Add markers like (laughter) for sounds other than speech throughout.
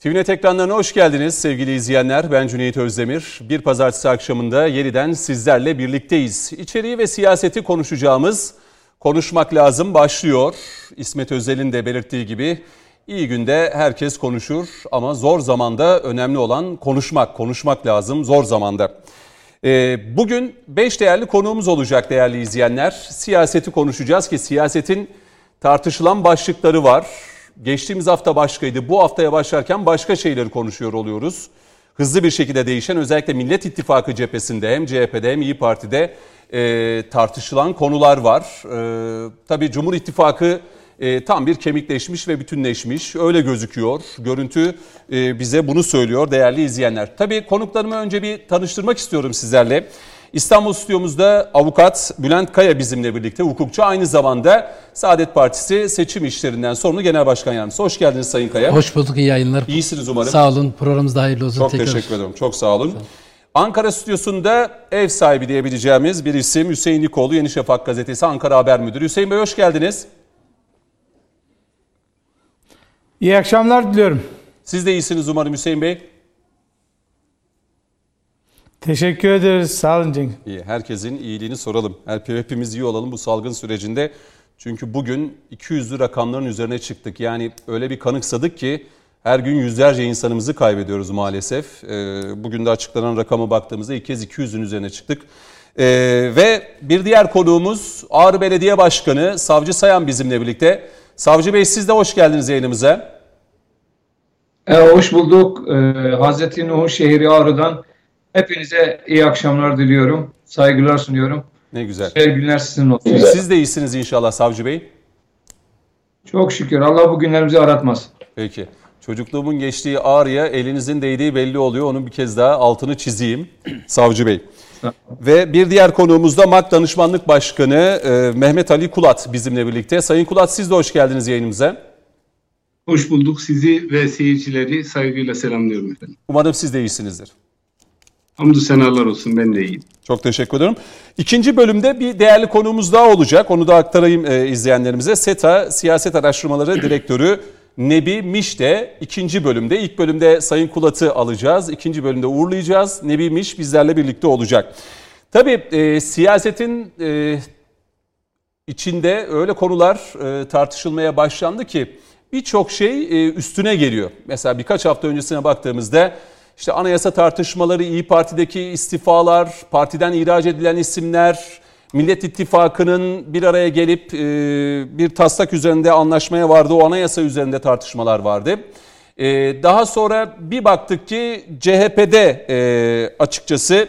TVNET ekranlarına hoş geldiniz sevgili izleyenler. Ben Cüneyt Özdemir. Bir pazartesi akşamında yeniden sizlerle birlikteyiz. İçeriği ve siyaseti konuşacağımız Konuşmak Lazım başlıyor. İsmet Özel'in de belirttiği gibi iyi günde herkes konuşur ama zor zamanda önemli olan konuşmak. Konuşmak lazım zor zamanda. Ee, bugün 5 değerli konuğumuz olacak değerli izleyenler. Siyaseti konuşacağız ki siyasetin tartışılan başlıkları var. Geçtiğimiz hafta başkaydı. Bu haftaya başlarken başka şeyleri konuşuyor oluyoruz. Hızlı bir şekilde değişen özellikle Millet İttifakı cephesinde hem CHP'de hem İyi Parti'de e, tartışılan konular var. E, tabii Cumhur İttifakı e, tam bir kemikleşmiş ve bütünleşmiş. Öyle gözüküyor. Görüntü e, bize bunu söylüyor değerli izleyenler. Tabii konuklarımı önce bir tanıştırmak istiyorum sizlerle. İstanbul stüdyomuzda avukat Bülent Kaya bizimle birlikte hukukçu aynı zamanda Saadet Partisi seçim işlerinden sorumlu genel başkan yardımcısı. Hoş geldiniz Sayın Kaya. Hoş bulduk iyi yayınlar. İyisiniz umarım. Sağ olun programımız da hayırlı olsun. Çok Tekrar. teşekkür ederim çok sağ olun. Sağ olun. Ankara stüdyosunda ev sahibi diyebileceğimiz bir isim Hüseyin Nikoğlu Yeni Şafak gazetesi Ankara Haber Müdürü. Hüseyin Bey hoş geldiniz. İyi akşamlar diliyorum. Siz de iyisiniz umarım Hüseyin Bey. Teşekkür ederiz. Sağ olun Cenk. İyi, herkesin iyiliğini soralım. Hepimiz iyi olalım bu salgın sürecinde. Çünkü bugün 200'lü rakamların üzerine çıktık. Yani öyle bir kanıksadık ki her gün yüzlerce insanımızı kaybediyoruz maalesef. Ee, bugün de açıklanan rakama baktığımızda ilk kez 200'ün üzerine çıktık. Ee, ve bir diğer konuğumuz Ağrı Belediye Başkanı Savcı Sayan bizimle birlikte. Savcı Bey siz de hoş geldiniz yayınımıza. E, hoş bulduk. E, Hazreti Nuh şehri Ağrı'dan hepinize iyi akşamlar diliyorum. Saygılar sunuyorum. Ne güzel. Güzel günler sizin olsun. Siz de iyisiniz inşallah Savcı Bey. Çok şükür. Allah bu günlerimizi aratmaz. Peki. Çocukluğumun geçtiği Ağrı'ya elinizin değdiği belli oluyor. Onun bir kez daha altını çizeyim (clears throat) Savcı Bey. Ve bir diğer konuğumuz da MAK Danışmanlık Başkanı e, Mehmet Ali Kulat bizimle birlikte. Sayın Kulat siz de hoş geldiniz yayınımıza. Hoş bulduk. Sizi ve seyircileri saygıyla selamlıyorum efendim. Umarım siz de iyisinizdir. Hamdü senalar olsun ben de iyiyim. Çok teşekkür ederim. İkinci bölümde bir değerli konuğumuz daha olacak. Onu da aktarayım e, izleyenlerimize. SETA Siyaset Araştırmaları Direktörü Nebi Miş de ikinci bölümde. ilk bölümde Sayın Kulat'ı alacağız. ikinci bölümde uğurlayacağız. Nebi Miş bizlerle birlikte olacak. Tabii e, siyasetin e, içinde öyle konular e, tartışılmaya başlandı ki birçok şey e, üstüne geliyor. Mesela birkaç hafta öncesine baktığımızda işte anayasa tartışmaları, İyi Parti'deki istifalar, partiden ihraç edilen isimler, Millet İttifakı'nın bir araya gelip e, bir taslak üzerinde anlaşmaya vardı. O anayasa üzerinde tartışmalar vardı. E, daha sonra bir baktık ki CHP'de e, açıkçası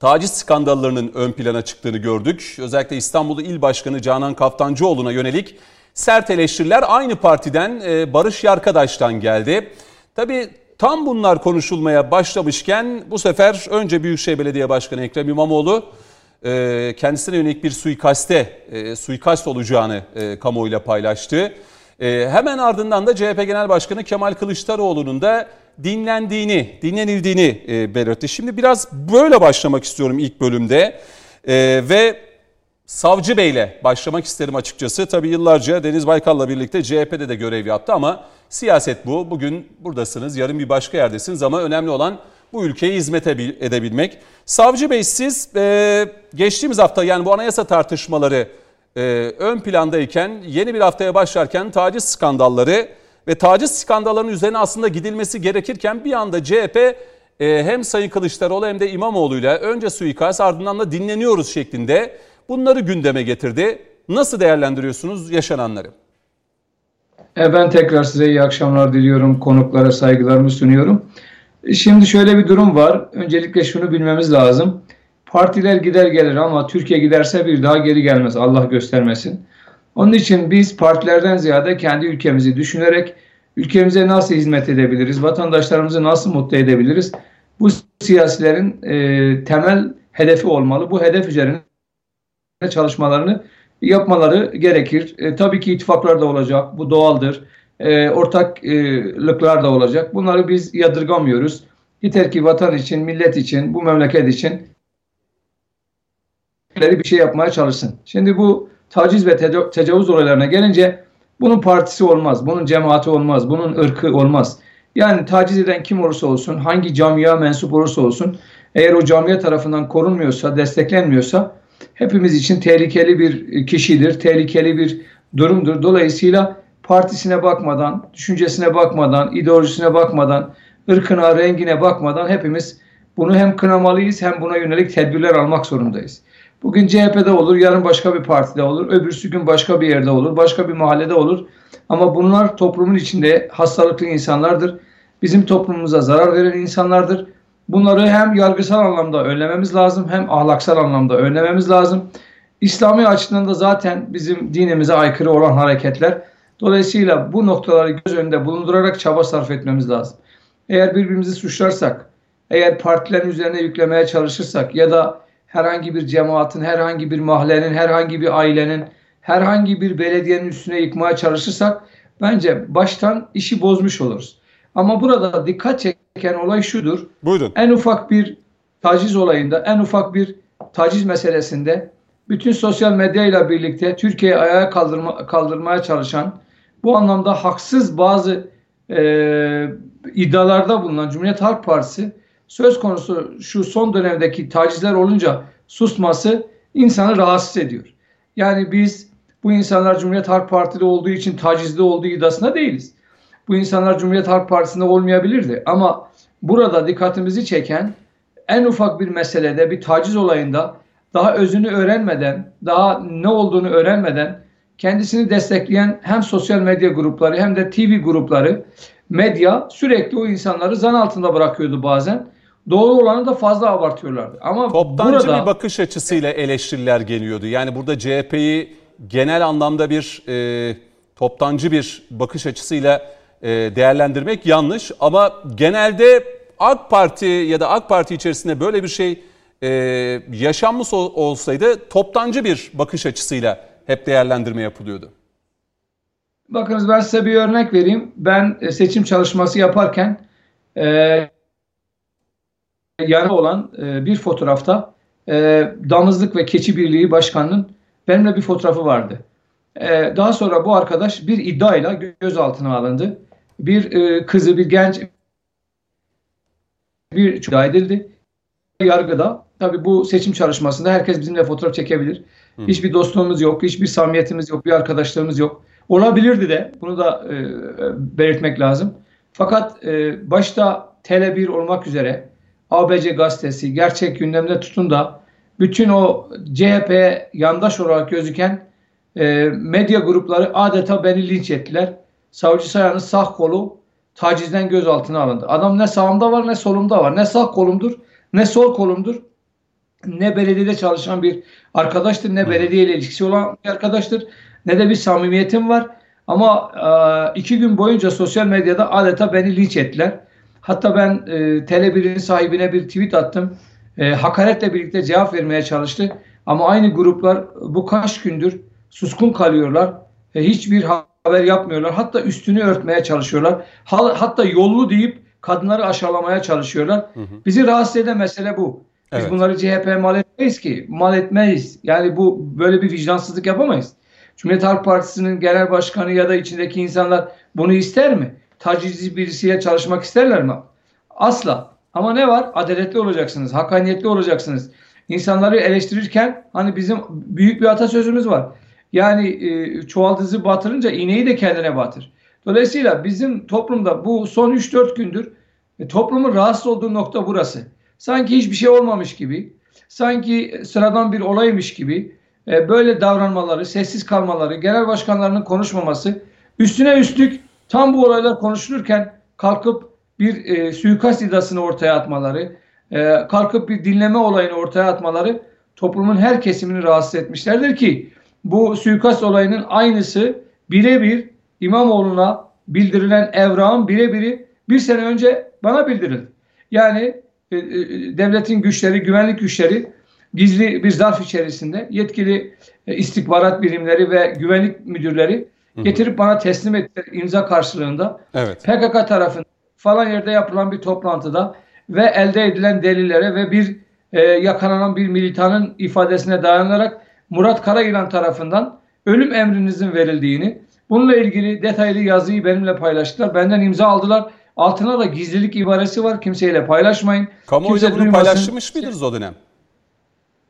taciz skandallarının ön plana çıktığını gördük. Özellikle İstanbul İl Başkanı Canan Kaftancıoğlu'na yönelik sert eleştiriler aynı partiden Barış Yarkadaş'tan geldi. Tabii tam bunlar konuşulmaya başlamışken bu sefer önce Büyükşehir Belediye Başkanı Ekrem İmamoğlu e, kendisine yönelik bir suikaste, e, suikast olacağını e, kamuoyuyla paylaştı. E, hemen ardından da CHP Genel Başkanı Kemal Kılıçdaroğlu'nun da dinlendiğini, dinlenildiğini e, belirtti. Şimdi biraz böyle başlamak istiyorum ilk bölümde e, ve Savcı Bey'le başlamak isterim açıkçası. Tabii yıllarca Deniz Baykal'la birlikte CHP'de de görev yaptı ama siyaset bu. Bugün buradasınız, yarın bir başka yerdesiniz ama önemli olan bu ülkeye hizmet edebilmek. Savcı Bey siz e, geçtiğimiz hafta yani bu anayasa tartışmaları e, ön plandayken yeni bir haftaya başlarken taciz skandalları ve taciz skandallarının üzerine aslında gidilmesi gerekirken bir anda CHP e, hem Sayın Kılıçdaroğlu hem de İmamoğlu ile önce suikast ardından da dinleniyoruz şeklinde bunları gündeme getirdi. Nasıl değerlendiriyorsunuz yaşananları? E, ben tekrar size iyi akşamlar diliyorum. Konuklara saygılarımı sunuyorum. Şimdi şöyle bir durum var. Öncelikle şunu bilmemiz lazım. Partiler gider gelir ama Türkiye giderse bir daha geri gelmez. Allah göstermesin. Onun için biz partilerden ziyade kendi ülkemizi düşünerek ülkemize nasıl hizmet edebiliriz, vatandaşlarımızı nasıl mutlu edebiliriz? Bu siyasilerin e, temel hedefi olmalı. Bu hedef üzerine çalışmalarını yapmaları gerekir. E, tabii ki ittifaklar da olacak. Bu doğaldır e, ortaklıklar da olacak. Bunları biz yadırgamıyoruz. Yeter ki vatan için, millet için, bu memleket için bir şey yapmaya çalışsın. Şimdi bu taciz ve tecavüz olaylarına gelince bunun partisi olmaz, bunun cemaati olmaz, bunun ırkı olmaz. Yani taciz eden kim olursa olsun, hangi camia mensup olursa olsun, eğer o camia tarafından korunmuyorsa, desteklenmiyorsa hepimiz için tehlikeli bir kişidir, tehlikeli bir durumdur. Dolayısıyla partisine bakmadan, düşüncesine bakmadan, ideolojisine bakmadan, ırkına, rengine bakmadan hepimiz bunu hem kınamalıyız hem buna yönelik tedbirler almak zorundayız. Bugün CHP'de olur, yarın başka bir partide olur, öbürsü gün başka bir yerde olur, başka bir mahallede olur. Ama bunlar toplumun içinde hastalıklı insanlardır. Bizim toplumumuza zarar veren insanlardır. Bunları hem yargısal anlamda önlememiz lazım hem ahlaksal anlamda önlememiz lazım. İslami açıdan da zaten bizim dinimize aykırı olan hareketler. Dolayısıyla bu noktaları göz önünde bulundurarak çaba sarf etmemiz lazım. Eğer birbirimizi suçlarsak, eğer partilerin üzerine yüklemeye çalışırsak ya da herhangi bir cemaatin, herhangi bir mahallenin, herhangi bir ailenin, herhangi bir belediyenin üstüne yıkmaya çalışırsak bence baştan işi bozmuş oluruz. Ama burada dikkat çeken olay şudur. Buyurun. En ufak bir taciz olayında, en ufak bir taciz meselesinde bütün sosyal medyayla birlikte Türkiye'yi ayağa kaldırma, kaldırmaya çalışan, bu anlamda haksız bazı e, iddialarda bulunan Cumhuriyet Halk Partisi söz konusu şu son dönemdeki tacizler olunca susması insanı rahatsız ediyor. Yani biz bu insanlar Cumhuriyet Halk Partili olduğu için tacizli olduğu iddiasında değiliz. Bu insanlar Cumhuriyet Halk Partisi'nde olmayabilirdi. Ama burada dikkatimizi çeken en ufak bir meselede bir taciz olayında daha özünü öğrenmeden, daha ne olduğunu öğrenmeden kendisini destekleyen hem sosyal medya grupları hem de TV grupları, medya sürekli o insanları zan altında bırakıyordu bazen. Doğru olanı da fazla abartıyorlardı. Ama Toptancı burada bir bakış açısıyla eleştiriler geliyordu. Yani burada CHP'yi genel anlamda bir e, toptancı bir bakış açısıyla değerlendirmek yanlış. Ama genelde AK Parti ya da AK Parti içerisinde böyle bir şey e, yaşanmış ol- olsaydı toptancı bir bakış açısıyla hep değerlendirme yapılıyordu. Bakınız ben size bir örnek vereyim. Ben e, seçim çalışması yaparken e, yana olan e, bir fotoğrafta e, Damızlık ve Keçi Birliği Başkanı'nın benimle bir fotoğrafı vardı. E, daha sonra bu arkadaş bir iddiayla gözaltına alındı. Bir e, kızı, bir genç bir iddia edildi. Yargıda tabii bu seçim çalışmasında herkes bizimle fotoğraf çekebilir. Hiçbir dostluğumuz yok, hiçbir samimiyetimiz yok, bir arkadaşlığımız yok. Olabilirdi de bunu da e, belirtmek lazım. Fakat e, başta Tele1 olmak üzere ABC gazetesi, gerçek gündemde tutun da bütün o CHP yandaş olarak gözüken e, medya grupları adeta beni linç ettiler. Savcı Sayan'ın sağ kolu tacizden gözaltına alındı. Adam ne sağımda var ne solumda var. Ne sağ kolumdur ne sol kolumdur. Ne belediyede çalışan bir arkadaştır ne belediye ile ilişkisi olan bir arkadaştır. Ne de bir samimiyetim var. Ama e, iki gün boyunca sosyal medyada adeta beni linç ettiler. Hatta ben e, Tele1'in sahibine bir tweet attım. E, hakaretle birlikte cevap vermeye çalıştı. Ama aynı gruplar bu kaç gündür suskun kalıyorlar. E, hiçbir haber yapmıyorlar. Hatta üstünü örtmeye çalışıyorlar. Ha- Hatta yollu deyip kadınları aşağılamaya çalışıyorlar. Bizi rahatsız eden mesele bu. Biz Evet. bunları CHP'ye mal etmeyiz ki. Mal etmeyiz. Yani bu böyle bir vicdansızlık yapamayız. Cumhuriyet Halk Partisi'nin genel başkanı ya da içindeki insanlar bunu ister mi? Tacizci birisiyle çalışmak isterler mi? Asla. Ama ne var? Adaletli olacaksınız, hakkaniyetli olacaksınız. İnsanları eleştirirken hani bizim büyük bir atasözümüz var. Yani e, çuvaldızı batırınca iğneyi de kendine batır. Dolayısıyla bizim toplumda bu son 3-4 gündür e, toplumun rahatsız olduğu nokta burası. Sanki hiçbir şey olmamış gibi, sanki sıradan bir olaymış gibi e, böyle davranmaları, sessiz kalmaları, genel başkanlarının konuşmaması, üstüne üstlük tam bu olaylar konuşulurken kalkıp bir e, suikast iddiasını ortaya atmaları, e, kalkıp bir dinleme olayını ortaya atmaları toplumun her kesimini rahatsız etmişlerdir ki bu suikast olayının aynısı birebir İmamoğlu'na bildirilen evrağın birebiri bir sene önce bana bildirildi. Yani e, e, devletin güçleri, güvenlik güçleri gizli bir zarf içerisinde yetkili e, istihbarat birimleri ve güvenlik müdürleri getirip bana teslim ettiler imza karşılığında. Evet. PKK tarafından falan yerde yapılan bir toplantıda ve elde edilen delillere ve bir e, yakalanan bir militanın ifadesine dayanarak Murat Karayılan tarafından ölüm emrinizin verildiğini, bununla ilgili detaylı yazıyı benimle paylaştılar. Benden imza aldılar Altına da gizlilik ibaresi var. Kimseyle paylaşmayın. Kamuoyu Kimse bunu duymasın. paylaşmış mıydınız o dönem?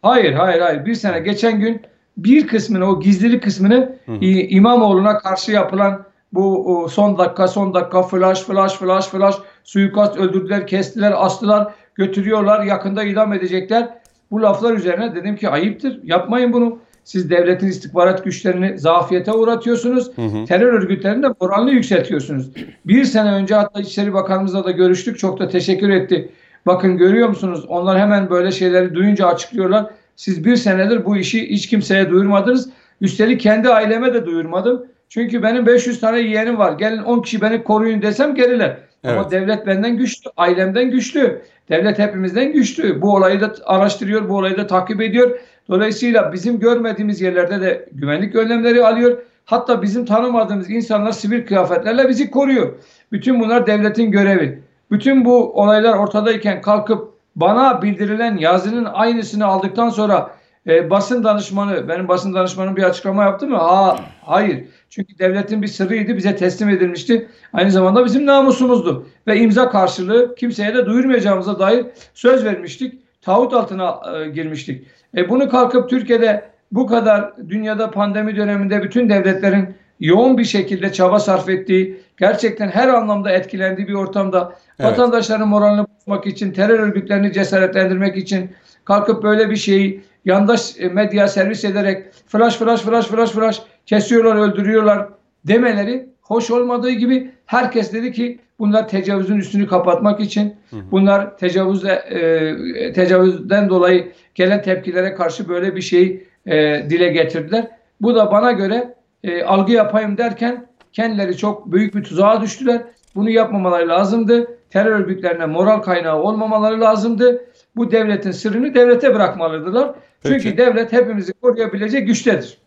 Hayır, hayır, hayır. Bir sene geçen gün bir kısmını, o gizlilik kısmını İ- İmamoğlu'na karşı yapılan bu son dakika, son dakika flash, flash, flash, flash, suikast öldürdüler, kestiler, astılar, götürüyorlar, yakında idam edecekler. Bu laflar üzerine dedim ki ayıptır, yapmayın bunu. Siz devletin istihbarat güçlerini zafiyete uğratıyorsunuz. Terör örgütlerinin de moralini yükseltiyorsunuz. Bir sene önce hatta İçişleri Bakanımızla da görüştük. Çok da teşekkür etti. Bakın görüyor musunuz? Onlar hemen böyle şeyleri duyunca açıklıyorlar. Siz bir senedir bu işi hiç kimseye duyurmadınız. Üstelik kendi aileme de duyurmadım. Çünkü benim 500 tane yeğenim var. Gelin 10 kişi beni koruyun desem gelirler. Ama Evet. devlet benden güçlü, ailemden güçlü. Devlet hepimizden güçlü. Bu olayı da araştırıyor, bu olayı da takip ediyor. Dolayısıyla bizim görmediğimiz yerlerde de güvenlik önlemleri alıyor. Hatta bizim tanımadığımız insanlar sivil kıyafetlerle bizi koruyor. Bütün bunlar devletin görevi. Bütün bu olaylar ortadayken kalkıp bana bildirilen yazının aynısını aldıktan sonra e, basın danışmanı, benim basın danışmanım bir açıklama yaptı mı? Ha, hayır. Çünkü devletin bir sırrıydı, bize teslim edilmişti. Aynı zamanda bizim namusumuzdu. Ve imza karşılığı kimseye de duyurmayacağımıza dair söz vermiştik. Tağut altına e, girmiştik. E, bunu kalkıp Türkiye'de bu kadar dünyada pandemi döneminde bütün devletlerin yoğun bir şekilde çaba sarf ettiği, gerçekten her anlamda etkilendiği bir ortamda Evet. vatandaşların moralini bozmak için, terör örgütlerini cesaretlendirmek için kalkıp böyle bir şeyi yandaş e, medya servis ederek flash flash flash flash flash kesiyorlar, öldürüyorlar demeleri hoş olmadığı gibi herkes dedi ki bunlar tecavüzün üstünü kapatmak için, bunlar tecavüzle e, tecavüzden dolayı gelen tepkilere karşı böyle bir şey e, dile getirdiler. Bu da bana göre e, algı yapayım derken kendileri çok büyük bir tuzağa düştüler. Bunu yapmamaları lazımdı. Terör örgütlerine moral kaynağı olmamaları lazımdı. Bu devletin sırrını devlete bırakmalıdılar. Peki. Çünkü devlet hepimizi koruyabilecek güçtedir.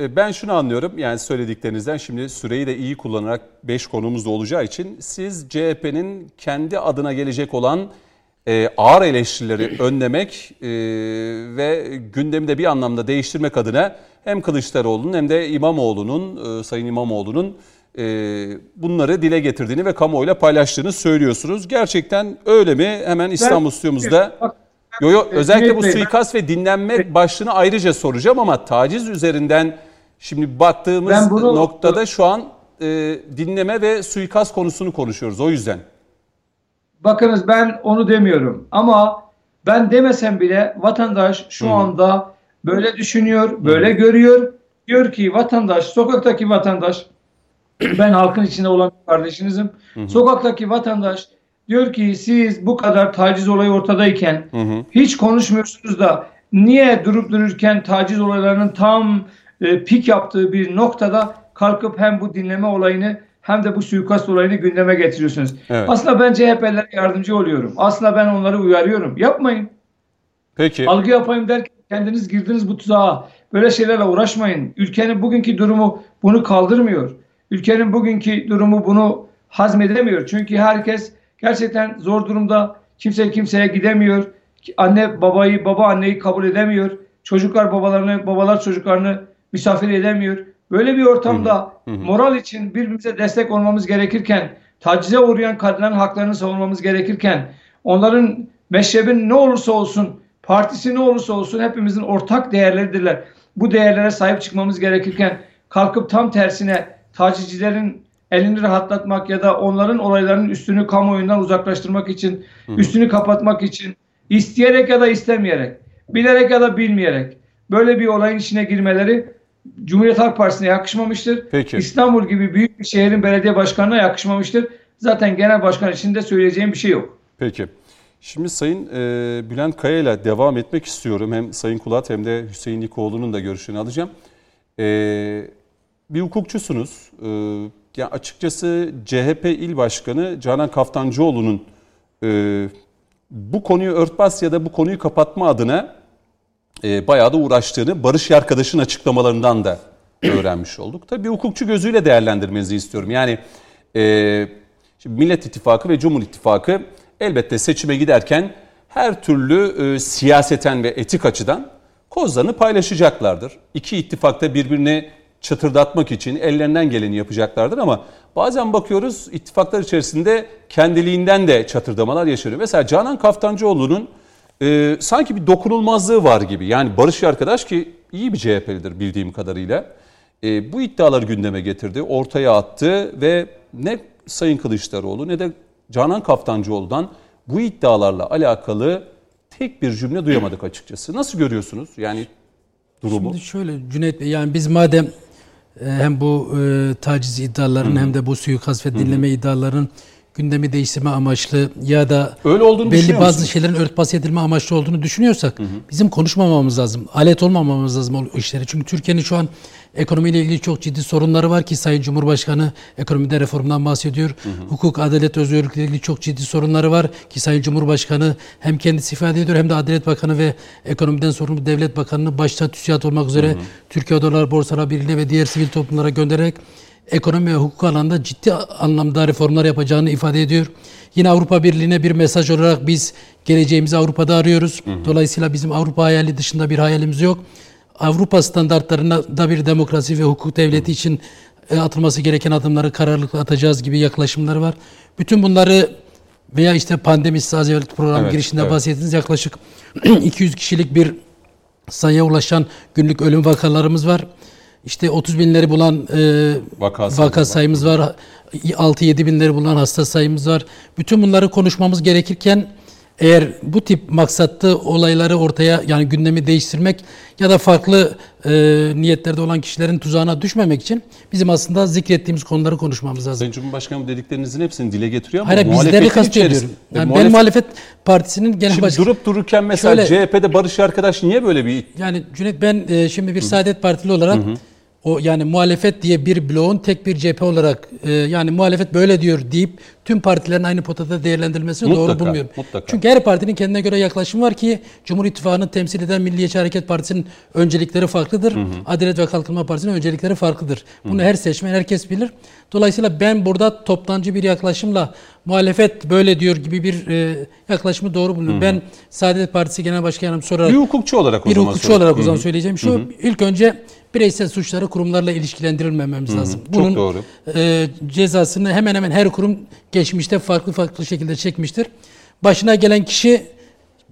E, Ben şunu anlıyorum yani söylediklerinizden şimdi süreyi de iyi kullanarak 5 konumuz da olacağı için siz CHP'nin kendi adına gelecek olan e, ağır eleştirileri (clears throat) önlemek e, ve gündemi de bir anlamda değiştirmek adına hem Kılıçdaroğlu'nun hem de İmamoğlu'nun, e, Sayın İmamoğlu'nun e, bunları dile getirdiğini ve kamuoyuyla paylaştığını söylüyorsunuz. Gerçekten öyle mi? Hemen İstanbul stüdyomuzda Bak, Yo yo özellikle bu suikast ve dinlenme başlığını ayrıca soracağım ama taciz üzerinden şimdi baktığımız bunu- noktada şu an e, dinleme ve suikast konusunu konuşuyoruz o yüzden. Bakınız ben onu demiyorum ama ben demesem bile vatandaş şu anda böyle düşünüyor, böyle görüyor. Diyor ki vatandaş, sokaktaki vatandaş, (clears throat) ben halkın içinde olan kardeşinizim. Sokaktaki vatandaş diyor ki siz bu kadar taciz olayı ortadayken hiç konuşmuyorsunuz da niye durup dururken taciz olaylarının tam e, pik yaptığı bir noktada kalkıp hem bu dinleme olayını hem de bu suikast olayını gündeme getiriyorsunuz. Evet. Aslında ben CHP'lere yardımcı oluyorum. Aslında ben onları uyarıyorum. Yapmayın. Peki. Algı yapayım derken kendiniz girdiniz bu tuzağa. Böyle şeylerle uğraşmayın. Ülkenin bugünkü durumu bunu kaldırmıyor. Ülkenin bugünkü durumu bunu hazmedemiyor. Çünkü herkes gerçekten zor durumda. Kimse kimseye gidemiyor. Anne babayı, baba anneyi kabul edemiyor. Çocuklar babalarını, babalar çocuklarını misafir edemiyor. Böyle bir ortamda moral için birbirimize destek olmamız gerekirken, tacize uğrayan kadınların haklarını savunmamız gerekirken, onların meşrebin ne olursa olsun, partisi ne olursa olsun hepimizin ortak değerleridirler. Bu değerlere sahip çıkmamız gerekirken kalkıp tam tersine tacizcilerin elini rahatlatmak ya da onların olayların üstünü kamuoyundan uzaklaştırmak için, üstünü kapatmak için isteyerek ya da istemeyerek, bilerek ya da bilmeyerek böyle bir olayın içine girmeleri Cumhuriyet Halk Partisi'ne yakışmamıştır. Peki. İstanbul gibi büyük bir şehrin belediye başkanına yakışmamıştır. Zaten genel başkan için de söyleyeceğim bir şey yok. Peki. Şimdi Sayın e, Bülent Kaya ile devam etmek istiyorum. Hem Sayın Kulat hem de Hüseyin Likoğlu'nun da görüşünü alacağım. E, bir hukukçusunuz. E, ya açıkçası CHP İl Başkanı Canan Kaftancıoğlu'nun e, bu konuyu örtbas ya da bu konuyu kapatma adına e, bayağı da uğraştığını Barış Yarkadaş'ın açıklamalarından da öğrenmiş olduk. Tabii hukukçu gözüyle değerlendirmenizi istiyorum. Yani e, şimdi Millet İttifakı ve Cumhur İttifakı elbette seçime giderken her türlü e, siyaseten ve etik açıdan kozlarını paylaşacaklardır. İki ittifak da birbirini çatırdatmak için ellerinden geleni yapacaklardır ama bazen bakıyoruz ittifaklar içerisinde kendiliğinden de çatırdamalar yaşanıyor. Mesela Canan Kaftancıoğlu'nun e, sanki bir dokunulmazlığı var gibi. Yani Barış arkadaş ki iyi bir CHP'lidir bildiğim kadarıyla. E, bu iddiaları gündeme getirdi, ortaya attı ve ne Sayın Kılıçdaroğlu ne de Canan Kaftancıoğlu'dan bu iddialarla alakalı tek bir cümle duyamadık açıkçası. Nasıl görüyorsunuz yani durumu? Şimdi şöyle Cüneyt Bey yani biz madem hem bu e, taciz iddialarının hem de bu suikast ve dinleme iddialarının gündemi değiştirme amaçlı ya da Öyle olduğunu belli bazı musunuz? şeylerin örtbas edilme amaçlı olduğunu düşünüyorsak bizim konuşmamamız lazım. Alet olmamamız lazım o işlere. Çünkü Türkiye'nin şu an ekonomiyle ilgili çok ciddi sorunları var ki Sayın Cumhurbaşkanı ekonomide reformdan bahsediyor. Hukuk, adalet, özgürlükle ilgili çok ciddi sorunları var ki Sayın Cumhurbaşkanı hem kendisi ifade ediyor hem de Adalet Bakanı ve ekonomiden sorumlu Devlet Bakanı'nı başta TÜSİAD olmak üzere Türkiye Odalar Borsalar Birliği'ne ve diğer sivil toplumlara göndererek ekonomi ve hukuk alanında ciddi anlamda reformlar yapacağını ifade ediyor. Yine Avrupa Birliği'ne bir mesaj olarak biz geleceğimizi Avrupa'da arıyoruz. Dolayısıyla bizim Avrupa hayali dışında bir hayalimiz yok. Avrupa standartlarına da bir demokrasi ve hukuk devleti için e, atılması gereken adımları kararlılıkla atacağız gibi yaklaşımları var. Bütün bunları veya işte pandemi siz az evvel program Evet, girişinde evet. bahsettiniz yaklaşık (clears throat) 200 kişilik bir sayıya ulaşan günlük ölüm vakalarımız var. İşte 30 binleri bulan e, Vaka vaka, sayımız var. sayımız var. 6-7 binleri bulan hasta sayımız var. Bütün bunları konuşmamız gerekirken eğer bu tip maksatlı olayları ortaya yani gündemi değiştirmek ya da farklı e, niyetlerde olan kişilerin tuzağına düşmemek için bizim aslında zikrettiğimiz konuları konuşmamız lazım. Sayın Cumhurbaşkanı bu dediklerinizin hepsini dile getiriyor ama Hayır bizleri kastediyorum. Yani E, ben muhalef- muhalefet partisinin genel Şimdi başkanı. durup dururken mesela Şöyle- CHP'de Barış arkadaş niye böyle bir Yani Cüneyt ben e, şimdi bir Saadet Partili olarak o yani muhalefet diye bir bloğun tek bir cephe olarak e, yani muhalefet böyle diyor deyip tüm partilerin aynı potada değerlendirilmesini Mutlaka, doğru bulmuyorum. mutlaka. Çünkü her partinin kendine göre yaklaşımı var ki Cumhur İttifakı'nı temsil eden Milliyetçi Hareket Partisi'nin öncelikleri farklıdır. Adalet ve Kalkınma Partisi'nin öncelikleri farklıdır. Bunu her seçmen herkes bilir. Dolayısıyla ben burada toptancı bir yaklaşımla muhalefet böyle diyor gibi bir e, yaklaşımı doğru buluyorum. Ben Saadet Partisi Genel Başkanım sorarak bir hukukçu olarak o bir zaman hukukçu olarak o zaman söyleyeceğim şu. ilk önce bireysel suçları kurumlarla ilişkilendirilmememiz lazım. çok Bunun doğru. e, cezasını hemen hemen her kurum geçmişte farklı farklı şekilde çekmiştir. Başına gelen kişi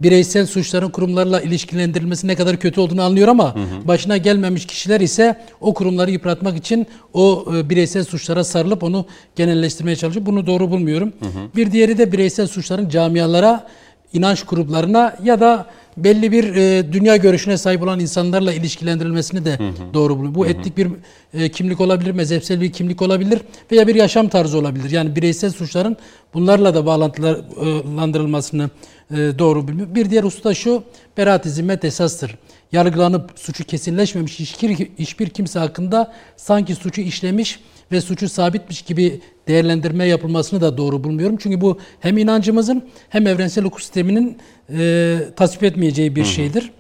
bireysel suçların kurumlarla ilişkilendirilmesi ne kadar kötü olduğunu anlıyor ama başına gelmemiş kişiler ise o kurumları yıpratmak için o e, bireysel suçlara sarılıp onu genelleştirmeye çalışıyor. Bunu doğru bulmuyorum. Bir diğeri de bireysel suçların camialara, inanç gruplarına ya da belli bir e, dünya görüşüne sahip olan insanlarla ilişkilendirilmesini de doğru buluyorum. Bu etnik bir e, kimlik olabilir, mezhepsel bir kimlik olabilir veya bir yaşam tarzı olabilir. Yani bireysel suçların bunlarla da bağlantılandırılmasını e, doğru bilmiyorum. Bir diğer husus da şu, beraat-i zimmet esastır. Yargılanıp suçu kesinleşmemiş hiçbir, hiçbir kimse hakkında sanki suçu işlemiş ve suçu sabitmiş gibi değerlendirme yapılmasını da doğru bulmuyorum. Çünkü bu hem inancımızın hem evrensel hukuk sisteminin e, tasvip etmeyeceği bir şeydir.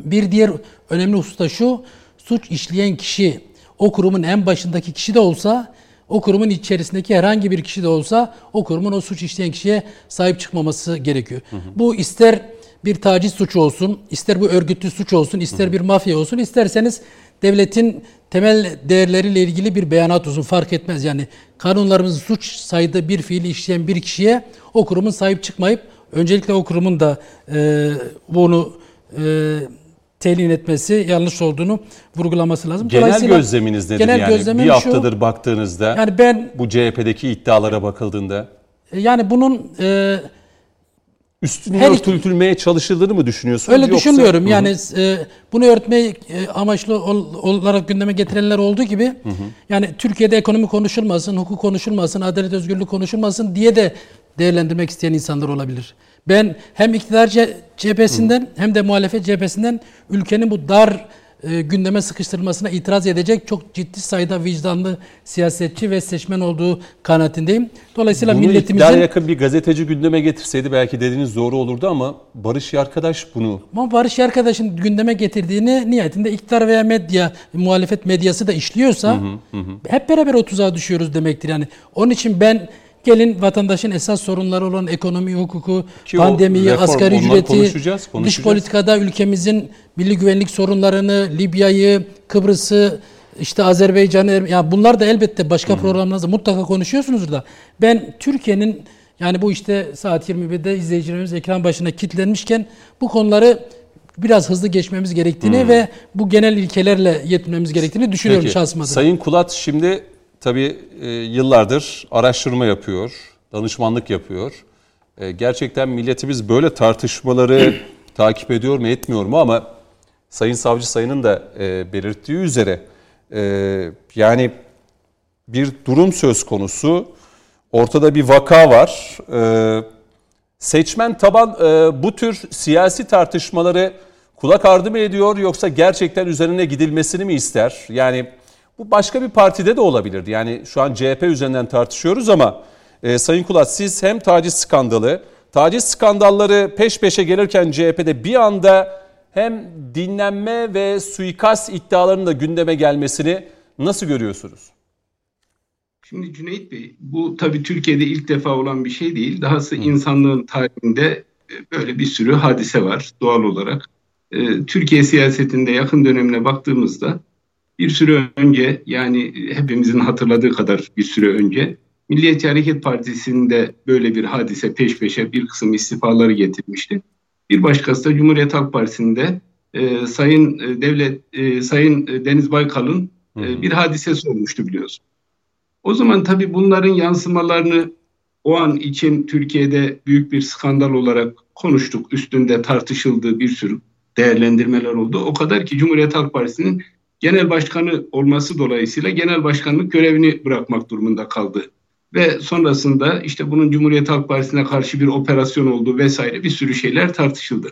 Bir diğer önemli husus da şu, suç işleyen kişi o kurumun en başındaki kişi de olsa, o kurumun içerisindeki herhangi bir kişi de olsa o kurumun o suç işleyen kişiye sahip çıkmaması gerekiyor. Bu ister bir taciz suçu olsun, ister bu örgütlü suç olsun, ister bir mafya olsun, isterseniz devletin temel değerleriyle ilgili bir beyanat olsun fark etmez. Yani kanunlarımızın suç sayıda bir fiili işleyen bir kişiye o kurumun sahip çıkmayıp öncelikle o kurumun da e, bunu e, telin etmesi yanlış olduğunu vurgulaması lazım. Genel gözleminiz nedir genel yani? bir şu, haftadır baktığınızda yani ben bu CHP'deki iddialara bakıldığında e, yani bunun e, üstüne Her örtülmeye çalışıldığını mı düşünüyorsunuz? Öyle Yoksa- düşünmüyorum. Hı hı. Yani e, bunu örtmeyi e, amaçlı ol- olarak gündeme getirenler olduğu gibi yani Türkiye'de ekonomi konuşulmasın, hukuk konuşulmasın, adalet özgürlük konuşulmasın diye de değerlendirmek isteyen insanlar olabilir. Ben hem iktidar ce- cephesinden hem de muhalefet cephesinden ülkenin bu dar e, gündeme sıkıştırılmasına itiraz edecek çok ciddi sayıda vicdanlı siyasetçi ve seçmen olduğu kanaatindeyim. Dolayısıyla Bunu milletimizin iktidara yakın bir gazeteci gündeme getirseydi belki dediğiniz doğru olurdu ama Barış Yarkadaş bunu Ama Barış arkadaşın gündeme getirdiğini nihayetinde iktidar veya medya, muhalefet medyası da işliyorsa hep beraber o tuzağa düşüyoruz demektir. Yani onun için ben gelin vatandaşın esas sorunları olan ekonomi, hukuku, Ki pandemiyi, reform, asgari ücreti, konuşacağız, dış konuşacağız. politikada ülkemizin milli güvenlik sorunlarını, Libya'yı, Kıbrıs'ı işte Azerbaycan'ı Er- ya bunlar da elbette başka programlarınızda mutlaka konuşuyorsunuzdur da ben Türkiye'nin yani bu işte saat 21'de izleyicilerimiz ekran başına kilitlenmişken bu konuları biraz hızlı geçmemiz gerektiğini ve bu genel ilkelerle yetmemiz gerektiğini düşünüyorum Peki, şahsım adına. Sayın Kulat şimdi tabii e, yıllardır araştırma yapıyor, danışmanlık yapıyor. E, gerçekten milletimiz böyle tartışmaları (clears throat) takip ediyor mu etmiyor mu ama Sayın Savcı Sayın'ın da e, belirttiği üzere e, yani bir durum söz konusu. Ortada bir vaka var. E, seçmen taban e, bu tür siyasi tartışmaları kulak ardı mı ediyor yoksa gerçekten üzerine gidilmesini mi ister? Yani bu başka bir partide de olabilirdi. Yani şu an CHP üzerinden tartışıyoruz ama e, Sayın Kulat siz hem taciz skandalı, taciz skandalları peş peşe gelirken CHP'de bir anda hem dinlenme ve suikast iddialarının da gündeme gelmesini nasıl görüyorsunuz? Şimdi Cüneyt Bey, bu tabii Türkiye'de ilk defa olan bir şey değil. Dahası insanlığın tarihinde e, böyle bir sürü hadise var doğal olarak. E, Türkiye siyasetinde yakın dönemine baktığımızda bir süre önce yani hepimizin hatırladığı kadar bir süre önce Milliyetçi Hareket Partisi'nde böyle bir hadise peş peşe bir kısım istifaları getirmişti. Bir başkası da Cumhuriyet Halk Partisi'nde e, Sayın e, Devlet e, Sayın Deniz Baykal'ın e, bir hadisesi olmuştu biliyorsun. O zaman tabii bunların yansımalarını o an için Türkiye'de büyük bir skandal olarak konuştuk. Üstünde tartışıldığı bir sürü değerlendirmeler oldu. O kadar ki Cumhuriyet Halk Partisi'nin genel başkanı olması dolayısıyla genel başkanlık görevini bırakmak durumunda kaldı. Ve sonrasında işte bunun Cumhuriyet Halk Partisi'ne karşı bir operasyon olduğu vesaire bir sürü şeyler tartışıldı.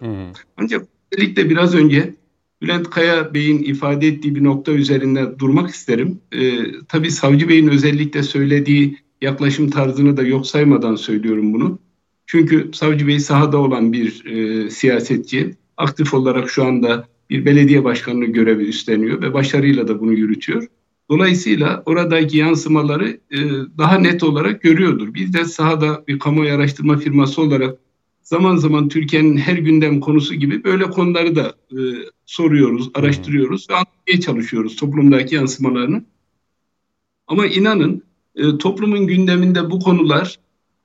Ancak özellikle biraz önce Bülent Kaya Bey'in ifade ettiği bir nokta üzerinde durmak isterim. Ee, tabii Savcı Bey'in özellikle söylediği yaklaşım tarzını da yok saymadan söylüyorum bunu. Çünkü Savcı Bey sahada olan bir e, siyasetçi. Aktif olarak şu anda bir belediye başkanlığı görevi üstleniyor ve başarıyla da bunu yürütüyor. Dolayısıyla oradaki yansımaları e, daha net olarak görüyordur. Biz de sahada bir kamuoyu araştırma firması olarak zaman zaman Türkiye'nin her gündem konusu gibi böyle konuları da e, soruyoruz, araştırıyoruz ve anlamaya çalışıyoruz toplumdaki yansımalarını. Ama inanın e, toplumun gündeminde bu konular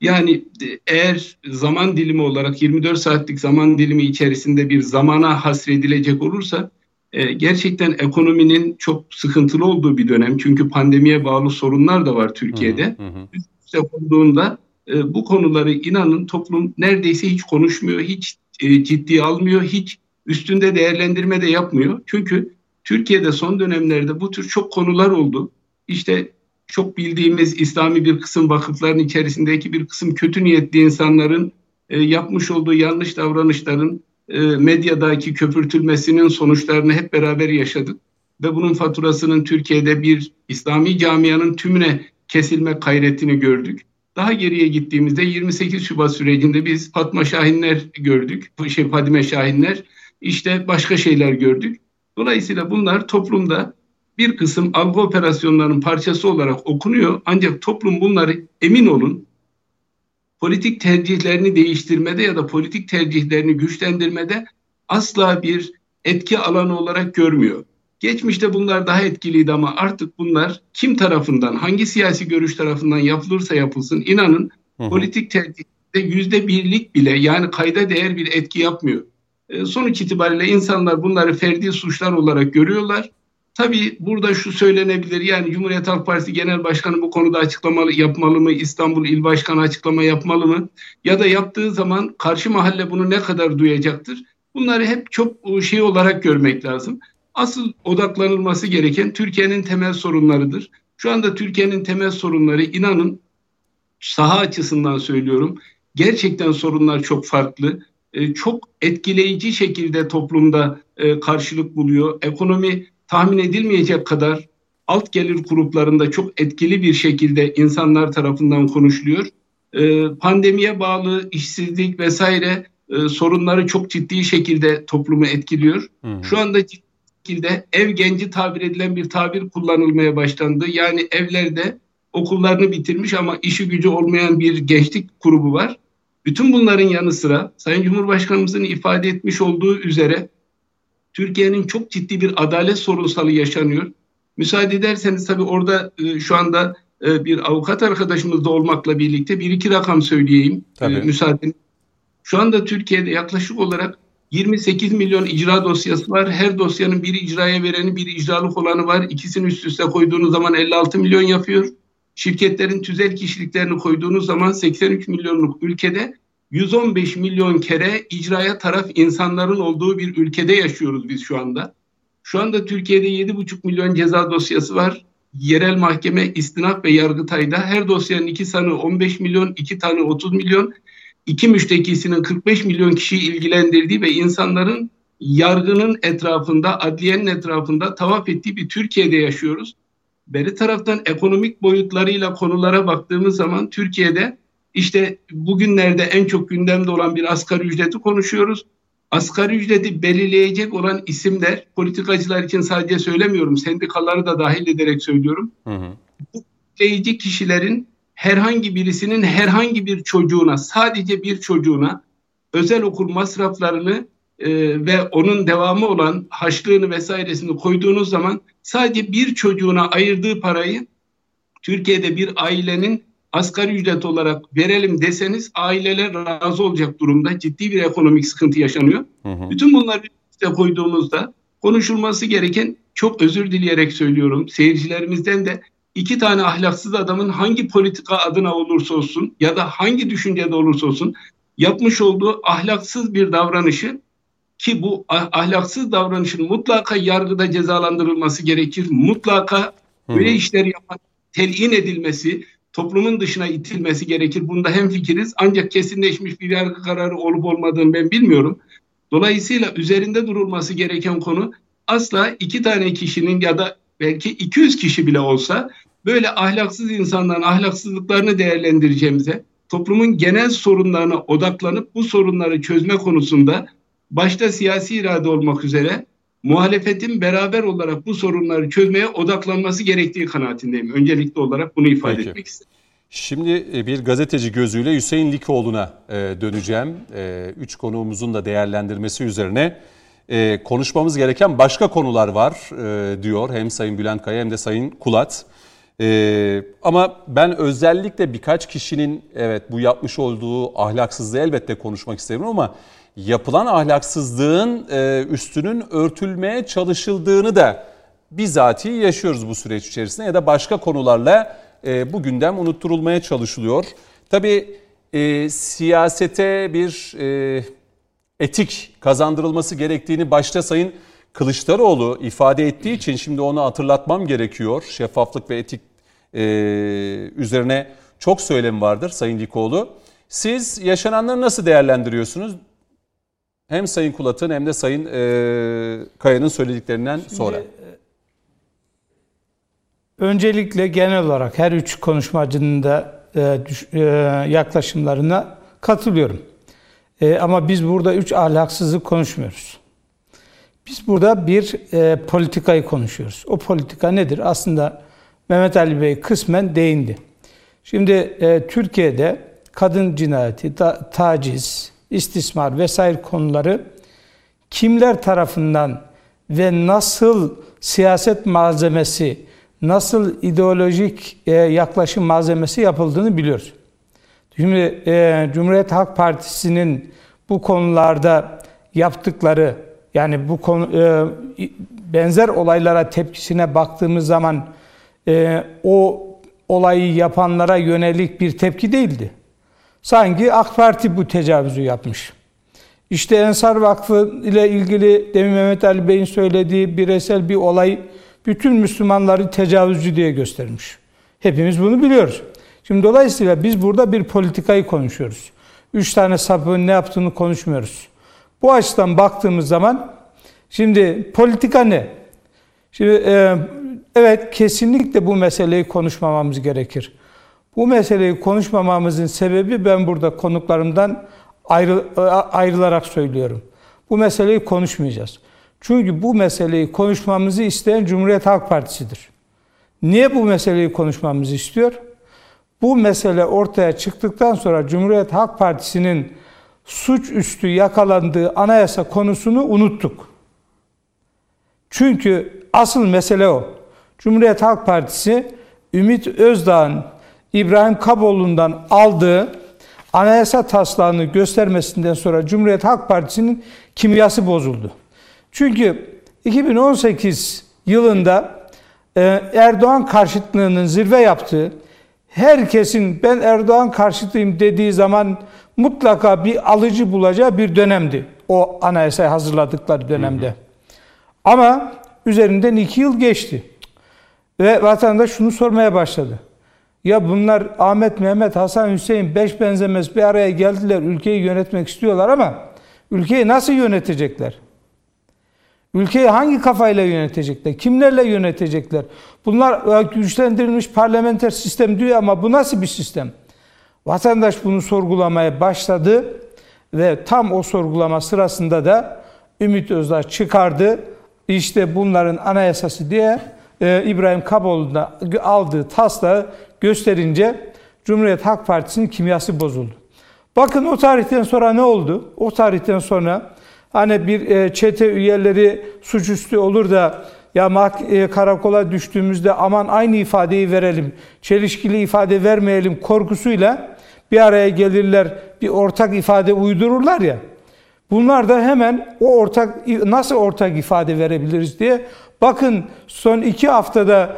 yani e, eğer zaman dilimi olarak 24 saatlik zaman dilimi içerisinde bir zamana hasredilecek olursa e, gerçekten ekonominin çok sıkıntılı olduğu bir dönem. Çünkü pandemiye bağlı sorunlar da var Türkiye'de. Hı hı. Konduğunda e, bu konuları inanın toplum neredeyse hiç konuşmuyor, hiç e, ciddiye almıyor, hiç üstünde değerlendirme de yapmıyor. Çünkü Türkiye'de son dönemlerde bu tür çok konular oldu. İşte çok bildiğimiz İslami bir kısım vakıfların içerisindeki bir kısım kötü niyetli insanların e, yapmış olduğu yanlış davranışların e, medyadaki köpürtülmesinin sonuçlarını hep beraber yaşadık. Ve bunun faturasının Türkiye'de bir İslami camianın tümüne kesilme gayretini gördük. Daha geriye gittiğimizde 28 Şubat sürecinde biz Fatma Şahinler gördük. Şey Fadime Şahinler işte başka şeyler gördük. Dolayısıyla bunlar toplumda bir kısım algı operasyonlarının parçası olarak okunuyor. Ancak toplum bunları emin olun politik tercihlerini değiştirmede ya da politik tercihlerini güçlendirmede asla bir etki alanı olarak görmüyor. Geçmişte bunlar daha etkiliydi ama artık bunlar kim tarafından, hangi siyasi görüş tarafından yapılırsa yapılsın inanın hı hı. politik tercihte yüzde birlik bile yani kayda değer bir etki yapmıyor. E, sonuç itibariyle insanlar bunları ferdi suçlar olarak görüyorlar. Tabii burada şu söylenebilir yani Cumhuriyet Halk Partisi Genel Başkanı bu konuda açıklamalı yapmalı mı? İstanbul İl Başkanı açıklama yapmalı mı? Ya da yaptığı zaman karşı mahalle bunu ne kadar duyacaktır? Bunları hep çok şey olarak görmek lazım. Asıl odaklanılması gereken Türkiye'nin temel sorunlarıdır. Şu anda Türkiye'nin temel sorunları inanın saha açısından söylüyorum. Gerçekten sorunlar çok farklı. Çok etkileyici şekilde toplumda karşılık buluyor. Ekonomi tahmin edilmeyecek kadar alt gelir gruplarında çok etkili bir şekilde insanlar tarafından konuşuluyor. Ee, pandemiye bağlı işsizlik vesaire e, sorunları çok ciddi şekilde toplumu etkiliyor. Hmm. Şu anda ciddi şekilde ev genci tabir edilen bir tabir kullanılmaya başlandı. Yani evlerde okullarını bitirmiş ama işi gücü olmayan bir gençlik grubu var. Bütün bunların yanı sıra Sayın Cumhurbaşkanımızın ifade etmiş olduğu üzere Türkiye'nin çok ciddi bir adalet sorunsalı yaşanıyor. Müsaade ederseniz tabii orada e, şu anda e, bir avukat arkadaşımız da olmakla birlikte bir iki rakam söyleyeyim. Tabii. E, müsaade. Şu anda Türkiye'de yaklaşık olarak 28 milyon icra dosyası var. Her dosyanın bir icraya vereni, bir icralık olanı var. İkisini üst üste koyduğunuz zaman 56 milyon yapıyor. Şirketlerin tüzel kişiliklerini koyduğunuz zaman 83 milyonluk ülkede 115 milyon kere icraya taraf insanların olduğu bir ülkede yaşıyoruz biz şu anda. Şu anda Türkiye'de 7,5 milyon ceza dosyası var. Yerel mahkeme, istinaf ve yargıtayda her dosyanın iki sanığı 15 milyon, iki tanığı 30 milyon, iki müştekisinin 45 milyon kişiyi ilgilendirdiği ve insanların yargının etrafında, adliyenin etrafında tavaf ettiği bir Türkiye'de yaşıyoruz. Beri taraftan ekonomik boyutlarıyla konulara baktığımız zaman Türkiye'de işte bugünlerde en çok gündemde olan bir asgari ücreti konuşuyoruz. Asgari ücreti belirleyecek olan isimler, politikacılar için sadece söylemiyorum, sendikaları da dahil ederek söylüyorum. Hı hı. Bu belirleyici kişilerin herhangi birisinin herhangi bir çocuğuna, sadece bir çocuğuna özel okul masraflarını e, ve onun devamı olan haçlığını vesairesini koyduğunuz zaman sadece bir çocuğuna ayırdığı parayı Türkiye'de bir ailenin asgari ücret olarak verelim deseniz aileler razı olacak durumda. Ciddi bir ekonomik sıkıntı yaşanıyor. Hı hı. Bütün bunları üste koyduğumuzda konuşulması gereken çok özür dileyerek söylüyorum seyircilerimizden de iki tane ahlaksız adamın hangi politika adına olursa olsun ya da hangi düşüncede olursa olsun yapmış olduğu ahlaksız bir davranışı ki bu ah- ahlaksız davranışın mutlaka yargıda cezalandırılması gerekir. Mutlaka böyle işler yapan telin edilmesi, toplumun dışına itilmesi gerekir. Bunda hem fikiriz ancak kesinleşmiş bir yargı kararı olup olmadığını ben bilmiyorum. Dolayısıyla üzerinde durulması gereken konu asla iki tane kişinin ya da belki 200 kişi bile olsa böyle ahlaksız insanların ahlaksızlıklarını değerlendireceğimize, toplumun genel sorunlarına odaklanıp bu sorunları çözme konusunda başta siyasi irade olmak üzere muhalefetin beraber olarak bu sorunları çözmeye odaklanması gerektiği kanaatindeyim. Öncelikli olarak bunu ifade Peki. etmek istedim. Şimdi e, bir gazeteci gözüyle Hüseyin Likoğlu'na e, döneceğim. E, Üç konuğumuzun da değerlendirmesi üzerine konuşmamız gereken başka konular var diyor. Hem Sayın Bülent Kaya hem de Sayın Kulat. Ama ben özellikle birkaç kişinin evet bu yapmış olduğu ahlaksızlığı elbette konuşmak isterim ama yapılan ahlaksızlığın e, üstünün örtülmeye çalışıldığını da bizatihi yaşıyoruz bu süreç içerisinde ya da başka konularla e, bu gündem unutturulmaya çalışılıyor. Tabii e, siyasete bir etik kazandırılması gerektiğini başta Sayın Kılıçdaroğlu ifade ettiği için şimdi onu hatırlatmam gerekiyor. Şeffaflık ve etik üzerine çok söylem vardır Sayın Likoğlu. Siz yaşananları nasıl değerlendiriyorsunuz? Hem Sayın Kulat'ın hem de Sayın e, Kaya'nın söylediklerinden sonra. Öncelikle genel olarak her üç konuşmacının da e, düş- e, yaklaşımlarına katılıyorum. E, ama biz burada üç ahlaksızlık konuşmuyoruz. Biz burada bir e, politikayı konuşuyoruz. O politika nedir? Aslında Mehmet Ali Bey kısmen değindi. Şimdi e, Türkiye'de kadın cinayeti, ta- taciz, istismar vesaire konuları kimler tarafından ve nasıl siyaset malzemesi, nasıl ideolojik e, yaklaşım malzemesi yapıldığını biliyoruz. Şimdi e, Cumhuriyet Halk Partisi'nin bu konularda yaptıkları yani bu konu e, benzer olaylara tepkisine baktığımız zaman o olayı yapanlara yönelik bir tepki değildi. Sanki AK Parti bu tecavüzü yapmış. İşte Ensar Vakfı ile ilgili demin Mehmet Ali Bey'in söylediği bireysel bir olay bütün Müslümanları tecavüzcü diye göstermiş. Hepimiz bunu biliyoruz. Şimdi dolayısıyla biz burada bir politikayı konuşuyoruz. Üç tane sapığın ne yaptığını konuşmuyoruz. Bu açıdan baktığımız zaman şimdi politika ne? Şimdi e, evet kesinlikle bu meseleyi konuşmamamız gerekir. Bu meseleyi konuşmamamızın sebebi ben burada konuklarımdan ayrı, ayrılarak söylüyorum. Bu meseleyi konuşmayacağız. Çünkü bu meseleyi konuşmamızı isteyen Cumhuriyet Halk Partisi'dir. Niye bu meseleyi konuşmamızı istiyor? Bu mesele ortaya çıktıktan sonra Cumhuriyet Halk Partisi'nin suçüstü yakalandığı anayasa konusunu unuttuk. Çünkü asıl mesele o. Cumhuriyet Halk Partisi Ümit Özdağ'ın İbrahim Kaboğlu'ndan aldığı anayasa taslağını göstermesinden sonra Cumhuriyet Halk Partisi'nin kimyası bozuldu. Çünkü 2018 yılında e, Erdoğan karşıtlığının zirve yaptığı, herkesin ben Erdoğan karşıtıyım dediği zaman mutlaka bir alıcı bulacağı bir dönemdi. O anayasayı hazırladıkları dönemde. Hı hı. Ama üzerinden iki yıl geçti. Ve vatandaş şunu sormaya başladı. Ya bunlar Ahmet, Mehmet, Hasan, Hüseyin beş benzemez bir araya geldiler. Ülkeyi yönetmek istiyorlar ama ülkeyi nasıl yönetecekler? Ülkeyi hangi kafayla yönetecekler? Kimlerle yönetecekler? Bunlar e, güçlendirilmiş parlamenter sistem diyor ama bu nasıl bir sistem? Vatandaş bunu sorgulamaya başladı ve tam o sorgulama sırasında da Ümit Özdağ çıkardı. İşte bunların anayasası diye e, İbrahim Kaboğlu'nda aldığı taslağı gösterince Cumhuriyet Halk Partisi'nin kimyası bozuldu. Bakın o tarihten sonra ne oldu? O tarihten sonra hani bir e, çete üyeleri suçüstü olur da ya e, karakola düştüğümüzde aman aynı ifadeyi verelim, çelişkili ifade vermeyelim korkusuyla bir araya gelirler, bir ortak ifade uydururlar ya. Bunlar da hemen o ortak nasıl ortak ifade verebiliriz diye bakın son iki haftada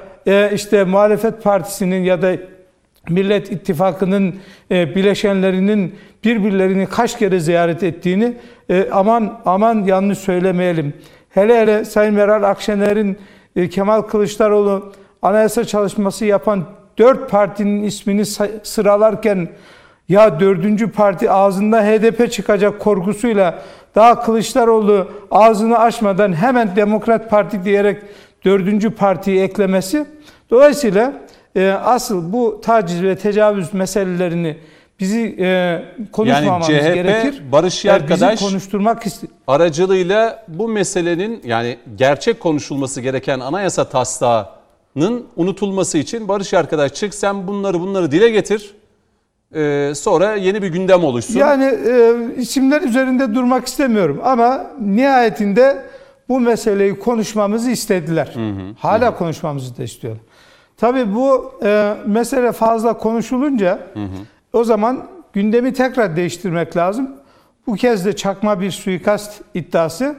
işte muhalefet partisinin ya da Millet İttifakı'nın e, bileşenlerinin birbirlerini kaç kere ziyaret ettiğini e, aman aman yanlış söylemeyelim. Hele hele Sayın Meral Akşener'in e, Kemal Kılıçdaroğlu anayasa çalışması yapan dört partinin ismini sıralarken ya dördüncü parti ağzında HDP çıkacak korkusuyla daha Kılıçdaroğlu ağzını açmadan hemen Demokrat Parti diyerek dördüncü partiyi eklemesi. Dolayısıyla e, asıl bu taciz ve tecavüz meselelerini bizi e, konuşmamamız yani CHP, gerekir. Barış Arkadaş konuşturmak aracılığıyla bu meselenin yani gerçek konuşulması gereken anayasa taslağının unutulması için Barış Arkadaş çık sen bunları bunları dile getir. Ee, sonra yeni bir gündem oluşsun. Yani e, isimler üzerinde durmak istemiyorum ama nihayetinde bu meseleyi konuşmamızı istediler. Hı hı, Hala hı. konuşmamızı da istiyorlar. Tabii bu e, mesele fazla konuşulunca hı hı. o zaman gündemi tekrar değiştirmek lazım. Bu kez de çakma bir suikast iddiası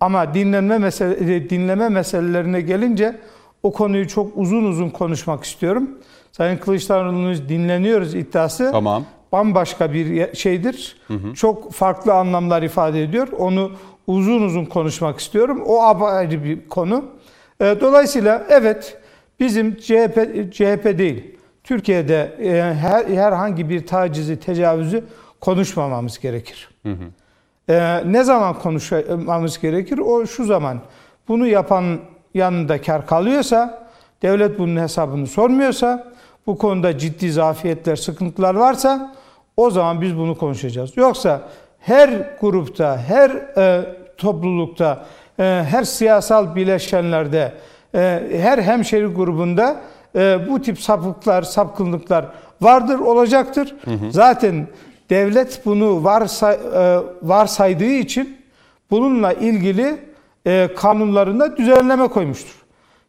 ama dinlenme mesele, dinleme meselelerine gelince o konuyu çok uzun uzun konuşmak istiyorum. Sayın Kılıçdaroğlu'nu dinleniyoruz iddiası. Tamam. Bambaşka bir şeydir. Hı hı. Çok farklı anlamlar ifade ediyor. Onu uzun uzun konuşmak istiyorum. O ayrı bir konu. E, dolayısıyla evet bizim CHP, CHP değil, Türkiye'de e, her, herhangi bir tacizi, tecavüzü konuşmamamız gerekir. Hı hı. E, ne zaman konuşmamız gerekir? O şu zaman bunu yapan yanında kar kalıyorsa, devlet bunun hesabını sormuyorsa, bu konuda ciddi zafiyetler, sıkıntılar varsa o zaman biz bunu konuşacağız. Yoksa her grupta, her e, toplulukta, e, her siyasal bileşenlerde, e, her hemşeri grubunda e, bu tip sapıklar, sapkınlıklar vardır, olacaktır. Hı hı. Zaten devlet bunu varsay, e, varsaydığı için bununla ilgili e, kanunlarında düzenleme koymuştur.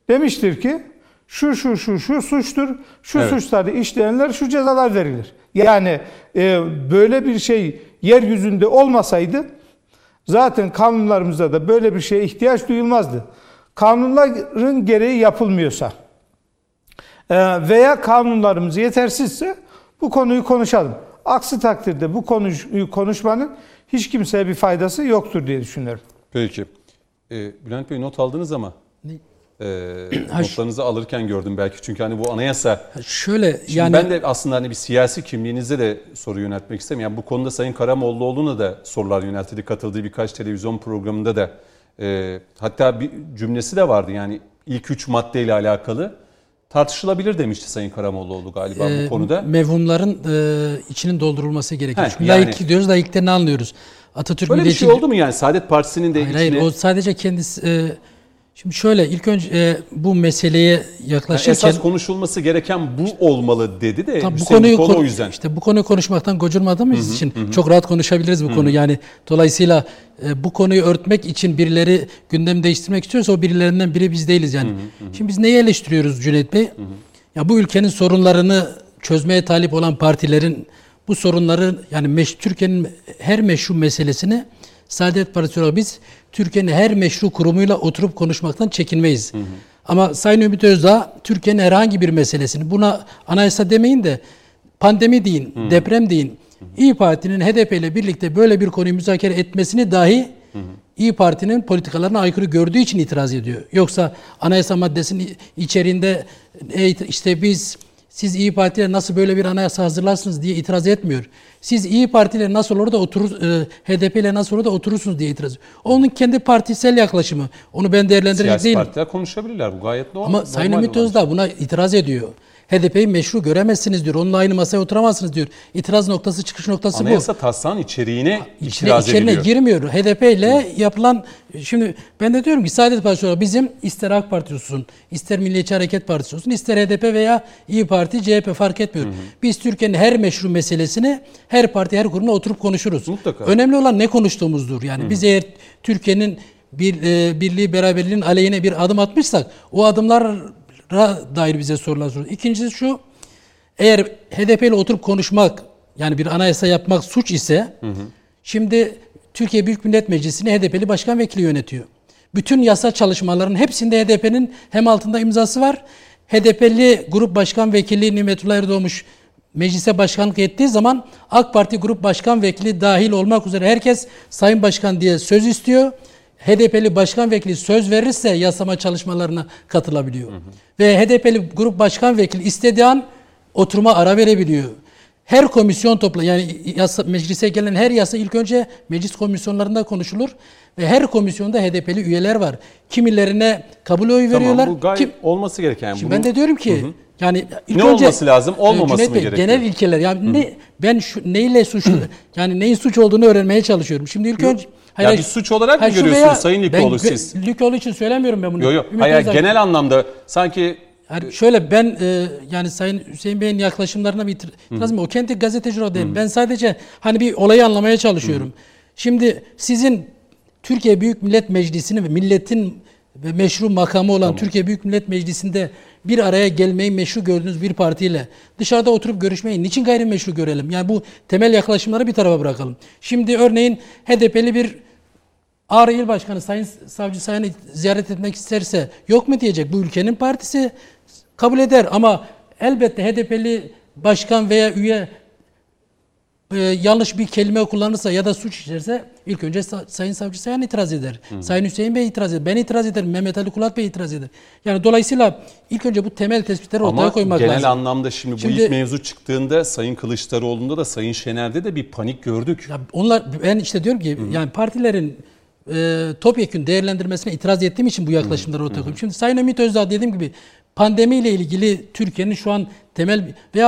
Demiştir ki şu şu şu şu suçtur, şu evet. suçları işleyenler şu cezalar verilir. Yani e, böyle bir şey yeryüzünde olmasaydı zaten kanunlarımızda da böyle bir şeye ihtiyaç duyulmazdı. Kanunların gereği yapılmıyorsa e, veya kanunlarımız yetersizse bu konuyu konuşalım. Aksi takdirde bu konuyu konuşmanın hiç kimseye bir faydası yoktur diye düşünüyorum. Peki. Ee, Bülent Bey not aldınız ama. Ne? E, (clears throat) notlarınızı alırken gördüm belki. Çünkü hani bu anayasa... Şöyle Şimdi yani... Ben de aslında hani bir siyasi kimliğinizde de soru yöneltmek istemiyorum. Yani bu konuda Sayın Karamollaoğlu'na da sorular yöneltildi. Katıldığı birkaç televizyon programında da. E, hatta bir cümlesi de vardı yani ilk üç maddeyle alakalı. Tartışılabilir demişti Sayın Karamollaoğlu galiba e, bu konuda. Mevhumların e, içinin doldurulması gerekiyor. Heh, Çünkü yani, layık diyoruz, layıklarını anlıyoruz. Atatürk Böyle bir şey oldu mu yani Saadet Partisi'nin de hayır, içine... Hayır, o sadece kendisi... E, Şimdi şöyle ilk önce e, bu meseleye Yani yaklaşırken esas konuşulması gereken bu olmalı dedi de Tabii bu konuyu Dikoğlu kon- o yüzden. işte bu konuyu konuşmaktan gocurmadığımız için çok rahat konuşabiliriz bu konu. Yani dolayısıyla e, bu konuyu örtmek için birileri gündem değiştirmek istiyorsa o birilerinden biri biz değiliz yani. Şimdi biz neyi eleştiriyoruz Cüneyt Bey? Ya bu ülkenin sorunlarını çözmeye talip olan partilerin bu sorunları yani Türkiye'nin her meşru meselesini Saadet Partisi olarak biz Türkiye'nin her meşru kurumuyla oturup konuşmaktan çekinmeyiz. Ama Sayın Ümit Özdağ Türkiye'nin herhangi bir meselesini buna anayasa demeyin de pandemi deyin, deprem deyin. İyi Parti'nin HDP ile birlikte böyle bir konuyu müzakere etmesini dahi İyi Parti'nin politikalarına aykırı gördüğü için itiraz ediyor. Yoksa anayasa maddesinin içeriğinde e, işte biz siz İyi Parti'yle nasıl böyle bir anayasa hazırlarsınız diye itiraz etmiyor. Siz İyi Parti ile nasıl olur da oturur, e, HDP ile nasıl olur da oturursunuz diye itiraz ediyor. Onun kendi partisel yaklaşımı. Onu ben değerlendirecek Siyasi değilim. partiler konuşabilirler. Bu gayet normal. Ama Sayın Ümit. Özdağ buna itiraz ediyor. HDP'yi meşru göremezsiniz diyor. Onunla aynı masaya oturamazsınız diyor. İtiraz noktası, çıkış noktası bu. Anayasa taslağın içeriğine İçine, itiraz içerine ediliyor. girmiyor. HDP ile yapılan şimdi ben de diyorum ki Saadet Partisi bizim ister AK Parti olsun, ister Milliyetçi Hareket Partisi olsun, ister HDP veya İyi Parti, CHP fark etmiyor. Biz Türkiye'nin her meşru meselesini her parti, her kurumla oturup konuşuruz. Mutlaka. Önemli olan ne konuştuğumuzdur. Yani biz eğer Türkiye'nin bir e, birliği, beraberliğin aleyhine bir adım atmışsak o adımlara dair bize sorular soruyor. İkincisi şu, eğer HDP oturup konuşmak yani bir anayasa yapmak suç ise şimdi Türkiye Büyük Millet Meclisi'ni HDP'li başkan vekili yönetiyor. Bütün yasa çalışmalarının hepsinde HDP'nin hem altında imzası var. HDP'li grup başkan vekili Nimetullah Erdoğmuş meclise başkanlık ettiği zaman AK Parti grup başkan vekili dahil olmak üzere herkes Sayın Başkan diye söz istiyor. HDP'li başkan vekili söz verirse yasama çalışmalarına katılabiliyor. Ve HDP'li grup başkan vekili istediği an oturuma ara verebiliyor. Her komisyon topla yani yasa, meclise gelen her yasa ilk önce meclis komisyonlarında konuşulur ve her komisyonda HDP'li üyeler var. Kimilerine kabul oyu veriyorlar. Tamam bu gayet Kim- olması gereken. Şimdi Bunu- ben de diyorum ki yani ilk Ne önce olması lazım, olmaması Cüneyt mı Bey, gerekiyor? Genel ilkeler yani ne ben şu neyle suçlu yani neyin suç olduğunu öğrenmeye çalışıyorum. Şimdi ilk önce Ya bir suç olarak mı Hayır, şu görüyorsunuz veya- Sayın gö- siz? Likoğlu için söylemiyorum ben bunu. Yok yok. Hayır, Özdağ- genel anlamda sanki yani şöyle ben e, yani Sayın Hüseyin Bey'in yaklaşımlarına bir itir- itirazım yok. O kendi gazeteci olarak değil. Ben sadece hani bir olayı anlamaya çalışıyorum. Şimdi sizin Türkiye Büyük Millet Meclisi'ni ve milletin ve meşru makamı olan Türkiye Büyük Millet Meclisi'nde bir araya gelmeyi meşru gördüğünüz bir partiyle dışarıda oturup görüşmeyi niçin gayrimeşru görelim? Yani bu temel yaklaşımları bir tarafa bırakalım. Şimdi örneğin HDP'li bir Ağrı İl Başkanı Sayın Savcı Sayın'ı ziyaret etmek isterse yok mu diyecek. Bu ülkenin partisi kabul eder ama elbette HDP'li başkan veya üye e, yanlış bir kelime kullanırsa ya da suç işlerse ilk önce Sa- Sayın Savcı Sayan itiraz eder. Sayın Hüseyin Bey itiraz eder. Ben itiraz ederim. Mehmet Ali Kulat Bey itiraz eder. Yani dolayısıyla ilk önce bu temel tespitleri ortaya ama koymak genel lazım. anlamda şimdi bu Şimdi- ilk mevzu çıktığında Sayın Kılıçdaroğlu'nda da Sayın Şener'de de bir panik gördük. Ya onlar ben işte diyorum ki yani partilerin e, topyekün değerlendirmesine itiraz ettiğim için bu yaklaşımları ortaya koyuyorum. Şimdi Sayın Ümit Özdağ dediğim gibi pandemiyle ilgili Türkiye'nin şu an temel ve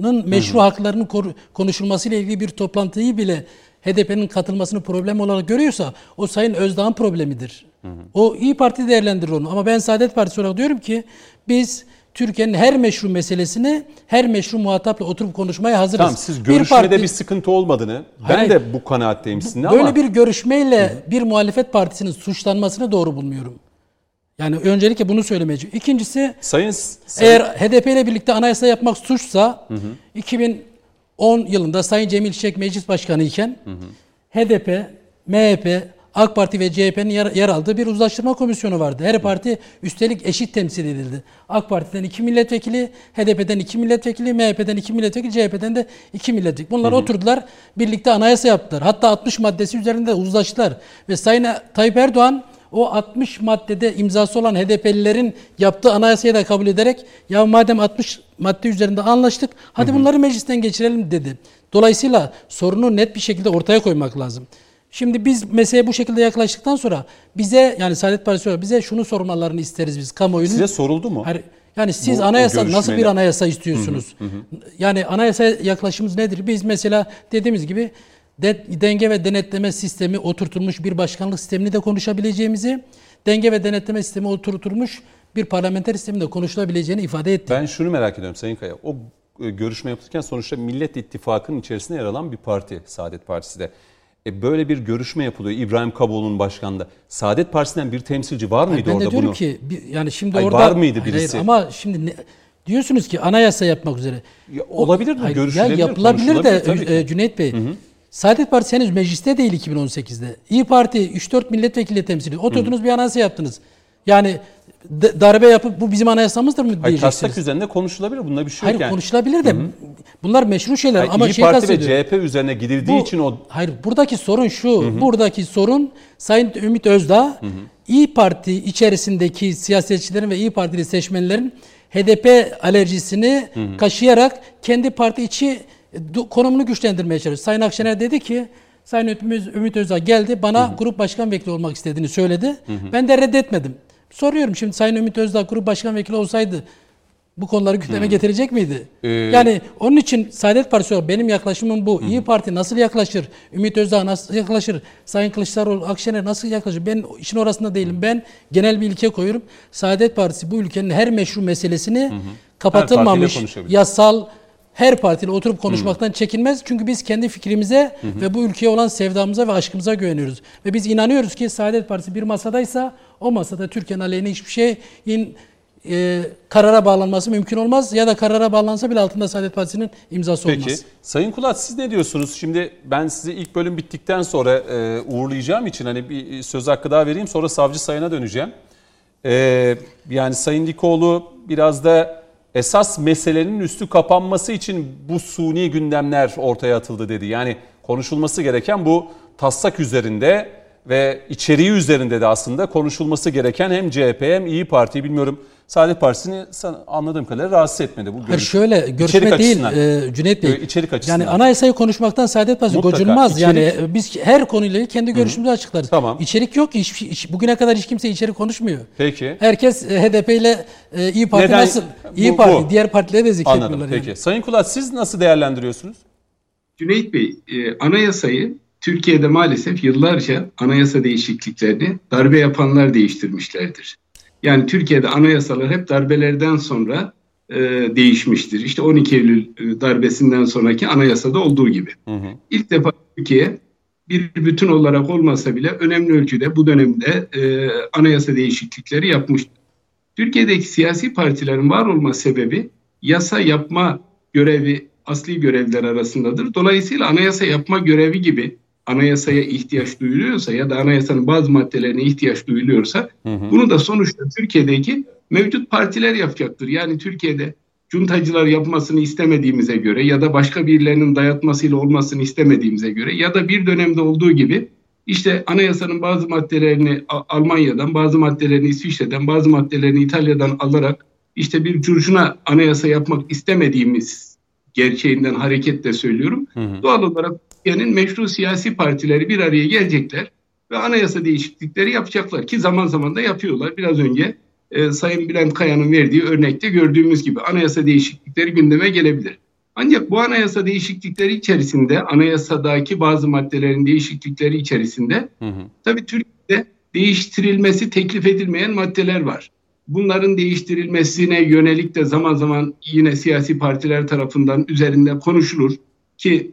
Azerbaycan'ın meşru haklarının koru- konuşulmasıyla ilgili bir toplantıyı bile HDP'nin katılmasını problem olarak görüyorsa o Sayın Özdağ'ın problemidir. O İyi Parti değerlendirir onu ama ben Saadet Partisi olarak diyorum ki biz Türkiye'nin her meşru meselesini her meşru muhatapla oturup konuşmaya hazırız. Tamam siz görüşmede bir, parti- sıkıntı olmadığını ben Hayır. de bu kanaatteyim sizinle Böyle ama bir görüşmeyle bir muhalefet partisinin suçlanmasını doğru bulmuyorum. Yani öncelikle bunu söylemeye İkincisi Sayın, Sayın eğer HDP ile birlikte anayasa yapmak suçsa 2010 yılında Sayın Cemil Çiçek meclis başkanı iken HDP, MHP, AK Parti ve CHP'nin yer, yer aldığı bir uzlaştırma komisyonu vardı. Her parti üstelik eşit temsil edildi. AK Parti'den iki milletvekili, HDP'den iki milletvekili, MHP'den iki milletvekili, CHP'den de iki milletvekili. Bunlar oturdular, birlikte anayasa yaptılar. Hatta 60 maddesi üzerinde uzlaştılar. Ve Sayın Tayyip Erdoğan o 60 maddede imzası olan HDP'lilerin yaptığı anayasayı da kabul ederek ya madem 60 madde üzerinde anlaştık hadi bunları meclisten geçirelim dedi. Dolayısıyla sorunu net bir şekilde ortaya koymak lazım. Şimdi biz meseleye bu şekilde yaklaştıktan sonra bize yani Saadet Partisi olarak bize şunu sormalarını isteriz biz kamuoyunun. size soruldu mu? Yani siz Bu- anayasa nasıl bir anayasa istiyorsunuz? Yani anayasa yaklaşımımız nedir? Biz mesela dediğimiz gibi denge ve denetleme sistemi oturtulmuş bir başkanlık sistemini de konuşabileceğimizi, denge ve denetleme sistemi oturtulmuş bir parlamenter sistemin de konuşulabileceğini ifade etti. Ben şunu merak ediyorum Sayın Kaya. O e, görüşme yapılırken sonuçta Millet İttifakı'nın içerisinde yer alan bir parti Saadet Partisi de. E böyle bir görüşme yapılıyor İbrahim Kaboğlu'nun başkanlığı. Saadet Partisi'nden bir temsilci var mıydı ben orada de diyorum bunu? ki yani şimdi Hayır, orada var mıydı Hayır, birisi? ama şimdi ne- diyorsunuz ki anayasa yapmak üzere. Ya olabilir mi? Hayır, Görüşülebilir, ya yapılabilir de tabii e, Cüneyt Bey. Saadet Partisi henüz mecliste değil 2018'de. İyi Parti 3-4 milletvekili temsil ediyor. Oturdunuz bir anayasa yaptınız. Yani darbe yapıp bu bizim anayasamızdır mı Hayır, diyeceksiniz? taslak üzerinde konuşulabilir. Bunda bir şey Hayır yok yani. konuşulabilir de bunlar meşru şeyler Hayır, ama İyi şey Parti ve. CHP üzerine gidildiği Bu- için o Hayır buradaki sorun şu. Buradaki sorun Sayın Ümit Özdağ İyi Parti içerisindeki siyasetçilerin ve İyi Partili seçmenlerin HDP alerjisini kaşıyarak kendi parti içi konumunu güçlendirmeye çalışıyor. Sayın Akşener dedi ki Sayın Ümit, Ümit Özdağ geldi bana grup başkan vekili olmak istediğini söyledi. Ben de reddetmedim. Soruyorum şimdi Sayın Ümit Özdağ grup başkan vekili olsaydı bu konuları gündeme getirecek miydi? Ee, yani onun için Saadet Partisi olarak benim yaklaşımım bu. İyi Parti nasıl yaklaşır? Ümit Özdağ nasıl yaklaşır? Sayın Kılıçdaroğlu, Akşener nasıl yaklaşır? Ben işin orasında değilim. Ben genel bir ilke koyuyorum. Saadet Partisi bu ülkenin her meşru meselesini kapatılmamış, konuşabilir. yasal her partiyle oturup konuşmaktan çekinmez. Çünkü biz kendi fikrimize ve bu ülkeye olan sevdamıza ve aşkımıza güveniyoruz. Ve biz inanıyoruz ki Saadet Partisi bir masadaysa o masada Türkiye'nin aleyhine hiçbir şeyin e, karara bağlanması mümkün olmaz. Ya da karara bağlansa bile altında Saadet Partisi'nin imzası Peki. olmaz. Sayın Kulat siz ne diyorsunuz? Şimdi ben sizi ilk bölüm bittikten sonra e, uğurlayacağım için hani bir söz hakkı daha vereyim sonra savcı sayına döneceğim. E, yani Sayın Dikoğlu biraz da esas meselenin üstü kapanması için bu suni gündemler ortaya atıldı dedi. Yani konuşulması gereken bu taslak üzerinde ve içeriği üzerinde de aslında konuşulması gereken hem CHP hem İyi Parti bilmiyorum Saadet Partisi'ni san- anladığım kadarıyla rahatsız etmedi bu Hayır görüş. şöyle görüşme İçerik değil açısından. e, Cüneyt Bey. İçerik açısından. Yani anayasayı konuşmaktan Saadet Partisi Mutlaka. gocunmaz. İçerik- Yani e, biz her konuyla ilgili kendi görüşümüzü açıklarız. Tamam. İçerik yok ki. Hiç, hiç- bugüne kadar hiç kimse içerik konuşmuyor. Peki. Herkes e, HDP ile e, İyi Parti Neden? nasıl? İyi Bu- Parti bu. diğer partileri de zikretmiyorlar. Anladım. yani. Peki. Sayın Kulat siz nasıl değerlendiriyorsunuz? Cüneyt Bey, e, anayasayı Türkiye'de maalesef yıllarca anayasa değişikliklerini darbe yapanlar değiştirmişlerdir. Yani Türkiye'de anayasalar hep darbelerden sonra e, değişmiştir. İşte 12 Eylül e, darbesinden sonraki anayasada olduğu gibi. İlk defa Türkiye bir bütün olarak olmasa bile önemli ölçüde bu dönemde e, anayasa değişiklikleri yapmıştır. Türkiye'deki siyasi partilerin var olma sebebi yasa yapma görevi asli görevler arasındadır. Dolayısıyla anayasa yapma görevi gibi anayasaya ihtiyaç duyuluyorsa ya da anayasanın bazı maddelerine ihtiyaç duyuluyorsa bunu da sonuçta Türkiye'deki mevcut partiler yapacaktır. Yani Türkiye'de cuntacılar yapmasını istemediğimize göre ya da başka birilerinin dayatmasıyla olmasını istemediğimize göre ya da bir dönemde olduğu gibi işte anayasanın bazı maddelerini Almanya'dan, bazı maddelerini İsviçre'den, bazı maddelerini İtalya'dan alarak işte bir curcuna anayasa yapmak istemediğimiz gerçeğinden hareketle söylüyorum. Doğal olarak Türkiye'nin meşru siyasi partileri bir araya gelecekler ve anayasa değişiklikleri yapacaklar ki zaman zaman da yapıyorlar. Biraz önce e, Sayın Bülent Kaya'nın verdiği örnekte gördüğümüz gibi anayasa değişiklikleri gündeme gelebilir. Ancak bu anayasa değişiklikleri içerisinde, anayasadaki bazı maddelerin değişiklikleri içerisinde tabii Türkiye'de değiştirilmesi teklif edilmeyen maddeler var. Bunların değiştirilmesine yönelik de zaman zaman yine siyasi partiler tarafından üzerinde konuşulur ki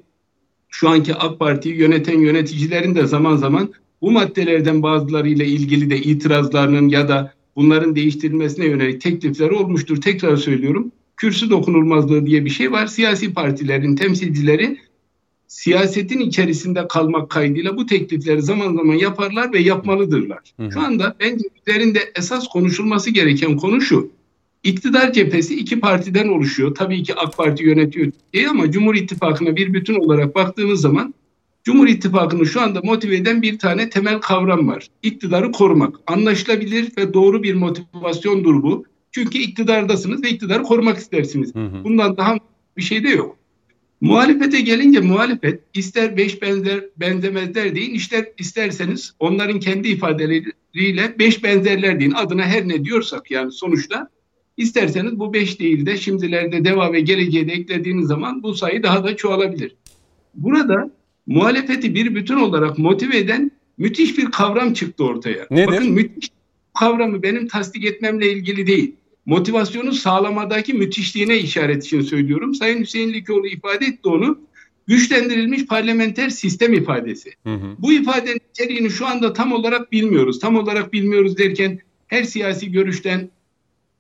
şu anki AK Parti'yi yöneten yöneticilerin de zaman zaman bu maddelerden bazılarıyla ilgili de itirazlarının ya da bunların değiştirilmesine yönelik teklifleri olmuştur. Tekrar söylüyorum. Kürsü dokunulmazlığı diye bir şey var. Siyasi partilerin temsilcileri siyasetin içerisinde kalmak kaydıyla bu teklifleri zaman zaman yaparlar ve yapmalıdırlar. Şu anda bence üzerinde esas konuşulması gereken konu şu. İktidar cephesi iki partiden oluşuyor. Tabii ki AK Parti yönetiyor Türkiye'yi ama Cumhur İttifakı'na bir bütün olarak baktığınız zaman Cumhur İttifakı'nı şu anda motive eden bir tane temel kavram var. İktidarı korumak. Anlaşılabilir ve doğru bir motivasyondur bu. Çünkü iktidardasınız ve iktidarı korumak istersiniz. Bundan daha bir şey de yok. Muhalefete gelince muhalefet ister beş benzer benzemezler deyin, ister isterseniz onların kendi ifadeleriyle beş benzerler deyin. Adına her ne diyorsak yani sonuçta isterseniz bu beş değil de şimdilerde deva ve geleceğe de eklediğiniz zaman bu sayı daha da çoğalabilir. Burada muhalefeti bir bütün olarak motive eden müthiş bir kavram çıktı ortaya. Nedir? Bakın müthiş kavramı benim tasdik etmemle ilgili değil. Motivasyonu sağlamadaki müthişliğine işaret için söylüyorum. Sayın Hüseyin Likoğlu ifade etti onu. Güçlendirilmiş parlamenter sistem ifadesi. Hı hı. Bu ifadenin içeriğini şu anda tam olarak bilmiyoruz. Tam olarak bilmiyoruz derken her siyasi görüşten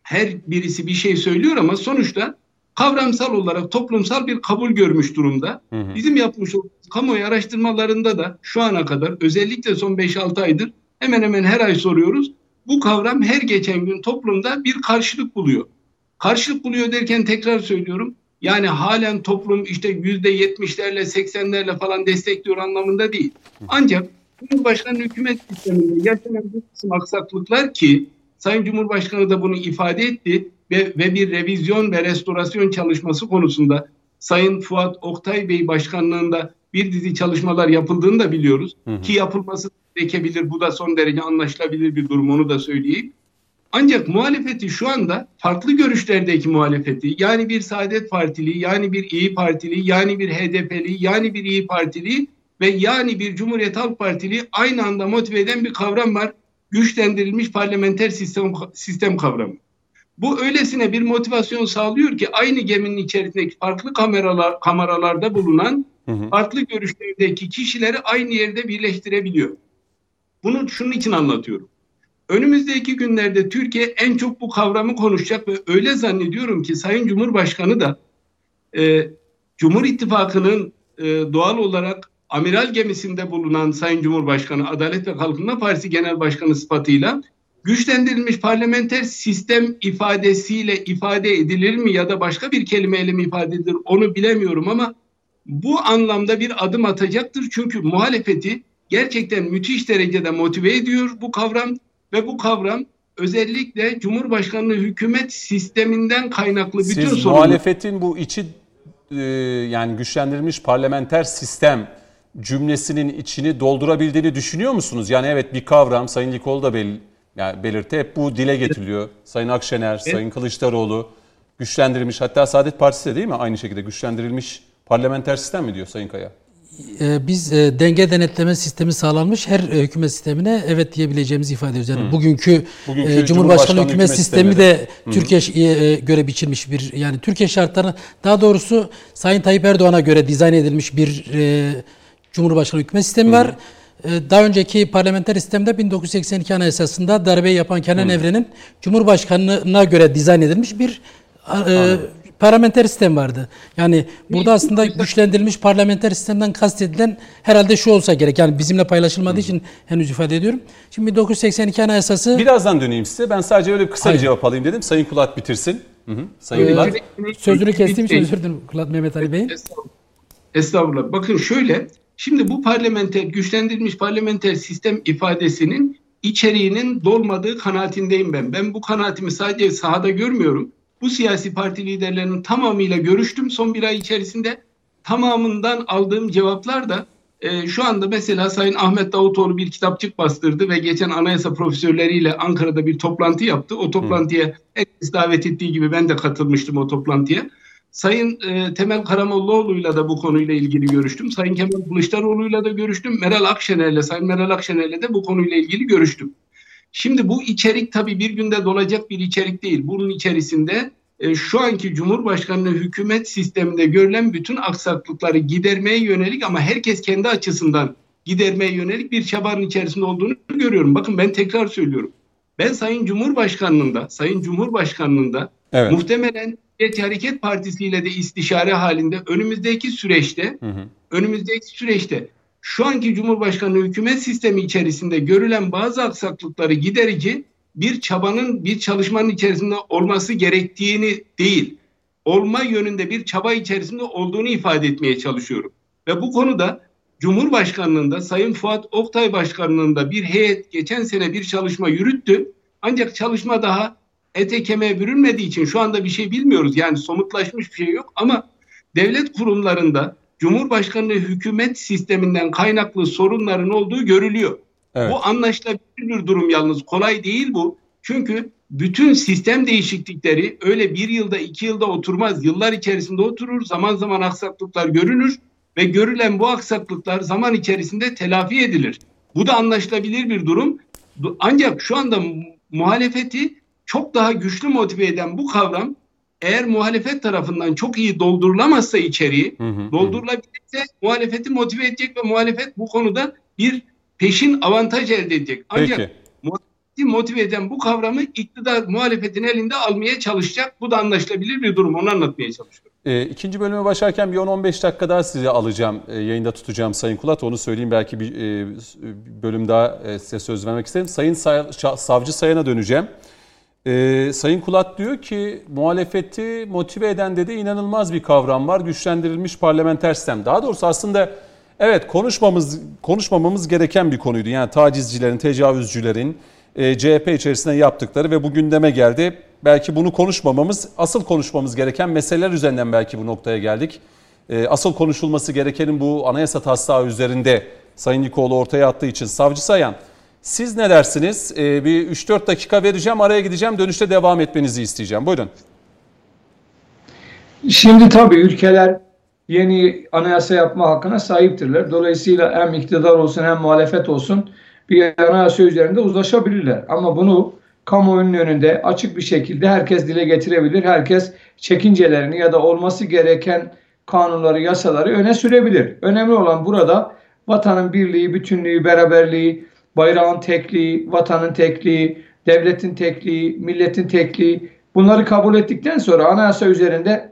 her birisi bir şey söylüyor ama sonuçta kavramsal olarak toplumsal bir kabul görmüş durumda. Hı hı. Bizim yapmış olduğumuz kamuoyu araştırmalarında da şu ana kadar özellikle son 5-6 aydır hemen hemen her ay soruyoruz. Bu kavram her geçen gün toplumda bir karşılık buluyor. Karşılık buluyor derken tekrar söylüyorum. Yani halen toplum işte yüzde yetmişlerle seksenlerle falan destekliyor anlamında değil. Ancak Cumhurbaşkanı hükümet sisteminde yaşanan bu kısım aksaklıklar ki Sayın Cumhurbaşkanı da bunu ifade etti ve, ve bir revizyon ve restorasyon çalışması konusunda Sayın Fuat Oktay Bey başkanlığında bir dizi çalışmalar yapıldığını da biliyoruz. Hı hı. Ki yapılması gerekebilir. Bu da son derece anlaşılabilir bir durum onu da söyleyeyim. Ancak muhalefeti şu anda farklı görüşlerdeki muhalefeti yani bir Saadet Partili, yani bir İyi Partili, yani bir HDP'li, yani bir İyi Partili ve yani bir Cumhuriyet Halk Partili aynı anda motive eden bir kavram var. Güçlendirilmiş parlamenter sistem, sistem kavramı. Bu öylesine bir motivasyon sağlıyor ki aynı geminin içerisindeki farklı kameralar kameralarda bulunan hı hı. farklı görüşlerdeki kişileri aynı yerde birleştirebiliyor. Bunu şunun için anlatıyorum. Önümüzdeki günlerde Türkiye en çok bu kavramı konuşacak ve öyle zannediyorum ki Sayın Cumhurbaşkanı da e, Cumhur İttifakı'nın e, doğal olarak amiral gemisinde bulunan Sayın Cumhurbaşkanı Adalet ve Kalkınma Partisi Genel Başkanı sıfatıyla güçlendirilmiş parlamenter sistem ifadesiyle ifade edilir mi ya da başka bir kelimeyle mi ifade edilir onu bilemiyorum ama bu anlamda bir adım atacaktır. Çünkü muhalefeti gerçekten müthiş derecede motive ediyor bu kavram ve bu kavram özellikle Cumhurbaşkanlığı hükümet sisteminden kaynaklı bütün Siz sorunlar. muhalefetin bu içi e, yani güçlendirilmiş parlamenter sistem cümlesinin içini doldurabildiğini düşünüyor musunuz? Yani evet bir kavram Sayın Likol da bel, yani belirtti hep bu dile getiriliyor. Sayın Akşener, evet. Sayın Kılıçdaroğlu güçlendirilmiş hatta Saadet Partisi de değil mi aynı şekilde güçlendirilmiş parlamenter sistem mi diyor Sayın Kaya? Ee, biz e, denge denetleme sistemi sağlanmış her e, hükümet sistemine evet diyebileceğimizi ifade ediyoruz. Yani bugünkü, bugünkü e, Cumhurbaşkanı, Cumhurbaşkanı hükümet, hükümet sistemi de hmm. Türkiye'ye göre biçilmiş bir yani Türkiye şartlarına daha doğrusu Sayın Tayyip Erdoğan'a göre dizayn edilmiş bir e, Cumhurbaşkanı hükümet sistemi var. Daha önceki parlamenter sistemde 1982 Anayasası'nda darbeyi yapan Kenan. Evren'in Cumhurbaşkanı'na göre dizayn edilmiş bir e, parlamenter sistem vardı. Yani burada aslında güçlendirilmiş parlamenter sistemden kastedilen herhalde şu olsa gerek. Yani bizimle paylaşılmadığı için henüz ifade ediyorum. Şimdi 1982 Anayasası... Birazdan döneyim size. Ben sadece öyle kısa Hayır. bir cevap alayım dedim. Sayın Kulat bitirsin. Hı hı. Sayın ee, Kulat. Sözünü kestiğim için özür dilerim Kulat Mehmet Ali Bey. Estağfurullah. Bakın şöyle. Şimdi bu parlamenter, güçlendirilmiş parlamenter sistem ifadesinin içeriğinin dolmadığı kanaatindeyim ben. Ben bu kanaatimi sadece sahada görmüyorum bu siyasi parti liderlerinin tamamıyla görüştüm son bir ay içerisinde. Tamamından aldığım cevaplar da e, şu anda mesela Sayın Ahmet Davutoğlu bir kitapçık bastırdı ve geçen anayasa profesörleriyle Ankara'da bir toplantı yaptı. O toplantıya herkes davet ettiği gibi ben de katılmıştım o toplantıya. Sayın e, Temel Karamollaoğlu'yla da bu konuyla ilgili görüştüm. Sayın Kemal Kılıçdaroğlu'yla da görüştüm. Meral Akşener'le, Sayın Meral Akşener'le de bu konuyla ilgili görüştüm. Şimdi bu içerik tabii bir günde dolacak bir içerik değil. Bunun içerisinde e, şu anki Cumhurbaşkanlığı hükümet sisteminde görülen bütün aksaklıkları gidermeye yönelik ama herkes kendi açısından gidermeye yönelik bir çabanın içerisinde olduğunu görüyorum. Bakın ben tekrar söylüyorum. Ben Sayın Cumhurbaşkanlığında, Sayın Cumhurbaşkanlığında evet. muhtemelen Milliyetçi Hareket Partisi ile de istişare halinde önümüzdeki süreçte, hı hı. önümüzdeki süreçte şu anki Cumhurbaşkanlığı hükümet sistemi içerisinde görülen bazı aksaklıkları giderici bir çabanın, bir çalışmanın içerisinde olması gerektiğini değil, olma yönünde bir çaba içerisinde olduğunu ifade etmeye çalışıyorum. Ve bu konuda Cumhurbaşkanlığında Sayın Fuat Oktay Başkanlığında bir heyet geçen sene bir çalışma yürüttü. Ancak çalışma daha ete kemiğe bürünmediği için şu anda bir şey bilmiyoruz. Yani somutlaşmış bir şey yok ama devlet kurumlarında Cumhurbaşkanlığı hükümet sisteminden kaynaklı sorunların olduğu görülüyor. Evet. Bu anlaşılabilir bir durum yalnız. Kolay değil bu. Çünkü bütün sistem değişiklikleri öyle bir yılda iki yılda oturmaz. Yıllar içerisinde oturur. Zaman zaman aksaklıklar görünür ve görülen bu aksaklıklar zaman içerisinde telafi edilir. Bu da anlaşılabilir bir durum. Ancak şu anda muhalefeti çok daha güçlü motive eden bu kavram eğer muhalefet tarafından çok iyi doldurulamazsa içeriği, hı hı, doldurulabilirse muhalefeti motive edecek ve muhalefet bu konuda bir peşin avantaj elde edecek. Ancak Peki. muhalefeti motive eden bu kavramı iktidar muhalefetin elinde almaya çalışacak. Bu da anlaşılabilir bir durum. Onu anlatmaya çalışıyorum. E, ikinci bölüme başlarken bir 10-15 dakika daha sizi alacağım, e, yayında tutacağım Sayın Kulat. Onu söyleyeyim belki bir e, bölüm daha e, size söz vermek isterim. Sayın Say Savcı Sayan'a döneceğim. E, Sayın Kulat diyor ki muhalefeti motive eden de inanılmaz bir kavram var. Güçlendirilmiş parlamenter sistem. Daha doğrusu aslında evet konuşmamız konuşmamamız gereken bir konuydu. Yani tacizcilerin, tecavüzcülerin e, CHP içerisinde yaptıkları ve bu gündeme geldi. Belki bunu konuşmamamız, asıl konuşmamız gereken meseleler üzerinden belki bu noktaya geldik. E, asıl konuşulması gerekenin bu anayasa taslağı üzerinde Sayın Nikoğlu ortaya attığı için Savcı Sayan siz ne dersiniz? Ee, bir 3-4 dakika vereceğim, araya gideceğim, dönüşte devam etmenizi isteyeceğim. Buyurun. Şimdi tabii ülkeler yeni anayasa yapma hakkına sahiptirler. Dolayısıyla hem iktidar olsun hem muhalefet olsun bir anayasa üzerinde uzlaşabilirler. Ama bunu kamuoyunun önünde açık bir şekilde herkes dile getirebilir. Herkes çekincelerini ya da olması gereken kanunları, yasaları öne sürebilir. Önemli olan burada vatanın birliği, bütünlüğü, beraberliği, bayrağın tekliği, vatanın tekliği, devletin tekliği, milletin tekliği bunları kabul ettikten sonra anayasa üzerinde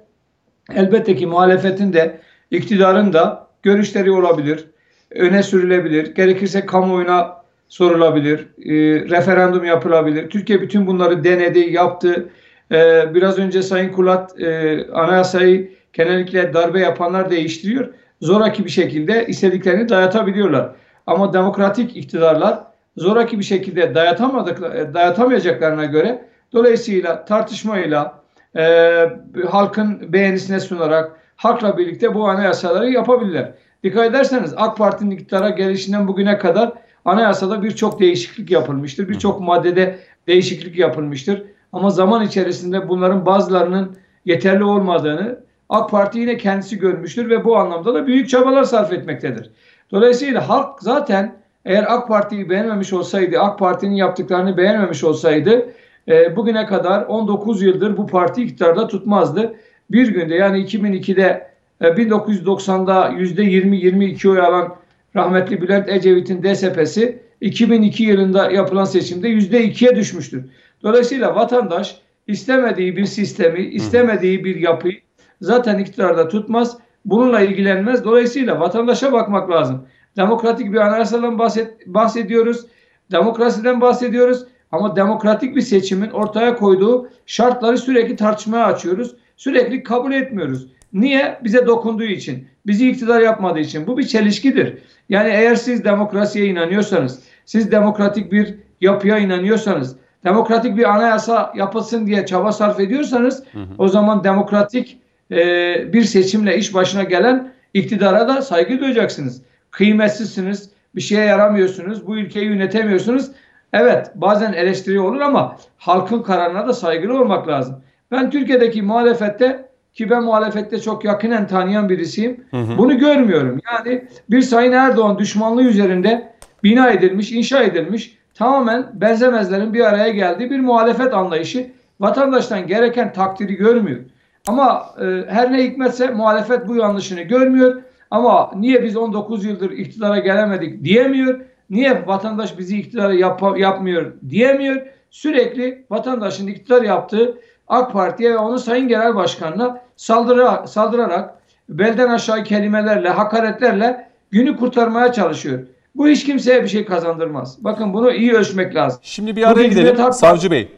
elbette ki muhalefetin de iktidarın da görüşleri olabilir, öne sürülebilir, gerekirse kamuoyuna sorulabilir, e, referandum yapılabilir. Türkiye bütün bunları denedi, yaptı. E, biraz önce Sayın Kulat e, anayasayı genellikle darbe yapanlar değiştiriyor. Zoraki bir şekilde istediklerini dayatabiliyorlar. Ama demokratik iktidarlar zoraki bir şekilde dayatamadık, e, dayatamayacaklarına göre dolayısıyla tartışmayla e, halkın beğenisine sunarak halkla birlikte bu anayasaları yapabilirler. Dikkat ederseniz AK Parti'nin iktidara gelişinden bugüne kadar anayasada birçok değişiklik yapılmıştır. Birçok maddede değişiklik yapılmıştır. Ama zaman içerisinde bunların bazılarının yeterli olmadığını AK Parti yine kendisi görmüştür ve bu anlamda da büyük çabalar sarf etmektedir. Dolayısıyla halk zaten eğer AK Parti'yi beğenmemiş olsaydı, AK Parti'nin yaptıklarını beğenmemiş olsaydı e, bugüne kadar 19 yıldır bu parti iktidarda tutmazdı. Bir günde yani 2002'de e, 1990'da %20-22 oy alan rahmetli Bülent Ecevit'in DSP'si 2002 yılında yapılan seçimde %2'ye düşmüştür. Dolayısıyla vatandaş istemediği bir sistemi, istemediği bir yapıyı zaten iktidarda tutmaz bununla ilgilenmez. Dolayısıyla vatandaşa bakmak lazım. Demokratik bir anayasadan bahset, bahsediyoruz. Demokrasiden bahsediyoruz. Ama demokratik bir seçimin ortaya koyduğu şartları sürekli tartışmaya açıyoruz. Sürekli kabul etmiyoruz. Niye? Bize dokunduğu için. Bizi iktidar yapmadığı için. Bu bir çelişkidir. Yani eğer siz demokrasiye inanıyorsanız, siz demokratik bir yapıya inanıyorsanız, demokratik bir anayasa yapılsın diye çaba sarf ediyorsanız hı hı. o zaman demokratik e, bir seçimle iş başına gelen iktidara da saygı duyacaksınız. Kıymetsizsiniz, bir şeye yaramıyorsunuz, bu ülkeyi yönetemiyorsunuz. Evet bazen eleştiri olur ama halkın kararına da saygılı olmak lazım. Ben Türkiye'deki muhalefette ki ben muhalefette çok yakinen tanıyan birisiyim. Hı hı. Bunu görmüyorum. Yani bir Sayın Erdoğan düşmanlığı üzerinde bina edilmiş, inşa edilmiş tamamen benzemezlerin bir araya geldiği bir muhalefet anlayışı vatandaştan gereken takdiri görmüyor. Ama e, her ne hikmetse muhalefet bu yanlışını görmüyor. Ama niye biz 19 yıldır iktidara gelemedik diyemiyor. Niye vatandaş bizi iktidara yap yapmıyor diyemiyor. Sürekli vatandaşın iktidar yaptığı AK Parti'ye ve onun Sayın Genel Başkanı'na saldıra, saldırarak belden aşağı kelimelerle, hakaretlerle günü kurtarmaya çalışıyor. Bu hiç kimseye bir şey kazandırmaz. Bakın bunu iyi ölçmek lazım. Şimdi bir araya gidelim Savcı Bey.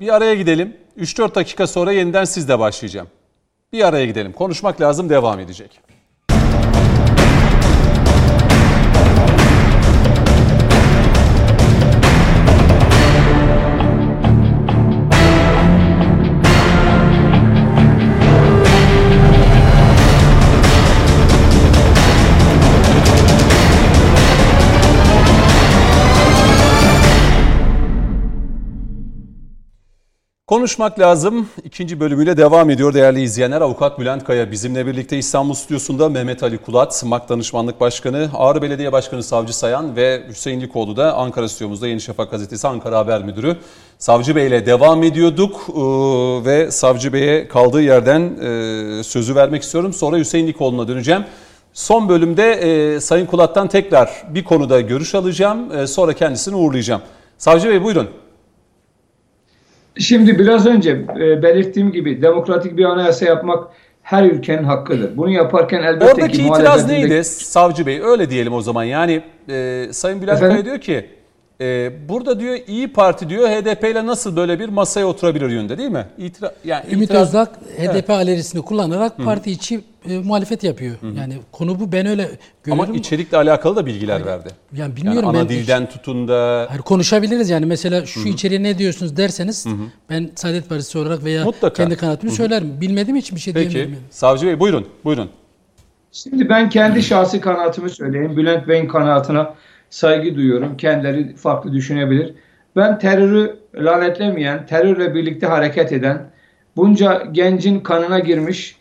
Bir araya gidelim. 3-4 dakika sonra yeniden sizle başlayacağım. Bir araya gidelim. Konuşmak lazım devam edecek. Konuşmak lazım. İkinci bölümüyle devam ediyor değerli izleyenler. Avukat Bülent Kaya bizimle birlikte İstanbul Stüdyosu'nda Mehmet Ali Kulat, MAK Danışmanlık Başkanı, Ağrı Belediye Başkanı Savcı Sayan ve Hüseyin Likoğlu da Ankara Stüdyomuzda Yeni Şafak Gazetesi Ankara Haber Müdürü. Savcı Bey ile devam ediyorduk ee, ve Savcı Bey'e kaldığı yerden e, sözü vermek istiyorum. Sonra Hüseyin Likoğlu'na döneceğim. Son bölümde e, Sayın Kulat'tan tekrar bir konuda görüş alacağım. E, sonra kendisini uğurlayacağım. Savcı Bey buyurun. Şimdi biraz önce e, belirttiğim gibi demokratik bir anayasa yapmak her ülkenin hakkıdır. Bunu yaparken elbette Oradaki ki itiraz muhalefetinde- neydi Savcı Bey? Öyle diyelim o zaman. Yani e, Sayın Bülent Efendim? Kaya diyor ki e, burada diyor İyi Parti diyor HDP ile nasıl böyle bir masaya oturabilir yönde değil mi? İtira yani Ümit itiraz- Özdağ HDP alerisini kullanarak parti içi e, muhalefet yapıyor. Yani konu bu ben öyle görüyorum. ama içerikle alakalı da bilgiler verdi. yani Yani bilmiyorum ana ben dilden tutun da Hayır, konuşabiliriz yani mesela şu içeriğe ne diyorsunuz derseniz ben Saadet Partisi olarak veya Mutlaka. kendi kanatımı söylerim. Bilmediğim için bir şey peki diyemiyorum. yani. Savcı Bey buyurun. Buyurun. Şimdi ben kendi şahsi kanaatimi söyleyeyim. Bülent Bey'in kanaatine saygı duyuyorum. Kendileri farklı düşünebilir. Ben terörü lanetlemeyen, terörle birlikte hareket eden, bunca gencin kanına girmiş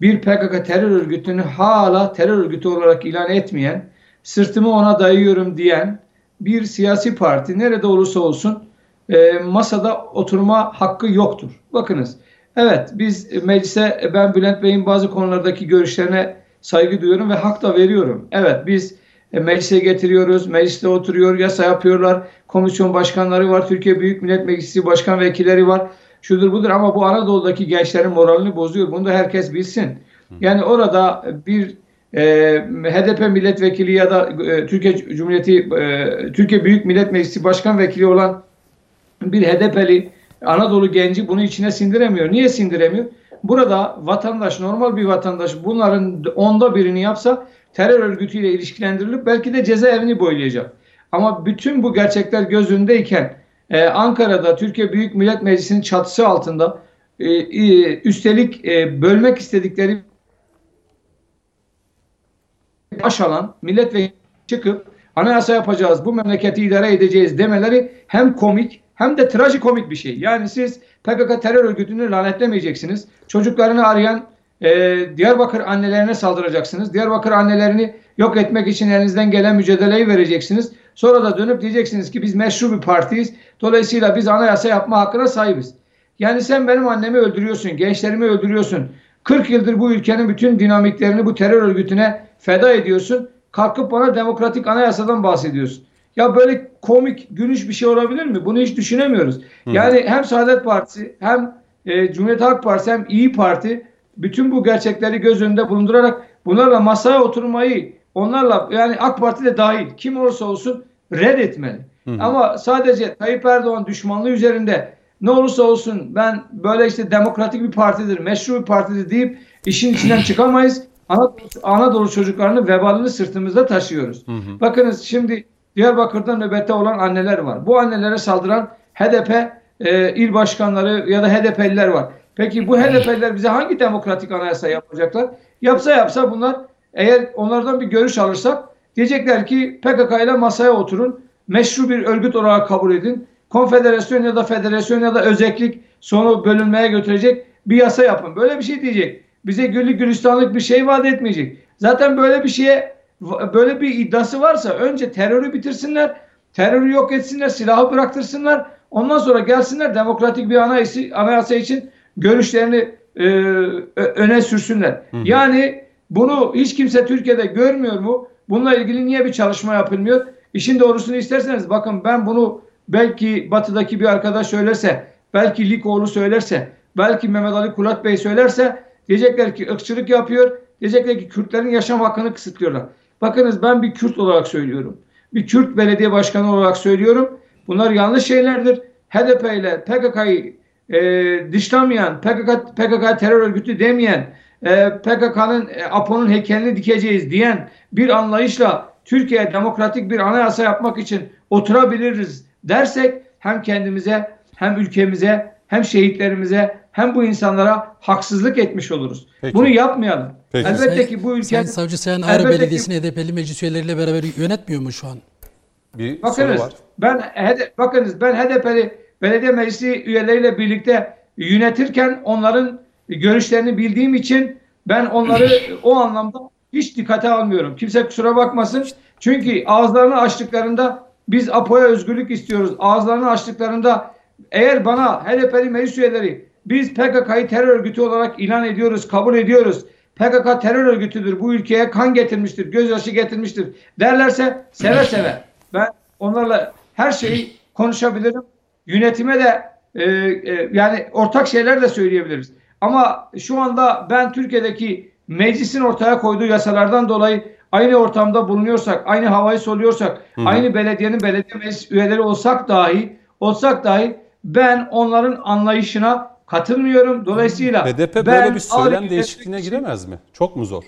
bir PKK terör örgütünü hala terör örgütü olarak ilan etmeyen, sırtımı ona dayıyorum diyen bir siyasi parti nerede olursa olsun e, masada oturma hakkı yoktur. Bakınız, evet biz meclise e, ben Bülent Bey'in bazı konulardaki görüşlerine saygı duyuyorum ve hak da veriyorum. Evet biz e, meclise getiriyoruz, mecliste oturuyor, yasa yapıyorlar, komisyon başkanları var, Türkiye Büyük Millet Meclisi başkan vekilleri var, şudur budur ama bu Anadolu'daki gençlerin moralini bozuyor. Bunu da herkes bilsin. Yani orada bir e, HDP milletvekili ya da e, Türkiye Cumhuriyeti e, Türkiye Büyük Millet Meclisi başkan vekili olan bir HDP'li Anadolu genci bunu içine sindiremiyor. Niye sindiremiyor? Burada vatandaş, normal bir vatandaş bunların onda birini yapsa terör örgütüyle ilişkilendirilip belki de cezaevini boylayacak. Ama bütün bu gerçekler göz önündeyken e, Ankara'da Türkiye Büyük Millet Meclisi'nin çatısı altında e, e, üstelik e, bölmek istedikleri baş alan milletvekili çıkıp anayasa yapacağız, bu memleketi idare edeceğiz demeleri hem komik hem de trajikomik bir şey. Yani siz PKK terör örgütünü lanetlemeyeceksiniz. Çocuklarını arayan e, Diyarbakır annelerine saldıracaksınız. Diyarbakır annelerini yok etmek için elinizden gelen mücadeleyi vereceksiniz. Sonra da dönüp diyeceksiniz ki biz meşru bir partiyiz. Dolayısıyla biz anayasa yapma hakkına sahibiz. Yani sen benim annemi öldürüyorsun, gençlerimi öldürüyorsun. 40 yıldır bu ülkenin bütün dinamiklerini bu terör örgütüne feda ediyorsun. Kalkıp bana demokratik anayasadan bahsediyorsun. Ya böyle komik, gülüş bir şey olabilir mi? Bunu hiç düşünemiyoruz. Yani hem Saadet Partisi hem e, Cumhuriyet Halk Partisi hem İyi Parti bütün bu gerçekleri göz önünde bulundurarak bunlarla masaya oturmayı onlarla yani AK Parti de dahil kim olursa olsun reddetmeli. Ama sadece Tayyip Erdoğan düşmanlığı üzerinde ne olursa olsun ben böyle işte demokratik bir partidir, meşru bir partidir deyip işin içinden (clears throat) çıkamayız. Anadolu, Anadolu çocuklarını vebalini sırtımızda taşıyoruz. Bakınız şimdi Diyarbakır'da nöbette olan anneler var. Bu annelere saldıran HDP e, il başkanları ya da HDP'liler var. Peki bu HDP'liler bize hangi demokratik anayasa yapacaklar? Yapsa yapsa bunlar eğer onlardan bir görüş alırsak diyecekler ki PKK ile masaya oturun. Meşru bir örgüt olarak kabul edin. Konfederasyon ya da federasyon ya da özellik sonu bölünmeye götürecek bir yasa yapın. Böyle bir şey diyecek. Bize güllük gülistanlık bir şey vaat etmeyecek. Zaten böyle bir şeye böyle bir iddiası varsa önce terörü bitirsinler, terörü yok etsinler, silahı bıraktırsınlar. Ondan sonra gelsinler demokratik bir anayasa için görüşlerini e, öne sürsünler. Hı hı. Yani bunu hiç kimse Türkiye'de görmüyor mu? Bununla ilgili niye bir çalışma yapılmıyor? İşin doğrusunu isterseniz bakın ben bunu belki batıdaki bir arkadaş söylerse, belki Likoğlu söylerse, belki Mehmet Ali Kulat Bey söylerse diyecekler ki ırkçılık yapıyor. Diyecekler ki Kürtlerin yaşam hakkını kısıtlıyorlar. Bakınız ben bir Kürt olarak söylüyorum. Bir Kürt belediye başkanı olarak söylüyorum. Bunlar yanlış şeylerdir. HDP ile PKK'yı e, dışlamayan, PKK, PKK terör örgütü demeyen, e, PKK'nın e, APO'nun heykelini dikeceğiz diyen bir anlayışla Türkiye demokratik bir anayasa yapmak için oturabiliriz dersek hem kendimize hem ülkemize hem şehitlerimize hem bu insanlara haksızlık etmiş oluruz. Peki. Bunu yapmayalım. Peki. Elbette Sayın- ki bu ülke Sayın Savcı Sayan Ağrı Belediyesi'ni HDP'li meclis üyeleriyle beraber yönetmiyor mu şu an? Bir soru Bakınız var. ben bakınız ben HDP'li belediye meclisi üyeleriyle birlikte yönetirken onların görüşlerini bildiğim için ben onları (laughs) o anlamda hiç dikkate almıyorum. Kimse kusura bakmasın. Çünkü ağızlarını açtıklarında biz APO'ya özgürlük istiyoruz. Ağızlarını açtıklarında eğer bana HDP'li meclis üyeleri biz PKK'yı terör örgütü olarak ilan ediyoruz, kabul ediyoruz. PKK terör örgütüdür. Bu ülkeye kan getirmiştir, gözyaşı getirmiştir derlerse seve seve (laughs) ben onlarla her şeyi konuşabilirim. Yönetime de e, e, yani ortak şeyler de söyleyebiliriz. Ama şu anda ben Türkiye'deki meclisin ortaya koyduğu yasalardan dolayı aynı ortamda bulunuyorsak, aynı havayı soluyorsak, Hı-hı. aynı belediyenin belediye meclis üyeleri olsak dahi, olsak dahi ben onların anlayışına katılmıyorum. Dolayısıyla HDP ben böyle bir söylem değişikliğine giremez mi? Çok mu zor?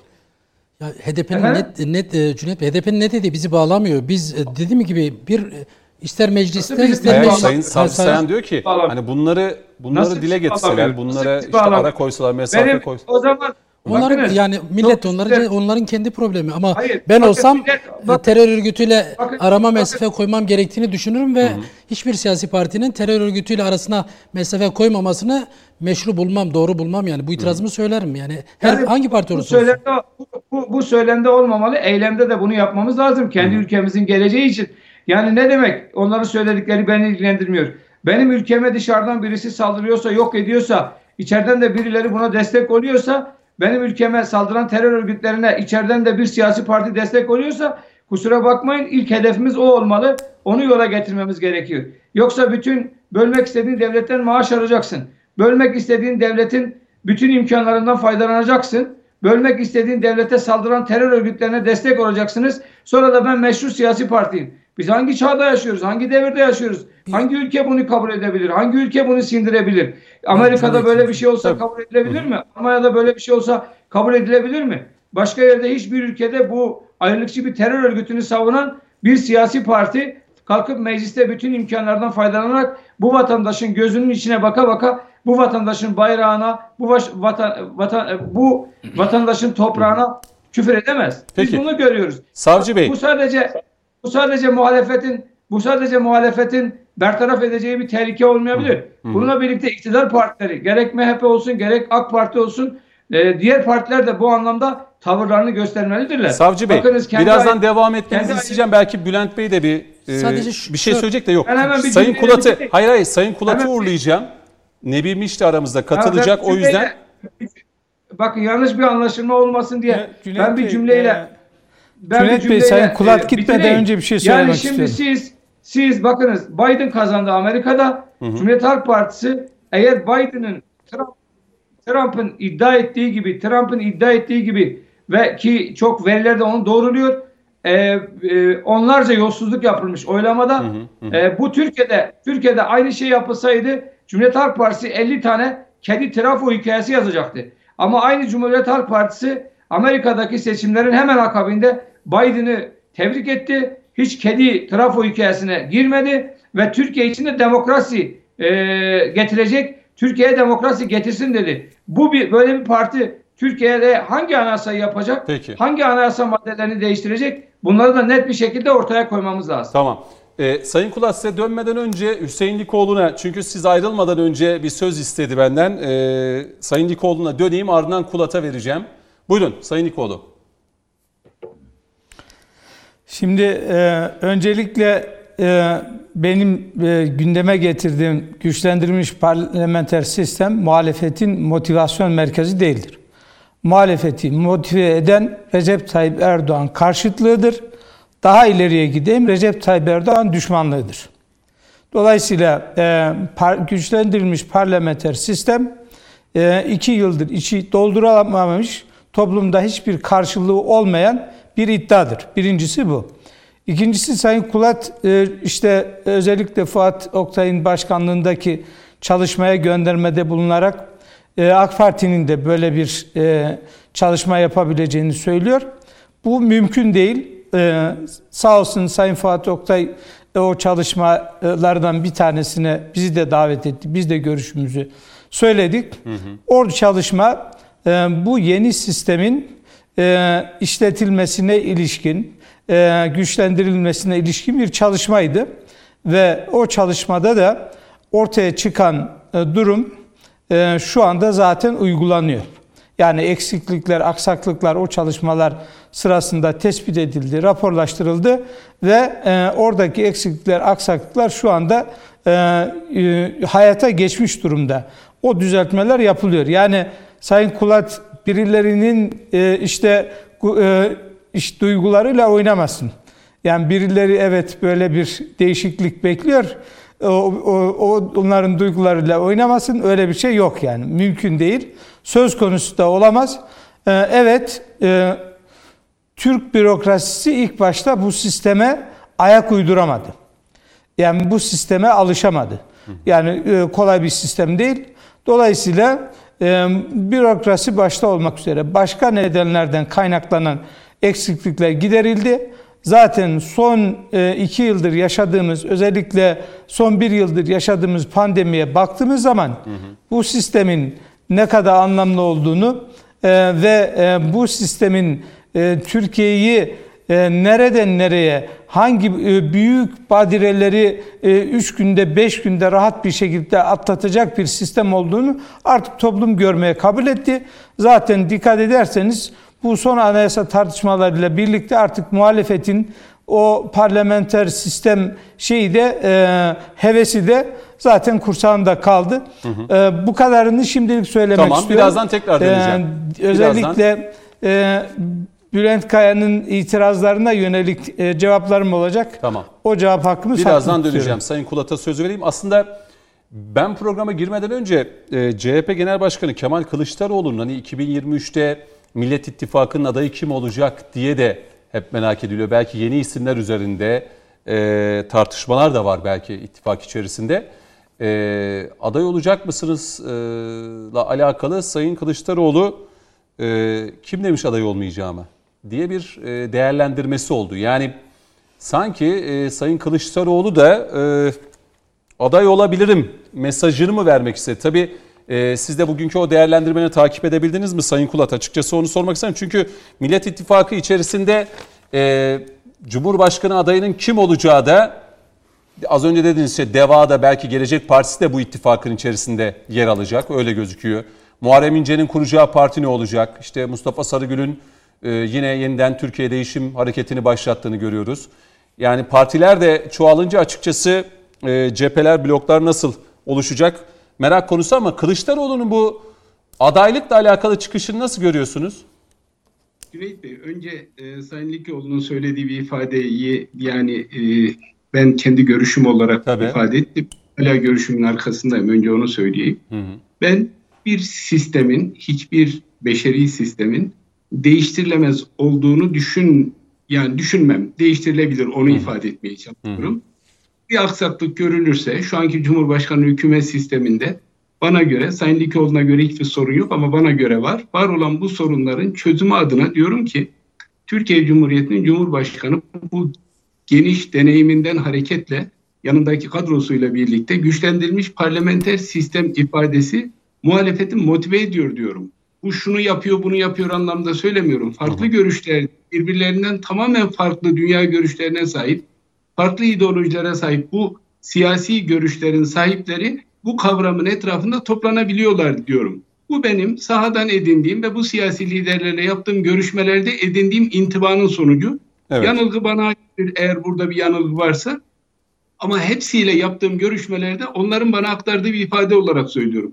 Ya HDP'nin net net e, Cüneyt HDP'nin ne dediği bizi bağlamıyor. Biz e, dediğim gibi bir e, ister mecliste ister meclis... Sayın Savcı Sayan diyor ki hani bunları bunları Nasıl dile getirseler, bunlara işte ara koysalar, mesafe koysalar. O zaman onlar Bakınız, yani millet onların onların kendi problemi ama Hayır, ben bakın, olsam millet, bak, terör örgütüyle bakın, arama bakın. mesafe koymam gerektiğini düşünürüm ve Hı-hı. hiçbir siyasi partinin terör örgütüyle arasına mesafe koymamasını meşru bulmam, doğru bulmam yani. Bu itirazımı Hı-hı. söylerim yani. Her yani hangi parti olursa bu söylemde, bu, bu, bu söylemde olmamalı. Eylemde de bunu yapmamız lazım kendi Hı-hı. ülkemizin geleceği için. Yani ne demek? Onların söyledikleri beni ilgilendirmiyor. Benim ülkeme dışarıdan birisi saldırıyorsa, yok ediyorsa, içeriden de birileri buna destek oluyorsa benim ülkeme saldıran terör örgütlerine içeriden de bir siyasi parti destek oluyorsa kusura bakmayın ilk hedefimiz o olmalı. Onu yola getirmemiz gerekiyor. Yoksa bütün bölmek istediğin devletten maaş alacaksın. Bölmek istediğin devletin bütün imkanlarından faydalanacaksın. Bölmek istediğin devlete saldıran terör örgütlerine destek olacaksınız. Sonra da ben meşru siyasi partiyim. Biz hangi çağda yaşıyoruz? Hangi devirde yaşıyoruz? Hangi ülke bunu kabul edebilir? Hangi ülke bunu sindirebilir? Amerika'da böyle bir şey olsa kabul edilebilir mi? Almanya'da böyle bir şey olsa kabul edilebilir mi? Başka yerde hiçbir ülkede bu ayrılıkçı bir terör örgütünü savunan bir siyasi parti kalkıp mecliste bütün imkanlardan faydalanarak bu vatandaşın gözünün içine baka baka bu vatandaşın bayrağına, bu vatan, vatan, bu vatandaşın toprağına küfür edemez. Biz Peki. bunu görüyoruz. Savcı Bey. Bu sadece bu sadece muhalefetin bu sadece muhalefetin bertaraf edeceği bir tehlike olmayabilir. Hı hı. Bununla birlikte iktidar partileri gerek MHP olsun gerek AK Parti olsun e, diğer partiler de bu anlamda tavırlarını göstermelidirler. Savcı Bey Bakınız, birazdan ay- devam etmenizi isteyeceğim. Belki Bülent Bey de bir e, Sadece şu, bir şey söyleyecek de yok. Sayın Kulat'ı bir... hayır hayır Sayın Kulat'ı uğurlayacağım. Nebi Miş de aramızda katılacak o yüzden. Bakın yanlış bir anlaşılma olmasın diye Cüneyt ben bir cümleyle ben Cüneyt Bey Sayın Kulat e, gitmeden bitireyim. önce bir şey söylemek yani şimdi istiyorum. siz siz bakınız Biden kazandı Amerika'da. Hı hı. Cumhuriyet Halk Partisi eğer Biden'ın Trump, Trump'ın iddia ettiği gibi Trump'ın iddia ettiği gibi ve ki çok veriler de onu doğruluyor. E, e, onlarca yolsuzluk yapılmış oylamada. Hı hı hı. E, bu Türkiye'de Türkiye'de aynı şey yapılsaydı Cumhuriyet Halk Partisi 50 tane kedi trafo hikayesi yazacaktı. Ama aynı Cumhuriyet Halk Partisi Amerika'daki seçimlerin hemen akabinde Biden'ı tebrik etti. Hiç kedi trafo hikayesine girmedi ve Türkiye için de demokrasi e, getirecek. Türkiye'ye demokrasi getirsin dedi. Bu bir böyle bir parti Türkiye'de hangi anayasayı yapacak? Peki. Hangi anayasa maddelerini değiştirecek? Bunları da net bir şekilde ortaya koymamız lazım. Tamam. Ee, Sayın Kulat size dönmeden önce Hüseyin Likoğlu'na çünkü siz ayrılmadan önce bir söz istedi benden. Ee, Sayın Likoğlu'na döneyim ardından Kulat'a vereceğim. Buyurun Sayın Likoğlu. Şimdi e, öncelikle e, benim e, gündeme getirdiğim güçlendirilmiş parlamenter sistem muhalefetin motivasyon merkezi değildir. Muhalefeti motive eden Recep Tayyip Erdoğan karşıtlığıdır. Daha ileriye gideyim Recep Tayyip Erdoğan düşmanlığıdır. Dolayısıyla e, par, güçlendirilmiş parlamenter sistem e, iki yıldır içi doldurulamamış toplumda hiçbir karşılığı olmayan bir iddiadır. Birincisi bu. İkincisi Sayın Kulat e, işte özellikle Fuat Oktay'ın başkanlığındaki çalışmaya göndermede bulunarak e, AK Parti'nin de böyle bir e, çalışma yapabileceğini söylüyor. Bu mümkün değil. Sağ olsun Sayın Fuat Oktay o çalışmalardan bir tanesine bizi de davet etti. Biz de görüşümüzü söyledik. Hı hı. Orada çalışma bu yeni sistemin işletilmesine ilişkin e, güçlendirilmesine ilişkin bir çalışmaydı. Ve o çalışmada da ortaya çıkan e, durum e, şu anda zaten uygulanıyor. Yani eksiklikler, aksaklıklar o çalışmalar sırasında tespit edildi, raporlaştırıldı ve e, oradaki eksiklikler, aksaklıklar şu anda e, e, hayata geçmiş durumda. O düzeltmeler yapılıyor. Yani Sayın Kulat birilerinin e, işte e, iş duygularıyla oynamasın. Yani birileri evet böyle bir değişiklik bekliyor. O, o, onların duygularıyla oynamasın. Öyle bir şey yok yani. Mümkün değil. Söz konusu da olamaz. Ee, evet, e, Türk bürokrasisi ilk başta bu sisteme ayak uyduramadı. Yani bu sisteme alışamadı. Yani e, kolay bir sistem değil. Dolayısıyla e, bürokrasi başta olmak üzere başka nedenlerden kaynaklanan eksiklikler giderildi. Zaten son e, iki yıldır yaşadığımız, özellikle son bir yıldır yaşadığımız pandemiye baktığımız zaman hı hı. bu sistemin ne kadar anlamlı olduğunu e, ve e, bu sistemin e, Türkiye'yi e, nereden nereye, hangi e, büyük badireleri 3 e, günde, 5 günde rahat bir şekilde atlatacak bir sistem olduğunu artık toplum görmeye kabul etti. Zaten dikkat ederseniz bu son anayasa tartışmalarıyla birlikte artık muhalefetin o parlamenter sistem şeyi de e, hevesi de zaten kursağında kaldı. Hı hı. E, bu kadarını şimdilik söylemek tamam, istiyorum. Tamam birazdan tekrar deneyeceğim. E, özellikle e, Bülent Kaya'nın itirazlarına yönelik e, cevaplarım olacak. Tamam. O cevap hakkımı Birazdan döneceğim. Sayın Kulat'a söz vereyim. Aslında ben programa girmeden önce e, CHP Genel Başkanı Kemal Kılıçdaroğlu'nun hani 2023'te Millet İttifakı'nın adayı kim olacak diye de hep merak ediliyor. Belki yeni isimler üzerinde e, tartışmalar da var belki ittifak içerisinde. E, aday olacak mısınızla e, alakalı Sayın Kılıçdaroğlu e, kim demiş aday olmayacağımı diye bir e, değerlendirmesi oldu. Yani sanki e, Sayın Kılıçdaroğlu da e, aday olabilirim mesajını mı vermek istedi? Tabii siz de bugünkü o değerlendirmeni takip edebildiniz mi Sayın Kulat? Açıkçası onu sormak istedim. Çünkü Millet İttifakı içerisinde Cumhurbaşkanı adayının kim olacağı da az önce dediğiniz şey DEVA da belki Gelecek Partisi de bu ittifakın içerisinde yer alacak. Öyle gözüküyor. Muharrem İnce'nin kuracağı parti ne olacak? İşte Mustafa Sarıgül'ün e, yine yeniden Türkiye Değişim Hareketi'ni başlattığını görüyoruz. Yani partiler de çoğalınca açıkçası e, cepheler, bloklar nasıl oluşacak merak konusu ama Kılıçdaroğlu'nun bu adaylıkla alakalı çıkışını nasıl görüyorsunuz? Cüneyt Bey, önce e, Sayın Likoğlu'nun söylediği bir ifadeyi yani e, ben kendi görüşüm olarak Tabii. ifade ettim. Hala görüşümün arkasındayım. Önce onu söyleyeyim. Hı hı. Ben bir sistemin, hiçbir beşeri sistemin değiştirilemez olduğunu düşün yani düşünmem. Değiştirilebilir onu hı ifade etmeye çalışıyorum. Hı. Bir aksaklık görülürse şu anki Cumhurbaşkanı hükümet sisteminde bana göre, Sayın Likoğlu'na göre hiçbir sorun yok ama bana göre var. Var olan bu sorunların çözümü adına diyorum ki Türkiye Cumhuriyeti'nin Cumhurbaşkanı bu geniş deneyiminden hareketle yanındaki kadrosuyla birlikte güçlendirilmiş parlamenter sistem ifadesi muhalefeti motive ediyor diyorum. Bu şunu yapıyor bunu yapıyor anlamda söylemiyorum. Farklı görüşler birbirlerinden tamamen farklı dünya görüşlerine sahip, farklı ideolojilere sahip bu siyasi görüşlerin sahipleri bu kavramın etrafında toplanabiliyorlar diyorum. Bu benim sahadan edindiğim ve bu siyasi liderlerle yaptığım görüşmelerde edindiğim intibanın sonucu. Evet. Yanılgı bana aittir eğer burada bir yanılgı varsa. Ama hepsiyle yaptığım görüşmelerde onların bana aktardığı bir ifade olarak söylüyorum.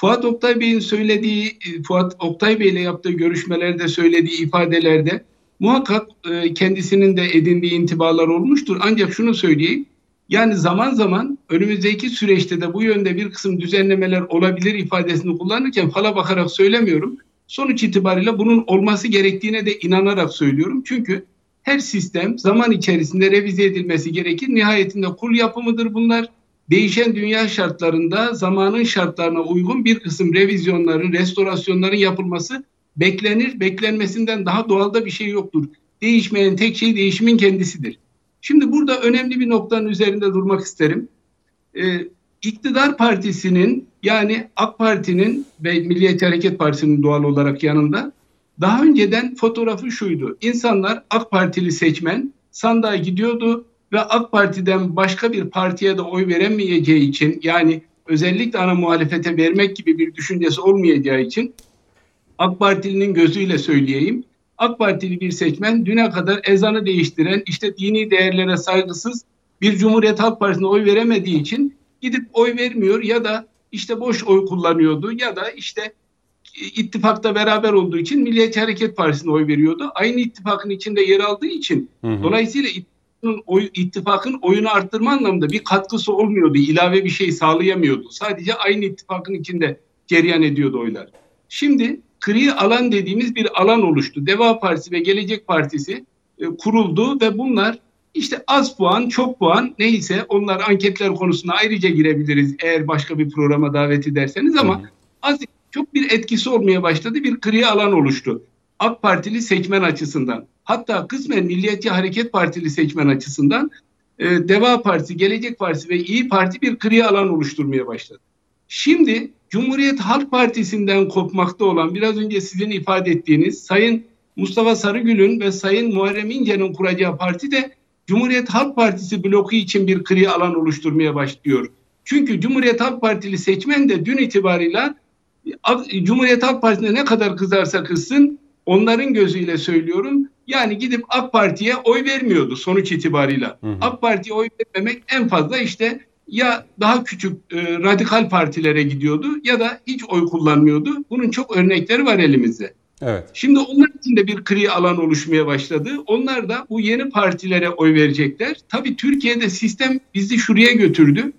Fuat Oktay Bey'in söylediği, Fuat Oktay Bey ile yaptığı görüşmelerde söylediği ifadelerde muhakkak e, kendisinin de edindiği intibalar olmuştur. Ancak şunu söyleyeyim, yani zaman zaman önümüzdeki süreçte de bu yönde bir kısım düzenlemeler olabilir ifadesini kullanırken fala bakarak söylemiyorum. Sonuç itibariyle bunun olması gerektiğine de inanarak söylüyorum. Çünkü her sistem zaman içerisinde revize edilmesi gerekir. Nihayetinde kul yapımıdır bunlar. Değişen dünya şartlarında zamanın şartlarına uygun bir kısım revizyonların, restorasyonların yapılması beklenir. Beklenmesinden daha doğal da bir şey yoktur. Değişmeyen tek şey değişimin kendisidir. Şimdi burada önemli bir noktanın üzerinde durmak isterim. Ee, iktidar partisinin yani AK Parti'nin ve Milliyetçi Hareket Partisi'nin doğal olarak yanında daha önceden fotoğrafı şuydu. İnsanlar AK Partili seçmen sandığa gidiyordu. Ve AK Parti'den başka bir partiye de oy veremeyeceği için yani özellikle ana muhalefete vermek gibi bir düşüncesi olmayacağı için AK Partili'nin gözüyle söyleyeyim. AK Partili bir seçmen düne kadar ezanı değiştiren, işte dini değerlere saygısız bir Cumhuriyet Halk Partisi'ne oy veremediği için gidip oy vermiyor ya da işte boş oy kullanıyordu ya da işte ittifakta beraber olduğu için Milliyetçi Hareket Partisi'ne oy veriyordu. Aynı ittifakın içinde yer aldığı için hı hı. dolayısıyla ittifakın, oy, ittifakın oyunu arttırma anlamında bir katkısı olmuyordu. ilave bir şey sağlayamıyordu. Sadece aynı ittifakın içinde cereyan ediyordu oylar. Şimdi gri alan dediğimiz bir alan oluştu. Deva Partisi ve Gelecek Partisi e, kuruldu ve bunlar işte az puan, çok puan neyse onlar anketler konusuna ayrıca girebiliriz eğer başka bir programa davet ederseniz ama az çok bir etkisi olmaya başladı. Bir gri alan oluştu. AK Partili seçmen açısından hatta kısmen Milliyetçi Hareket Partili seçmen açısından e, Deva Partisi, Gelecek Partisi ve İyi Parti bir gri alan oluşturmaya başladı. Şimdi Cumhuriyet Halk Partisi'nden kopmakta olan biraz önce sizin ifade ettiğiniz Sayın Mustafa Sarıgül'ün ve Sayın Muharrem İnce'nin kuracağı parti de Cumhuriyet Halk Partisi bloku için bir gri alan oluşturmaya başlıyor. Çünkü Cumhuriyet Halk Partili seçmen de dün itibarıyla Cumhuriyet Halk Partisi'ne ne kadar kızarsa kızsın onların gözüyle söylüyorum. Yani gidip AK Parti'ye oy vermiyordu sonuç itibarıyla. Hı hı. AK Parti'ye oy vermemek en fazla işte ya daha küçük e, radikal partilere gidiyordu ya da hiç oy kullanmıyordu. Bunun çok örnekleri var elimizde. Evet. Şimdi onlar için de bir kri alan oluşmaya başladı. Onlar da bu yeni partilere oy verecekler. Tabii Türkiye'de sistem bizi şuraya götürdü.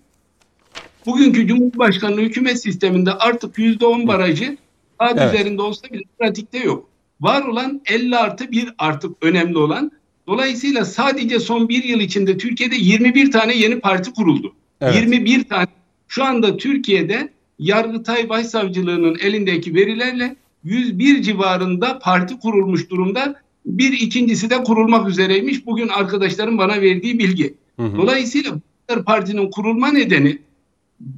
Bugünkü Cumhurbaşkanlığı hükümet sisteminde artık yüzde on barajı kağıt evet. üzerinde olsa bile pratikte yok. Var olan 50 artı 1 artık önemli olan. Dolayısıyla sadece son bir yıl içinde Türkiye'de 21 tane yeni parti kuruldu. Evet. 21 tane. Şu anda Türkiye'de Yargıtay Başsavcılığı'nın elindeki verilerle 101 civarında parti kurulmuş durumda. Bir ikincisi de kurulmak üzereymiş. Bugün arkadaşlarım bana verdiği bilgi. Hı hı. Dolayısıyla partinin kurulma nedeni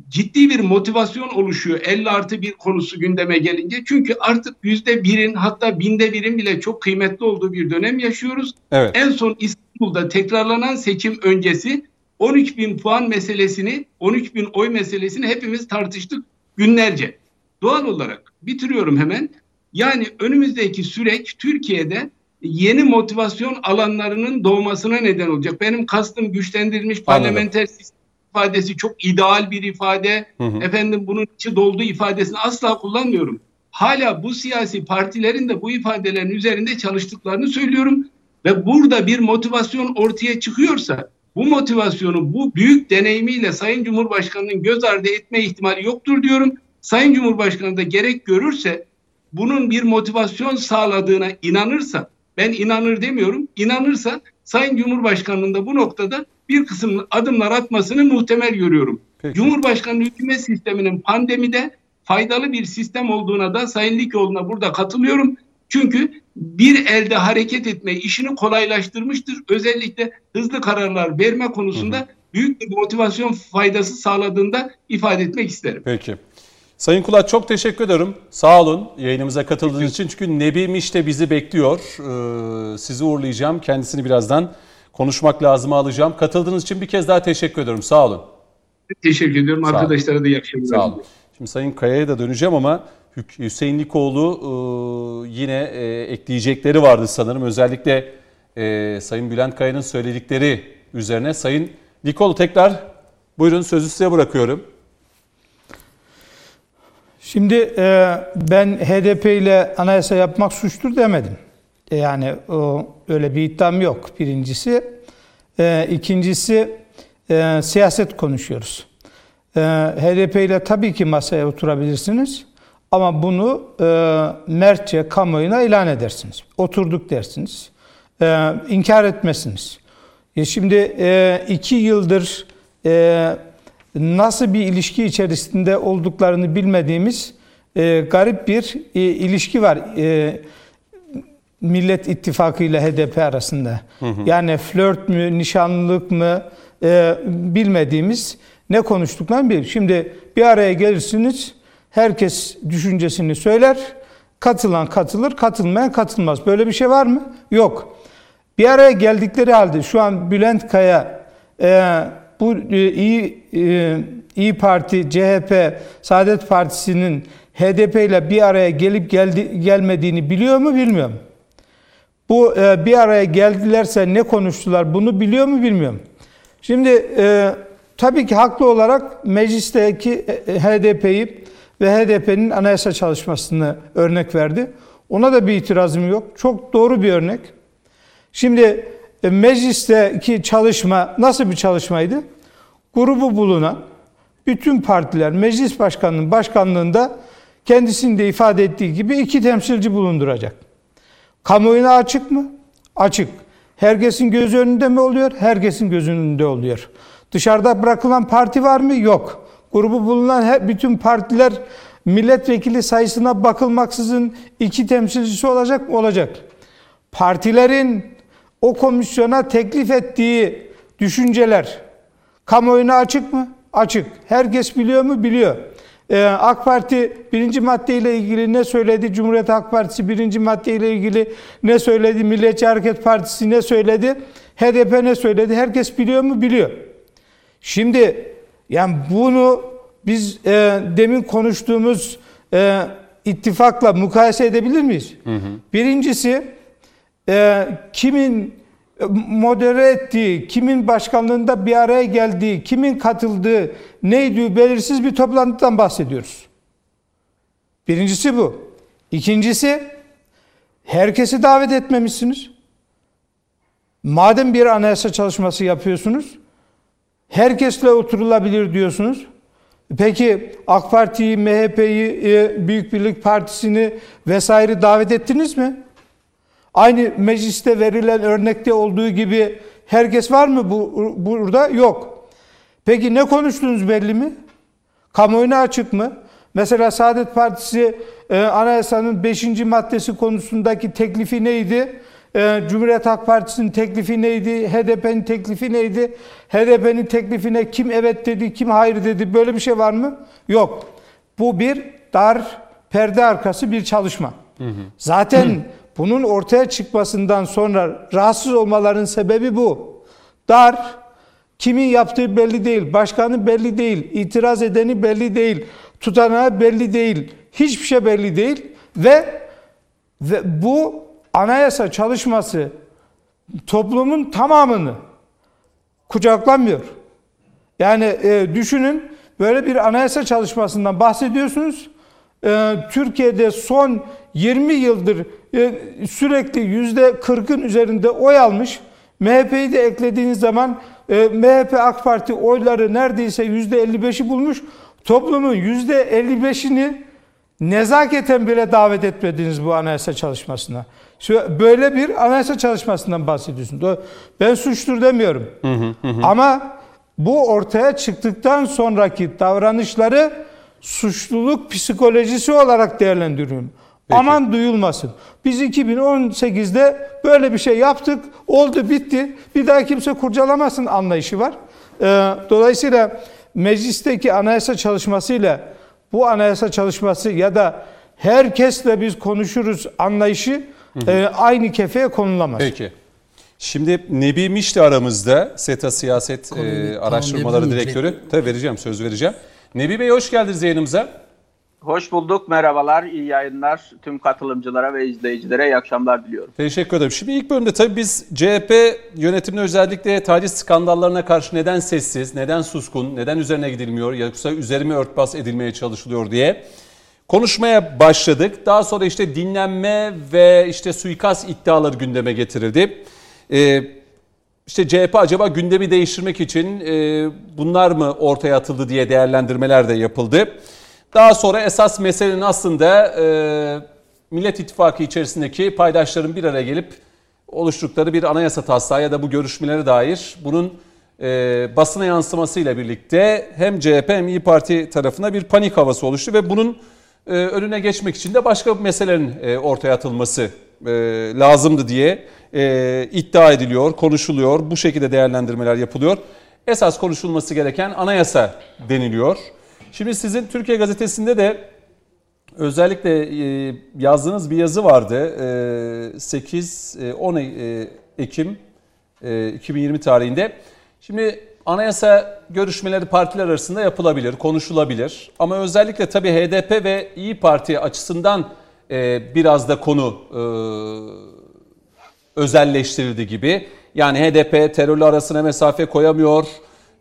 ciddi bir motivasyon oluşuyor 50 artı bir konusu gündeme gelince. Çünkü artık yüzde birin hatta binde birin bile çok kıymetli olduğu bir dönem yaşıyoruz. Evet. En son İstanbul'da tekrarlanan seçim öncesi 13 bin puan meselesini, 13 bin oy meselesini hepimiz tartıştık günlerce. Doğal olarak bitiriyorum hemen. Yani önümüzdeki süreç Türkiye'de yeni motivasyon alanlarının doğmasına neden olacak. Benim kastım güçlendirilmiş parlamenter sistem ifadesi çok ideal bir ifade. Hı hı. Efendim bunun içi dolduğu ifadesini asla kullanmıyorum. Hala bu siyasi partilerin de bu ifadelerin üzerinde çalıştıklarını söylüyorum. Ve burada bir motivasyon ortaya çıkıyorsa bu motivasyonu bu büyük deneyimiyle Sayın Cumhurbaşkanı'nın göz ardı etme ihtimali yoktur diyorum. Sayın Cumhurbaşkanı da gerek görürse bunun bir motivasyon sağladığına inanırsa ben inanır demiyorum. inanırsa Sayın Cumhurbaşkanı'nın da bu noktada bir kısım adımlar atmasını muhtemel görüyorum. Peki. Cumhurbaşkanı hükümet sisteminin pandemide faydalı bir sistem olduğuna da Sayın Likoğlu'na burada katılıyorum. Çünkü bir elde hareket etme işini kolaylaştırmıştır. Özellikle hızlı kararlar verme konusunda hı hı. büyük bir motivasyon faydası sağladığında ifade etmek isterim. Peki. Sayın Kulat çok teşekkür ederim. Sağ olun yayınımıza katıldığınız için. Çünkü Nebi Miş de bizi bekliyor. Ee, sizi uğurlayacağım. Kendisini birazdan konuşmak lazım alacağım. Katıldığınız için bir kez daha teşekkür ediyorum. Sağ olun. Teşekkür ediyorum. Arkadaşlara da iyi akşamlar. Sağ olun. Şimdi Sayın Kaya'ya da döneceğim ama Hüseyin Likoğlu e, yine e, ekleyecekleri vardı sanırım. Özellikle e, Sayın Bülent Kaya'nın söyledikleri üzerine. Sayın Likoğlu tekrar buyurun sözü size bırakıyorum. Şimdi ben HDP ile anayasa yapmak suçtur demedim. Yani o, öyle bir iddiam yok birincisi. E, ikincisi e, siyaset konuşuyoruz. E, HDP ile tabii ki masaya oturabilirsiniz. Ama bunu e, mertçe kamuoyuna ilan edersiniz. Oturduk dersiniz. E, inkar etmezsiniz. E şimdi e, iki yıldır e, nasıl bir ilişki içerisinde olduklarını bilmediğimiz e, garip bir e, ilişki var. E, Millet İttifakı ile HDP arasında. Hı hı. Yani flört mü, nişanlılık mı e, bilmediğimiz ne konuştuklarını bir. Şimdi bir araya gelirsiniz, herkes düşüncesini söyler, katılan katılır, katılmayan katılmaz. Böyle bir şey var mı? Yok. Bir araya geldikleri halde şu an Bülent Kaya e, bu e, iyi e, İyi Parti, CHP, Saadet Partisi'nin HDP ile bir araya gelip geldi, gelmediğini biliyor mu bilmiyor mu? Bu e, bir araya geldilerse ne konuştular bunu biliyor mu bilmiyorum. Şimdi e, tabii ki haklı olarak meclisteki e, HDP'yi ve HDP'nin anayasa çalışmasını örnek verdi. Ona da bir itirazım yok. Çok doğru bir örnek. Şimdi e, meclisteki çalışma nasıl bir çalışmaydı? Grubu bulunan bütün partiler meclis başkanının başkanlığında kendisinin de ifade ettiği gibi iki temsilci bulunduracak. Kamuoyuna açık mı? Açık. Herkesin göz önünde mi oluyor? Herkesin göz önünde oluyor. Dışarıda bırakılan parti var mı? Yok. Grubu bulunan her, bütün partiler milletvekili sayısına bakılmaksızın iki temsilcisi olacak mı? Olacak. Partilerin o komisyona teklif ettiği düşünceler kamuoyuna açık mı? Açık. Herkes biliyor mu? Biliyor. Ee, AK Parti birinci madde ile ilgili ne söyledi? Cumhuriyet Halk Partisi birinci madde ile ilgili ne söyledi? Milliyetçi Hareket Partisi ne söyledi? HDP ne söyledi? Herkes biliyor mu? Biliyor. Şimdi yani bunu biz e, demin konuştuğumuz e, ittifakla mukayese edebilir miyiz? Hı hı. Birincisi e, kimin modere ettiği, kimin başkanlığında bir araya geldiği, kimin katıldığı neydi belirsiz bir toplantıdan bahsediyoruz. Birincisi bu. İkincisi herkesi davet etmemişsiniz. Madem bir anayasa çalışması yapıyorsunuz, herkesle oturulabilir diyorsunuz. Peki AK Parti'yi, MHP'yi, e, Büyük Birlik Partisi'ni vesaire davet ettiniz mi? Aynı mecliste verilen örnekte olduğu gibi herkes var mı bu burada? Yok. Peki ne konuştunuz belli mi? Kamuoyuna açık mı? Mesela Saadet Partisi e, anayasanın 5. maddesi konusundaki teklifi neydi? E, Cumhuriyet Halk Partisi'nin teklifi neydi? HDP'nin teklifi neydi? HDP'nin teklifine kim evet dedi, kim hayır dedi? Böyle bir şey var mı? Yok. Bu bir dar perde arkası bir çalışma. Hı hı. Zaten hı. (clears throat) bunun ortaya çıkmasından sonra rahatsız olmaların sebebi bu. Dar, kimin yaptığı belli değil, başkanı belli değil, itiraz edeni belli değil, tutanağı belli değil, hiçbir şey belli değil ve ve bu anayasa çalışması toplumun tamamını kucaklamıyor. Yani e, düşünün böyle bir anayasa çalışmasından bahsediyorsunuz. E, Türkiye'de son 20 yıldır sürekli yüzde 40'ın üzerinde oy almış. MHP'yi de eklediğiniz zaman e, MHP AK Parti oyları neredeyse yüzde 55'i bulmuş. Toplumun yüzde 55'ini nezaketen bile davet etmediniz bu anayasa çalışmasına. Böyle bir anayasa çalışmasından bahsediyorsun. Ben suçtur demiyorum. Hı hı hı. Ama bu ortaya çıktıktan sonraki davranışları suçluluk psikolojisi olarak değerlendiriyorum. Peki. Aman duyulmasın. Biz 2018'de böyle bir şey yaptık, oldu bitti. Bir daha kimse kurcalamasın anlayışı var. Ee, dolayısıyla meclisteki anayasa çalışmasıyla bu anayasa çalışması ya da herkesle biz konuşuruz anlayışı hı hı. E, aynı kefeye konulamaz. Peki. Şimdi Nebi Mişti aramızda SETA Siyaset e, Araştırmaları tamam, Direktörü. Tabii vereceğim, söz vereceğim. Nebi Bey hoş geldiniz yayınımıza. Hoş bulduk, merhabalar, iyi yayınlar tüm katılımcılara ve izleyicilere iyi akşamlar diliyorum. Teşekkür ederim. Şimdi ilk bölümde tabii biz CHP yönetimine özellikle taciz skandallarına karşı neden sessiz, neden suskun, neden üzerine gidilmiyor yoksa üzerime örtbas edilmeye çalışılıyor diye konuşmaya başladık. Daha sonra işte dinlenme ve işte suikast iddiaları gündeme getirildi. Ee, işte CHP acaba gündemi değiştirmek için e, bunlar mı ortaya atıldı diye değerlendirmeler de yapıldı. Daha sonra esas meselenin aslında e, Millet İttifakı içerisindeki paydaşların bir araya gelip oluşturdukları bir anayasa taslağı ya da bu görüşmelere dair bunun e, basına yansımasıyla birlikte hem CHP hem İyi Parti tarafına bir panik havası oluştu ve bunun e, önüne geçmek için de başka meselelerin e, ortaya atılması e, lazımdı diye e, iddia ediliyor, konuşuluyor. Bu şekilde değerlendirmeler yapılıyor. Esas konuşulması gereken anayasa deniliyor. Şimdi sizin Türkiye Gazetesi'nde de özellikle e, yazdığınız bir yazı vardı. 8-10 e, e, Ekim 2020 tarihinde. Şimdi anayasa görüşmeleri partiler arasında yapılabilir, konuşulabilir. Ama özellikle tabii HDP ve İyi Parti açısından biraz da konu özelleştirildi gibi. Yani HDP terörle arasına mesafe koyamıyor,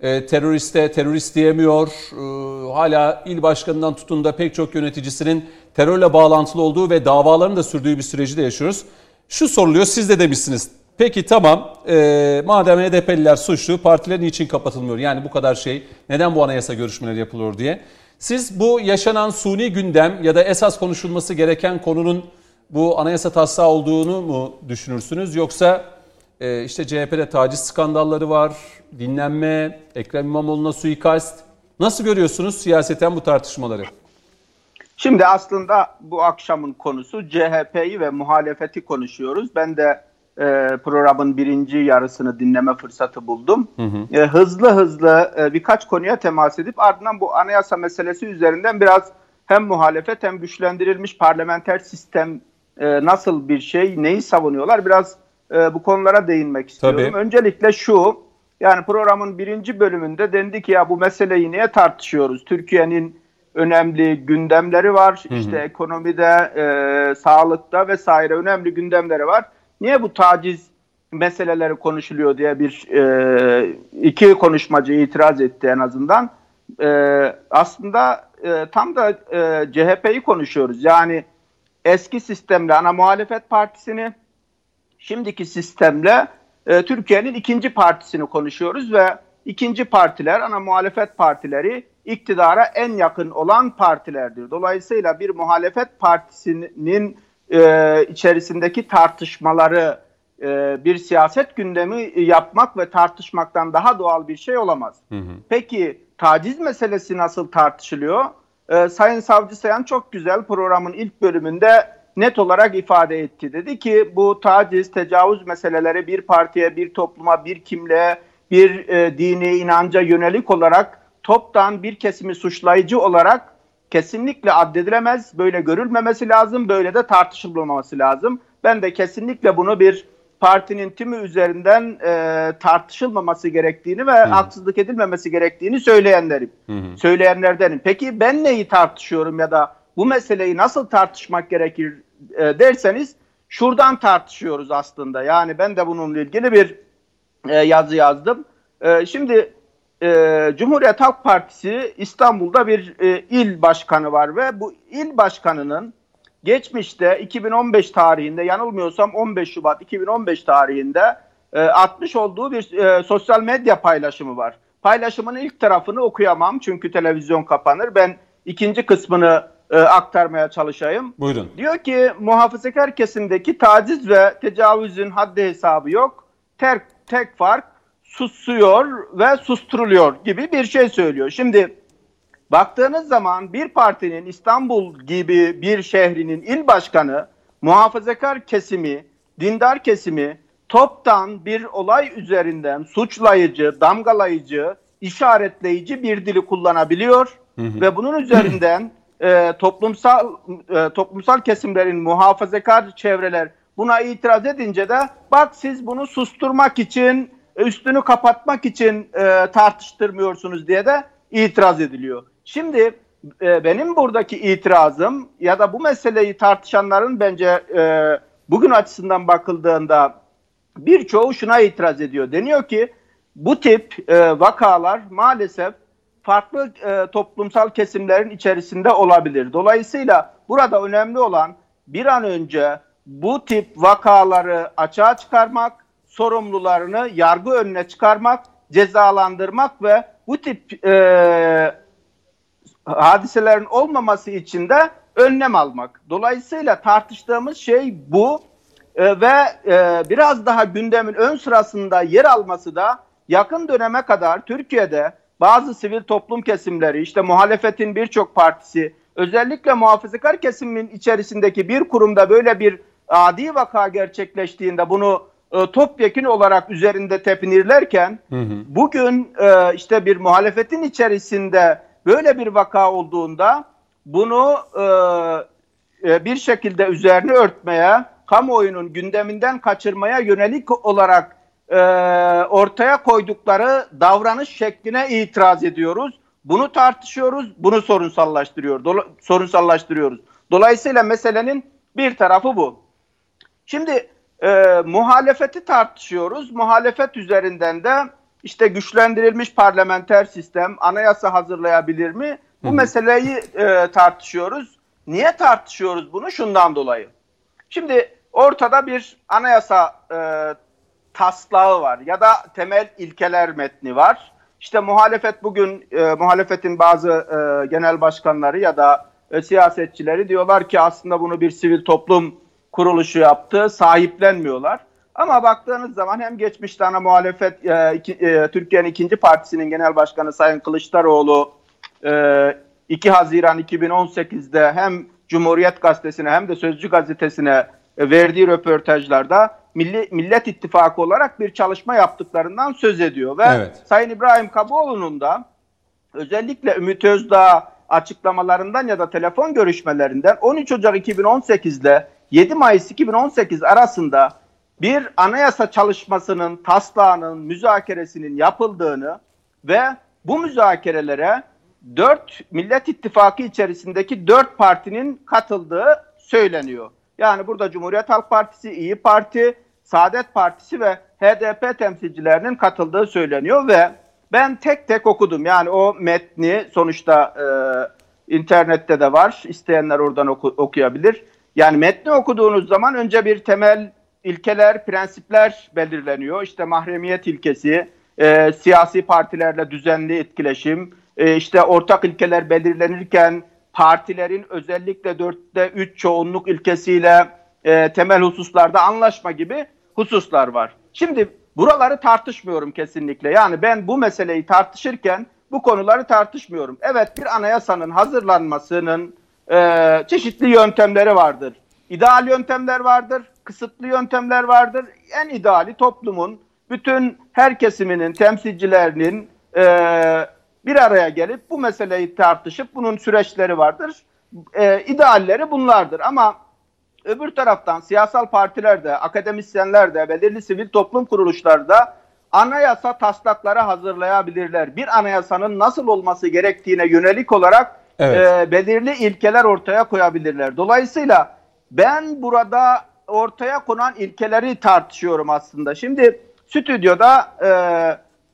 e, teröriste terörist diyemiyor. E, hala il başkanından tutun da pek çok yöneticisinin terörle bağlantılı olduğu ve davaların da sürdüğü bir süreci de yaşıyoruz. Şu soruluyor, siz de demişsiniz. Peki tamam, e, madem HDP'liler suçlu, partiler niçin kapatılmıyor? Yani bu kadar şey, neden bu anayasa görüşmeleri yapılıyor diye. Siz bu yaşanan suni gündem ya da esas konuşulması gereken konunun bu anayasa taslağı olduğunu mu düşünürsünüz? Yoksa e, işte CHP'de taciz skandalları var, dinlenme, Ekrem İmamoğlu'na suikast. Nasıl görüyorsunuz siyaseten bu tartışmaları? Şimdi aslında bu akşamın konusu CHP'yi ve muhalefeti konuşuyoruz. Ben de e, programın birinci yarısını dinleme fırsatı buldum. Hı hı. E, hızlı hızlı e, birkaç konuya temas edip ardından bu anayasa meselesi üzerinden biraz hem muhalefet hem güçlendirilmiş parlamenter sistem e, nasıl bir şey, neyi savunuyorlar biraz e, bu konulara değinmek istiyorum. Tabii. Öncelikle şu, yani programın birinci bölümünde dendi ki ya bu meseleyi niye tartışıyoruz? Türkiye'nin önemli gündemleri var. Hı hı. İşte ekonomide, e, sağlıkta vesaire önemli gündemleri var. Niye bu taciz meseleleri konuşuluyor diye bir e, iki konuşmacı itiraz etti en azından. E, aslında e, tam da e, CHP'yi konuşuyoruz. Yani eski sistemle ana muhalefet partisini, şimdiki sistemle e, Türkiye'nin ikinci partisini konuşuyoruz ve ikinci partiler, ana muhalefet partileri iktidara en yakın olan partilerdir. Dolayısıyla bir muhalefet partisinin e, içerisindeki tartışmaları e, bir siyaset gündemi yapmak ve tartışmaktan daha doğal bir şey olamaz. Hı hı. Peki taciz meselesi nasıl tartışılıyor? E, Sayın Savcı Sayan çok güzel programın ilk bölümünde net olarak ifade etti. Dedi ki bu taciz, tecavüz meseleleri bir partiye, bir topluma, bir kimliğe, bir e, dini inanca yönelik olarak toptan bir kesimi suçlayıcı olarak kesinlikle addedilemez. Böyle görülmemesi lazım, böyle de tartışılmaması lazım. Ben de kesinlikle bunu bir partinin tümü üzerinden e, tartışılmaması gerektiğini ve hı. haksızlık edilmemesi gerektiğini söyleyenlerim. Hı hı. Söyleyenlerdenim. Peki ben neyi tartışıyorum ya da bu meseleyi nasıl tartışmak gerekir e, derseniz şuradan tartışıyoruz aslında. Yani ben de bununla ilgili bir e, yazı yazdım. E, şimdi e, Cumhuriyet Halk Partisi İstanbul'da bir e, il başkanı var ve bu il başkanının geçmişte 2015 tarihinde yanılmıyorsam 15 Şubat 2015 tarihinde e, atmış olduğu bir e, sosyal medya paylaşımı var. Paylaşımın ilk tarafını okuyamam çünkü televizyon kapanır. Ben ikinci kısmını e, aktarmaya çalışayım. Buyurun. Diyor ki muhafazakar kesimdeki taciz ve tecavüzün haddi hesabı yok. Tek, tek fark susuyor ve susturuluyor gibi bir şey söylüyor. Şimdi baktığınız zaman bir partinin İstanbul gibi bir şehrinin il başkanı muhafazakar kesimi, dindar kesimi toptan bir olay üzerinden suçlayıcı, damgalayıcı, işaretleyici bir dili kullanabiliyor hı hı. ve bunun üzerinden (clears throat) e, toplumsal e, toplumsal kesimlerin muhafazakar çevreler buna itiraz edince de bak siz bunu susturmak için üstünü kapatmak için e, tartıştırmıyorsunuz diye de itiraz ediliyor. Şimdi e, benim buradaki itirazım ya da bu meseleyi tartışanların bence e, bugün açısından bakıldığında birçoğu şuna itiraz ediyor. Deniyor ki bu tip e, vakalar maalesef farklı e, toplumsal kesimlerin içerisinde olabilir. Dolayısıyla burada önemli olan bir an önce bu tip vakaları açığa çıkarmak, sorumlularını yargı önüne çıkarmak, cezalandırmak ve bu tip e, hadiselerin olmaması için de önlem almak. Dolayısıyla tartıştığımız şey bu e, ve e, biraz daha gündemin ön sırasında yer alması da yakın döneme kadar Türkiye'de bazı sivil toplum kesimleri, işte muhalefetin birçok partisi, özellikle muhafazakar kesimin içerisindeki bir kurumda böyle bir adi vaka gerçekleştiğinde bunu e, topyekun olarak üzerinde tepinirlerken hı hı. bugün e, işte bir muhalefetin içerisinde böyle bir vaka olduğunda bunu e, e, bir şekilde üzerine örtmeye, kamuoyunun gündeminden kaçırmaya yönelik olarak e, ortaya koydukları davranış şekline itiraz ediyoruz. Bunu tartışıyoruz, bunu sorunsallaştırıyor, dola, sorunsallaştırıyoruz. Dolayısıyla meselenin bir tarafı bu. Şimdi e, muhalefeti tartışıyoruz. Muhalefet üzerinden de işte güçlendirilmiş parlamenter sistem, anayasa hazırlayabilir mi? Bu Hı. meseleyi e, tartışıyoruz. Niye tartışıyoruz bunu? Şundan dolayı. Şimdi ortada bir anayasa e, taslağı var ya da temel ilkeler metni var. İşte muhalefet bugün e, muhalefetin bazı e, genel başkanları ya da e, siyasetçileri diyorlar ki aslında bunu bir sivil toplum kuruluşu yaptı, sahiplenmiyorlar. Ama baktığınız zaman hem geçmişte ana muhalefet e, iki, e, Türkiye'nin ikinci partisinin genel başkanı Sayın Kılıçdaroğlu e, 2 Haziran 2018'de hem Cumhuriyet Gazetesi'ne hem de Sözcü Gazetesi'ne verdiği röportajlarda Milli, Millet İttifakı olarak bir çalışma yaptıklarından söz ediyor. Ve evet. Sayın İbrahim Kaboğlu'nun da özellikle Ümit Özdağ açıklamalarından ya da telefon görüşmelerinden 13 Ocak 2018'de 7 Mayıs 2018 arasında bir anayasa çalışmasının, taslağının, müzakeresinin yapıldığını ve bu müzakerelere 4 Millet İttifakı içerisindeki 4 partinin katıldığı söyleniyor. Yani burada Cumhuriyet Halk Partisi, İyi Parti, Saadet Partisi ve HDP temsilcilerinin katıldığı söyleniyor ve ben tek tek okudum. Yani o metni sonuçta e, internette de var. İsteyenler oradan oku, okuyabilir. Yani metni okuduğunuz zaman önce bir temel ilkeler, prensipler belirleniyor. İşte mahremiyet ilkesi, e, siyasi partilerle düzenli etkileşim, e, işte ortak ilkeler belirlenirken partilerin özellikle dörtte üç çoğunluk ilkesiyle e, temel hususlarda anlaşma gibi hususlar var. Şimdi buraları tartışmıyorum kesinlikle. Yani ben bu meseleyi tartışırken bu konuları tartışmıyorum. Evet bir anayasanın hazırlanmasının e, çeşitli yöntemleri vardır. İdeal yöntemler vardır, kısıtlı yöntemler vardır. En ideali toplumun bütün her kesiminin temsilcilerinin e, bir araya gelip bu meseleyi tartışıp bunun süreçleri vardır. E, idealleri bunlardır ama öbür taraftan siyasal partiler de, akademisyenler de, belirli sivil toplum kuruluşları da anayasa taslakları hazırlayabilirler. Bir anayasanın nasıl olması gerektiğine yönelik olarak evet. e, belirli ilkeler ortaya koyabilirler. Dolayısıyla ben burada ortaya konan ilkeleri tartışıyorum aslında. Şimdi stüdyoda e,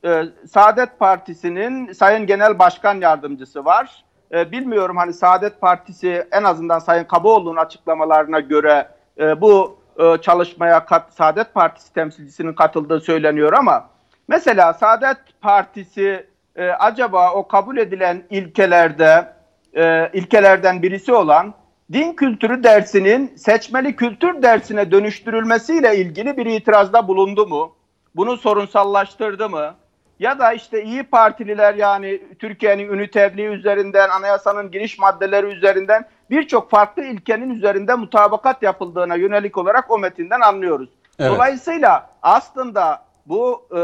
e, Saadet Partisi'nin Sayın Genel Başkan Yardımcısı var. E, bilmiyorum hani Saadet Partisi en azından Sayın Kaboğlu'nun açıklamalarına göre e, bu e, çalışmaya kat, Saadet Partisi temsilcisinin katıldığı söyleniyor ama mesela Saadet Partisi e, acaba o kabul edilen ilkelerde ilkelerden birisi olan din kültürü dersinin seçmeli kültür dersine dönüştürülmesiyle ilgili bir itirazda bulundu mu? Bunu sorunsallaştırdı mı? Ya da işte iyi Partililer yani Türkiye'nin üniterliği üzerinden, anayasanın giriş maddeleri üzerinden birçok farklı ilkenin üzerinde mutabakat yapıldığına yönelik olarak o metinden anlıyoruz. Evet. Dolayısıyla aslında bu e,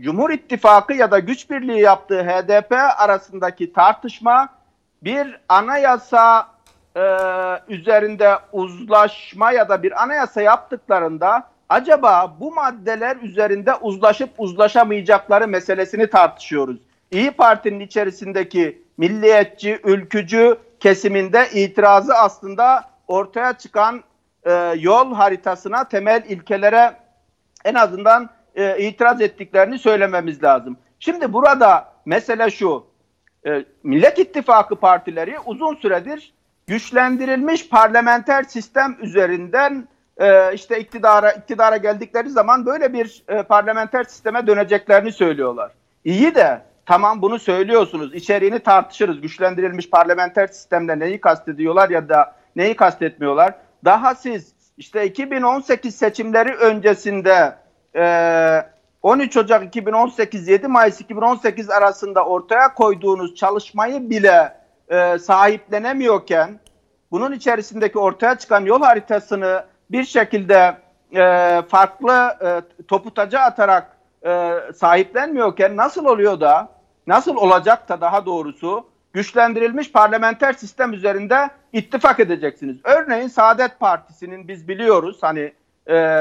Cumhur İttifakı ya da güç birliği yaptığı HDP arasındaki tartışma bir anayasa e, üzerinde uzlaşma ya da bir anayasa yaptıklarında acaba bu maddeler üzerinde uzlaşıp uzlaşamayacakları meselesini tartışıyoruz. İyi Parti'nin içerisindeki milliyetçi, ülkücü kesiminde itirazı aslında ortaya çıkan e, yol haritasına, temel ilkelere en azından e, itiraz ettiklerini söylememiz lazım. Şimdi burada mesele şu, e, Millet İttifakı partileri uzun süredir güçlendirilmiş parlamenter sistem üzerinden e, işte iktidara iktidara geldikleri zaman böyle bir e, parlamenter sisteme döneceklerini söylüyorlar. İyi de tamam bunu söylüyorsunuz. İçeriğini tartışırız. Güçlendirilmiş parlamenter sistemde neyi kastediyorlar ya da neyi kastetmiyorlar. Daha siz işte 2018 seçimleri öncesinde e, 13 Ocak 2018 7 Mayıs 2018 arasında ortaya koyduğunuz çalışmayı bile e, sahiplenemiyorken bunun içerisindeki ortaya çıkan yol haritasını bir şekilde e, farklı e, topu taca atarak e, sahiplenmiyorken nasıl oluyor da nasıl olacak da daha doğrusu güçlendirilmiş parlamenter sistem üzerinde ittifak edeceksiniz. Örneğin Saadet Partisi'nin biz biliyoruz hani e,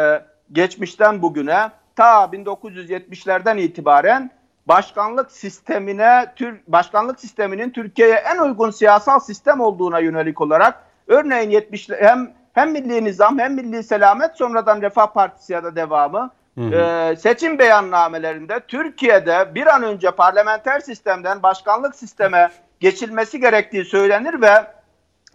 geçmişten bugüne ta 1970'lerden itibaren başkanlık sistemine başkanlık sisteminin Türkiye'ye en uygun siyasal sistem olduğuna yönelik olarak örneğin 70 hem hem milli nizam hem milli selamet sonradan Refah Partisi ya da devamı e, seçim beyannamelerinde Türkiye'de bir an önce parlamenter sistemden başkanlık sisteme geçilmesi gerektiği söylenir ve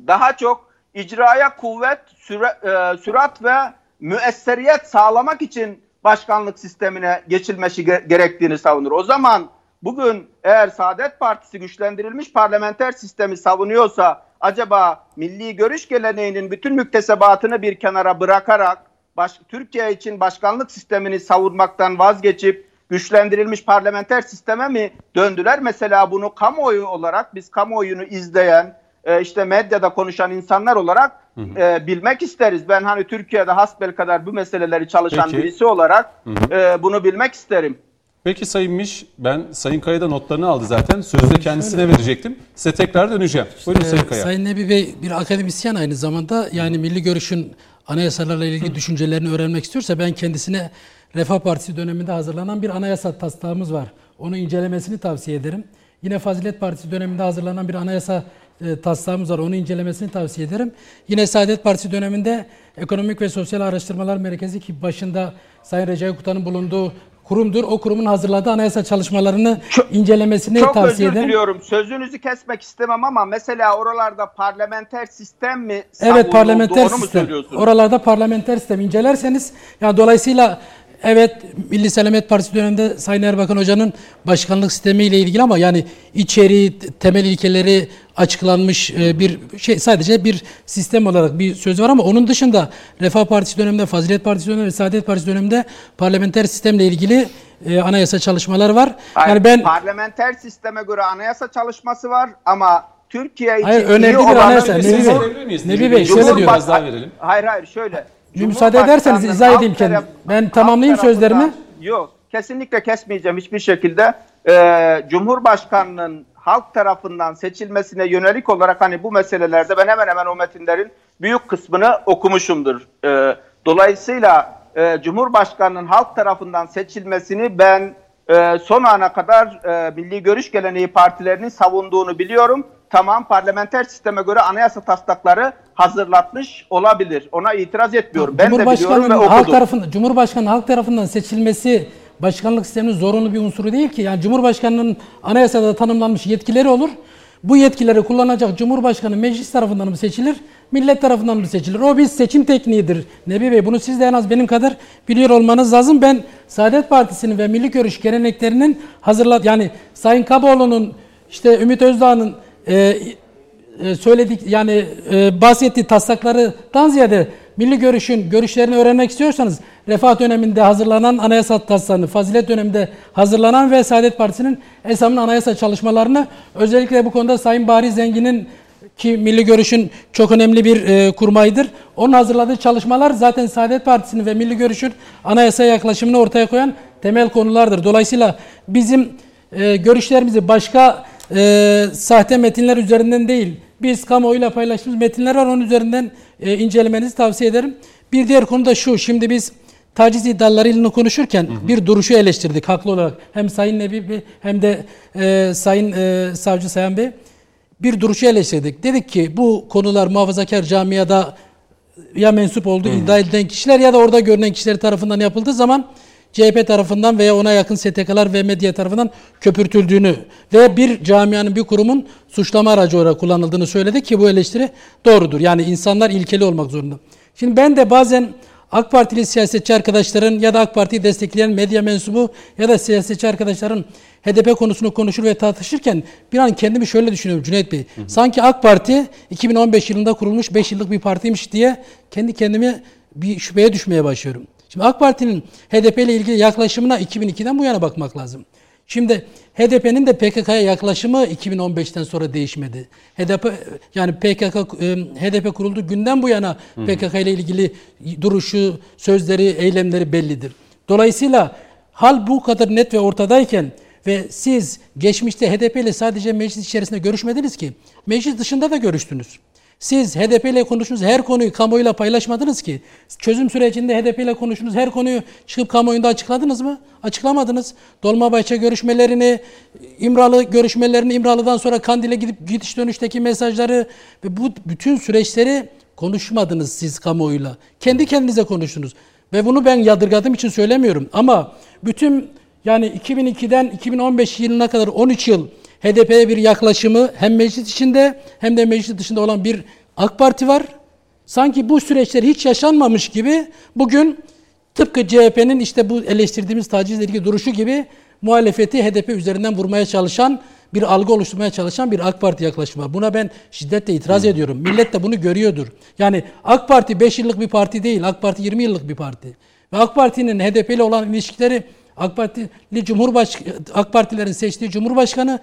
daha çok icraya kuvvet, süre, e, sürat ve müesseriyet sağlamak için başkanlık sistemine geçilmesi gerektiğini savunur. O zaman bugün eğer Saadet Partisi güçlendirilmiş parlamenter sistemi savunuyorsa acaba milli görüş geleneğinin bütün müktesebatını bir kenara bırakarak baş, Türkiye için başkanlık sistemini savunmaktan vazgeçip güçlendirilmiş parlamenter sisteme mi döndüler? Mesela bunu kamuoyu olarak biz kamuoyunu izleyen e, işte medyada konuşan insanlar olarak hı hı. E, bilmek isteriz. Ben hani Türkiye'de hasbel kadar bu meseleleri çalışan Peki. birisi olarak hı hı. E, bunu bilmek isterim. Peki Sayın Miş, ben Sayın Kaya'da notlarını aldı zaten. Sözü de kendisine Şöyle. verecektim. Size tekrar döneceğim. Buyurun Sayın Kaya. Sayın Nebi Bey bir akademisyen aynı zamanda. Yani Milli Görüş'ün anayasalarla ilgili düşüncelerini öğrenmek istiyorsa ben kendisine Refah Partisi döneminde hazırlanan bir anayasa taslağımız var. Onu incelemesini tavsiye ederim. Yine Fazilet Partisi döneminde hazırlanan bir anayasa e, taslağımız var. Onu incelemesini tavsiye ederim. Yine Saadet Partisi döneminde Ekonomik ve Sosyal Araştırmalar Merkezi ki başında Sayın Recep Kutan'ın bulunduğu kurumdur. O kurumun hazırladığı anayasa çalışmalarını çok, incelemesini çok tavsiye ederim. Çok özür diliyorum. Sözünüzü kesmek istemem ama mesela oralarda parlamenter sistem mi Evet parlamenter sistem. Oralarda parlamenter sistem incelerseniz yani dolayısıyla Evet Milli Selamet Partisi döneminde Sayın Erbakan Hoca'nın başkanlık sistemiyle ilgili ama yani içeriği, temel ilkeleri açıklanmış e, bir şey sadece bir sistem olarak bir söz var ama onun dışında Refah Partisi döneminde, Fazilet Partisi döneminde Saadet Partisi döneminde parlamenter sistemle ilgili e, anayasa çalışmalar var. Hayır, yani ben parlamenter sisteme göre anayasa çalışması var ama Türkiye için hayır, önemli bir anayasa. Nebi Bey, Nebi Bey şöyle diyor. Daha verelim. Hayır hayır şöyle. Müsaade ederseniz izah edeyim kendim. Ben tamamlayayım sözlerimi. Yok kesinlikle kesmeyeceğim hiçbir şekilde. Ee, Cumhurbaşkanının halk tarafından seçilmesine yönelik olarak hani bu meselelerde ben hemen hemen o metinlerin büyük kısmını okumuşumdur. Ee, dolayısıyla e, Cumhurbaşkanının halk tarafından seçilmesini ben e, son ana kadar e, milli görüş geleneği partilerinin savunduğunu biliyorum. Tamam parlamenter sisteme göre anayasa taslakları hazırlatmış olabilir. Ona itiraz etmiyorum. Ben de biliyorum ve okudum. Halk tarafından, Cumhurbaşkanı halk tarafından seçilmesi başkanlık sisteminin zorunlu bir unsuru değil ki. Yani Cumhurbaşkanının anayasada tanımlanmış yetkileri olur. Bu yetkileri kullanacak Cumhurbaşkanı meclis tarafından mı seçilir, millet tarafından mı seçilir? O bir seçim tekniğidir. Nebi Bey bunu siz de en az benim kadar biliyor olmanız lazım. Ben Saadet Partisi'nin ve Milli Görüş geleneklerinin hazırlad yani Sayın Kaboğlu'nun işte Ümit Özdağ'ın e, söyledik yani e, bahsettiği taslaklardan ziyade milli görüşün görüşlerini öğrenmek istiyorsanız Refah döneminde hazırlanan anayasa taslağını, Fazilet döneminde hazırlanan ve Saadet Partisi'nin ESAM'ın anayasa çalışmalarını özellikle bu konuda Sayın Bari Zengin'in ki Milli Görüş'ün çok önemli bir e, kurmayıdır. Onun hazırladığı çalışmalar zaten Saadet Partisi'nin ve Milli Görüş'ün anayasa yaklaşımını ortaya koyan temel konulardır. Dolayısıyla bizim e, görüşlerimizi başka e, sahte metinler üzerinden değil, biz kamuoyuyla paylaştığımız metinler var. Onun üzerinden e, incelemenizi tavsiye ederim. Bir diğer konu da şu. Şimdi biz taciz iddialarıyla konuşurken hı hı. bir duruşu eleştirdik haklı olarak. Hem Sayın Nebi hem de e, Sayın e, Savcı Sayan Bey bir duruşu eleştirdik. Dedik ki bu konular muhafazakar camiada ya mensup olduğu iddia edilen kişiler ya da orada görünen kişiler tarafından yapıldığı zaman CHP tarafından veya ona yakın STK'lar ve medya tarafından köpürtüldüğünü ve bir camianın bir kurumun suçlama aracı olarak kullanıldığını söyledi ki bu eleştiri doğrudur. Yani insanlar ilkeli olmak zorunda. Şimdi ben de bazen AK Partili siyasetçi arkadaşların ya da AK Parti'yi destekleyen medya mensubu ya da siyasetçi arkadaşların HDP konusunu konuşur ve tartışırken bir an kendimi şöyle düşünüyorum Cüneyt Bey. Hı hı. Sanki AK Parti 2015 yılında kurulmuş 5 yıllık bir partiymiş diye kendi kendime bir şüpheye düşmeye başlıyorum. Şimdi AK Parti'nin HDP ile ilgili yaklaşımına 2002'den bu yana bakmak lazım. Şimdi HDP'nin de PKK'ya yaklaşımı 2015'ten sonra değişmedi. HDP yani PKK e, HDP kurulduğu günden bu yana PKK ile ilgili duruşu, sözleri, eylemleri bellidir. Dolayısıyla hal bu kadar net ve ortadayken ve siz geçmişte HDP ile sadece meclis içerisinde görüşmediniz ki. Meclis dışında da görüştünüz. Siz HDP ile konuştuğunuz her konuyu kamuoyuyla paylaşmadınız ki. Çözüm sürecinde HDP ile konuştuğunuz her konuyu çıkıp kamuoyunda açıkladınız mı? Açıklamadınız. Dolmabahçe görüşmelerini, İmralı görüşmelerini, İmralı'dan sonra Kandil'e gidip gidiş dönüşteki mesajları ve bu bütün süreçleri konuşmadınız siz kamuoyuyla. Kendi kendinize konuştunuz. Ve bunu ben yadırgadığım için söylemiyorum. Ama bütün yani 2002'den 2015 yılına kadar 13 yıl HDP'ye bir yaklaşımı hem meclis içinde hem de meclis dışında olan bir AK Parti var. Sanki bu süreçler hiç yaşanmamış gibi bugün tıpkı CHP'nin işte bu eleştirdiğimiz tacizle ilgili duruşu gibi muhalefeti HDP üzerinden vurmaya çalışan bir algı oluşturmaya çalışan bir AK Parti yaklaşımı var. Buna ben şiddetle itiraz hmm. ediyorum. Millet de bunu görüyordur. Yani AK Parti 5 yıllık bir parti değil. AK Parti 20 yıllık bir parti. Ve AK Parti'nin HDP ile olan ilişkileri AK Partili Cumhurbaş AK Partilerin seçtiği Cumhurbaşkanı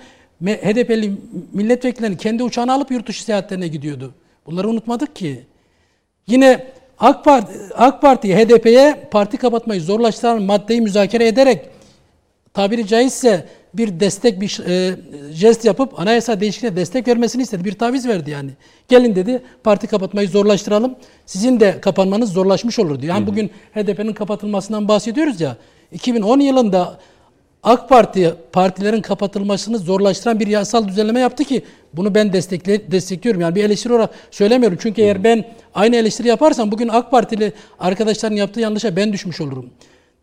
HDP'li milletvekillerini kendi uçağına alıp yurt dışı seyahatlerine gidiyordu. Bunları unutmadık ki. Yine AK Parti, AK Parti HDP'ye parti kapatmayı zorlaştıran maddeyi müzakere ederek tabiri caizse bir destek bir e, jest yapıp anayasa değişikliğine destek vermesini istedi. Bir taviz verdi yani. Gelin dedi parti kapatmayı zorlaştıralım. Sizin de kapanmanız zorlaşmış olur diyor. Yani hı hı. bugün HDP'nin kapatılmasından bahsediyoruz ya. 2010 yılında AK Parti partilerin kapatılmasını zorlaştıran bir yasal düzenleme yaptı ki bunu ben destekle, destekliyorum. Yani bir eleştiri olarak söylemiyorum. Çünkü eğer ben aynı eleştiri yaparsam bugün AK Partili arkadaşların yaptığı yanlışa ben düşmüş olurum.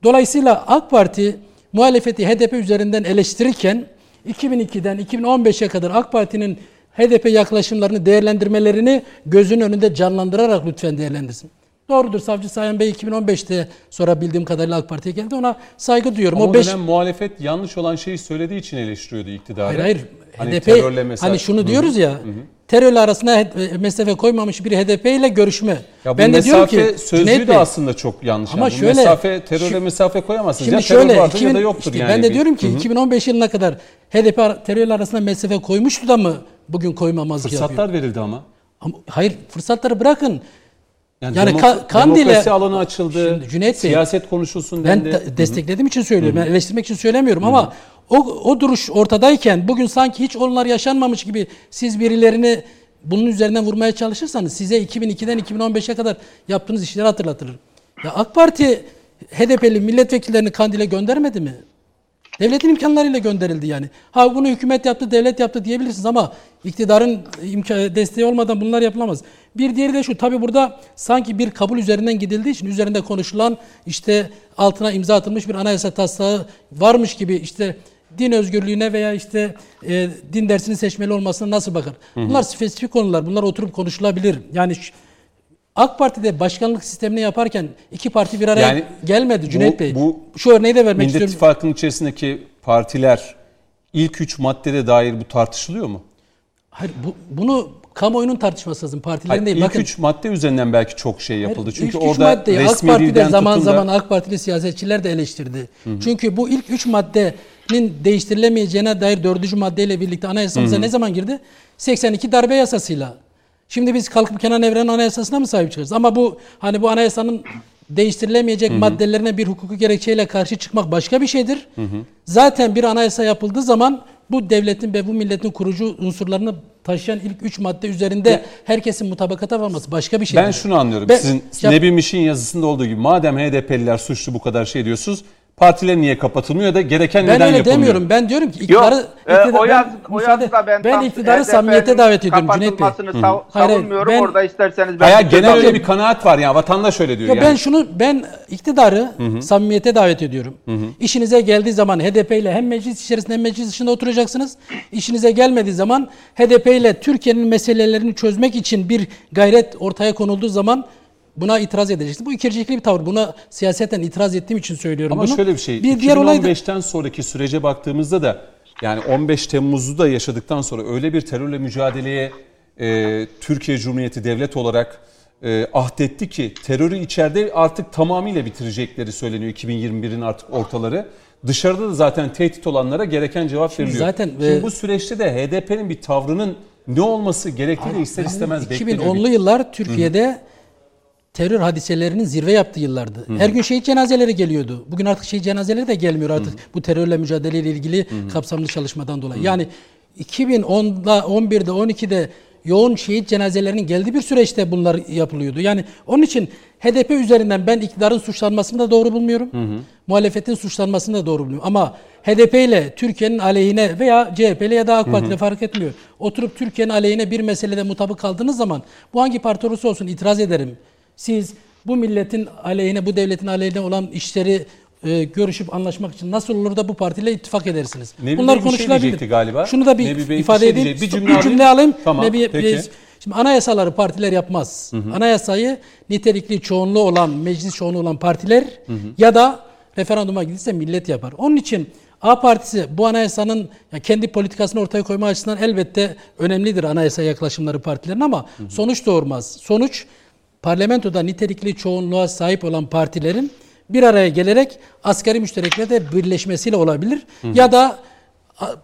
Dolayısıyla AK Parti muhalefeti HDP üzerinden eleştirirken 2002'den 2015'e kadar AK Parti'nin HDP yaklaşımlarını değerlendirmelerini gözün önünde canlandırarak lütfen değerlendirsin. Doğrudur Savcı Sayan Bey 2015'te sonra bildiğim kadarıyla AK Parti'ye geldi. Ona saygı duyuyorum. Ama o, o beş... dönem muhalefet yanlış olan şeyi söylediği için eleştiriyordu iktidarı. Hayır hayır. Hani HDP, hani şunu diyoruz ya, hı hı. terörle arasına mesafe koymamış bir HDP ile görüşme. Ya bu ben de diyorum ki sözlüğü de şöyle, çok yanlış. Ama yani. şöyle mesafe terörle şu, mesafe koyamazsınız. Şimdi ya şöyle terör 2000, ya da yoktur işte yani. Ben de diyorum ki hı hı. 2015 yılına kadar HDP terörle arasında mesafe koymuştu da mı bugün koymamazlık Fırsatlar yapıyor? Fırsatlar verildi ama. ama. Hayır fırsatları bırakın. Yani, yani demok- Kandil'e demokrasi alanı açıldı. Şimdi Cüneyt Bey, siyaset konuşulsun dendi. Ben de, desteklediğim için söylüyorum. Hı-hı. Ben eleştirmek için söylemiyorum Hı-hı. ama o o duruş ortadayken bugün sanki hiç onlar yaşanmamış gibi siz birilerini bunun üzerinden vurmaya çalışırsanız size 2002'den 2015'e kadar yaptığınız işleri hatırlatırım. Ya AK Parti HDP'li milletvekillerini Kandil'e göndermedi mi? Devletin imkanlarıyla gönderildi yani. Ha bunu hükümet yaptı, devlet yaptı diyebilirsiniz ama iktidarın imkan, desteği olmadan bunlar yapılamaz. Bir diğeri de şu, tabi burada sanki bir kabul üzerinden gidildiği için üzerinde konuşulan işte altına imza atılmış bir anayasa taslağı varmış gibi işte din özgürlüğüne veya işte e, din dersini seçmeli olmasına nasıl bakar? Bunlar spesifik konular, bunlar oturup konuşulabilir. Yani AK Parti'de başkanlık sistemini yaparken iki parti bir araya yani gelmedi Cüneyt bu, Bey. Bu Şu örneği de vermek Millet istiyorum. Millet İttifakı'nın içerisindeki partiler ilk üç maddede dair bu tartışılıyor mu? Hayır bu, bunu kamuoyunun tartışması lazım. Partilerin Hayır, değil. İlk Bakın, üç madde üzerinden belki çok şey yapıldı. Hayır, Çünkü ilk orada üç maddeyi AK Parti'de zaman zaman AK Partili siyasetçiler de eleştirdi. Hı hı. Çünkü bu ilk üç maddenin değiştirilemeyeceğine dair dördüncü maddeyle birlikte anayasamıza hı hı. ne zaman girdi? 82 darbe yasasıyla. Şimdi biz kalkıp Kenan Evren'in anayasasına mı sahip çıkarız? Ama bu hani bu anayasanın değiştirilemeyecek hı hı. maddelerine bir hukuku gerekçeyle karşı çıkmak başka bir şeydir. Hı hı. Zaten bir anayasa yapıldığı zaman bu devletin ve bu milletin kurucu unsurlarını taşıyan ilk üç madde üzerinde herkesin mutabakata varması başka bir şey. Ben şunu anlıyorum. Ben, Sizin ya, Nebi Miş'in yazısında olduğu gibi madem HDP'liler suçlu bu kadar şey diyorsunuz partiler niye kapatılmıyor da gereken ben neden öyle demiyorum. Ben diyorum ki iktidarı, Yok, iktidar, o yaz, ben, o yazıda ben, ben iktidarı samimiyete davet ediyorum Cüneyt Bey. Sav, savunmuyorum. Ben, Orada isterseniz ben Hayır, genel öyle bir kanaat var ya. Vatandaş öyle diyor ya yani. Ben şunu ben iktidarı Hı-hı. samimiyete davet ediyorum. Hı-hı. İşinize geldiği zaman HDP ile hem meclis içerisinde hem meclis dışında oturacaksınız. İşinize gelmediği zaman HDP ile Türkiye'nin meselelerini çözmek için bir gayret ortaya konulduğu zaman Buna itiraz edeceksin. Bu ikircikli bir tavır. Buna siyaseten itiraz ettiğim için söylüyorum Ama bunu. şöyle bir şey. Bir 2015'ten da... sonraki sürece baktığımızda da yani 15 Temmuz'u da yaşadıktan sonra öyle bir terörle mücadeleye e, Türkiye Cumhuriyeti devlet olarak e, ahdetti ki terörü içeride artık tamamıyla bitirecekleri söyleniyor 2021'in artık ortaları. Dışarıda da zaten tehdit olanlara gereken cevap Şimdi veriliyor. Zaten Şimdi e, bu süreçte de HDP'nin bir tavrının ne olması gerektiği de ister istemez bekleniyor. 2010'lu yıllar Türkiye'de Hı-hı terör hadiselerinin zirve yaptığı yıllardı. Hı. Her gün şehit cenazeleri geliyordu. Bugün artık şehit cenazeleri de gelmiyor artık Hı. bu terörle mücadeleyle ilgili Hı. kapsamlı çalışmadan dolayı. Hı. Yani 2010'da, 11'de, 12'de yoğun şehit cenazelerinin geldiği bir süreçte bunlar yapılıyordu. Yani onun için HDP üzerinden ben iktidarın suçlanmasını da doğru bulmuyorum. Hı hı. Muhalefetin suçlanmasını da doğru bulmuyorum. Ama HDP ile Türkiye'nin aleyhine veya CHP ile ya da AK Parti ile fark etmiyor. Oturup Türkiye'nin aleyhine bir meselede mutabık kaldığınız zaman bu hangi parti olursa olsun itiraz ederim. Siz bu milletin aleyhine, bu devletin aleyhine olan işleri e, görüşüp anlaşmak için nasıl olur da bu partiyle ittifak edersiniz? Nebi Bunlar Bey konuşulabilir. Şey galiba. Şunu da bir Nebi Bey ifade bir şey edeyim. Bir cümle, bir cümle alayım. Tamam, Nebi, peki. Şimdi anayasaları partiler yapmaz. Hı hı. Anayasayı nitelikli çoğunluğu olan, meclis çoğunluğu olan partiler hı hı. ya da referanduma gidilse millet yapar. Onun için A partisi bu anayasanın ya kendi politikasını ortaya koyma açısından elbette önemlidir anayasa yaklaşımları partilerin ama hı hı. sonuç doğurmaz. Sonuç parlamentoda nitelikli çoğunluğa sahip olan partilerin bir araya gelerek askeri müştereklerde birleşmesiyle olabilir. Hı hı. Ya da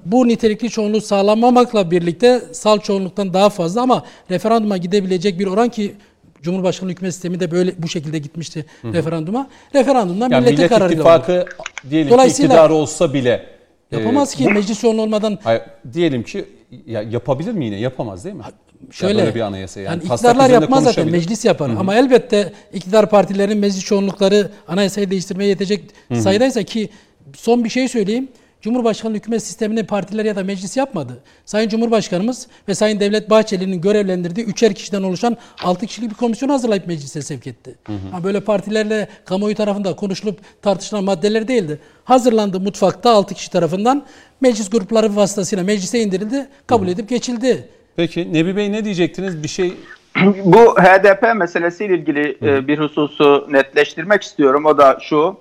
bu nitelikli çoğunluğu sağlanmamakla birlikte sal çoğunluktan daha fazla ama referanduma gidebilecek bir oran ki Cumhurbaşkanlığı hükümet sistemi de böyle bu şekilde gitmişti hı hı. referanduma. Referandumdan yani milletin millet kararıyla ittifakı olur. diyelim Dolayısıyla, ki iktidar olsa bile yapamaz e, ki meclis çoğunluğu olmadan. Hayır, diyelim ki ya yapabilir mi yine? Yapamaz değil mi? Şöyle ya bir anayasa yani. yani iktidarlar yapmaz zaten meclis yapar Hı-hı. ama elbette iktidar partilerinin meclis çoğunlukları anayasayı değiştirmeye yetecek Hı-hı. sayıdaysa ki son bir şey söyleyeyim. Cumhurbaşkanlığı hükümet sistemini partiler ya da meclis yapmadı. Sayın Cumhurbaşkanımız ve Sayın Devlet Bahçeli'nin görevlendirdiği üçer kişiden oluşan altı kişilik bir komisyon hazırlayıp meclise sevk etti. Hı hı. Ha böyle partilerle kamuoyu tarafında konuşulup tartışılan maddeler değildi. Hazırlandı mutfakta altı kişi tarafından meclis grupları vasıtasıyla meclise indirildi, kabul hı hı. edip geçildi. Peki Nebi Bey ne diyecektiniz? Bir şey (clears throat) bu HDP meselesiyle ilgili hı. bir hususu netleştirmek istiyorum. O da şu.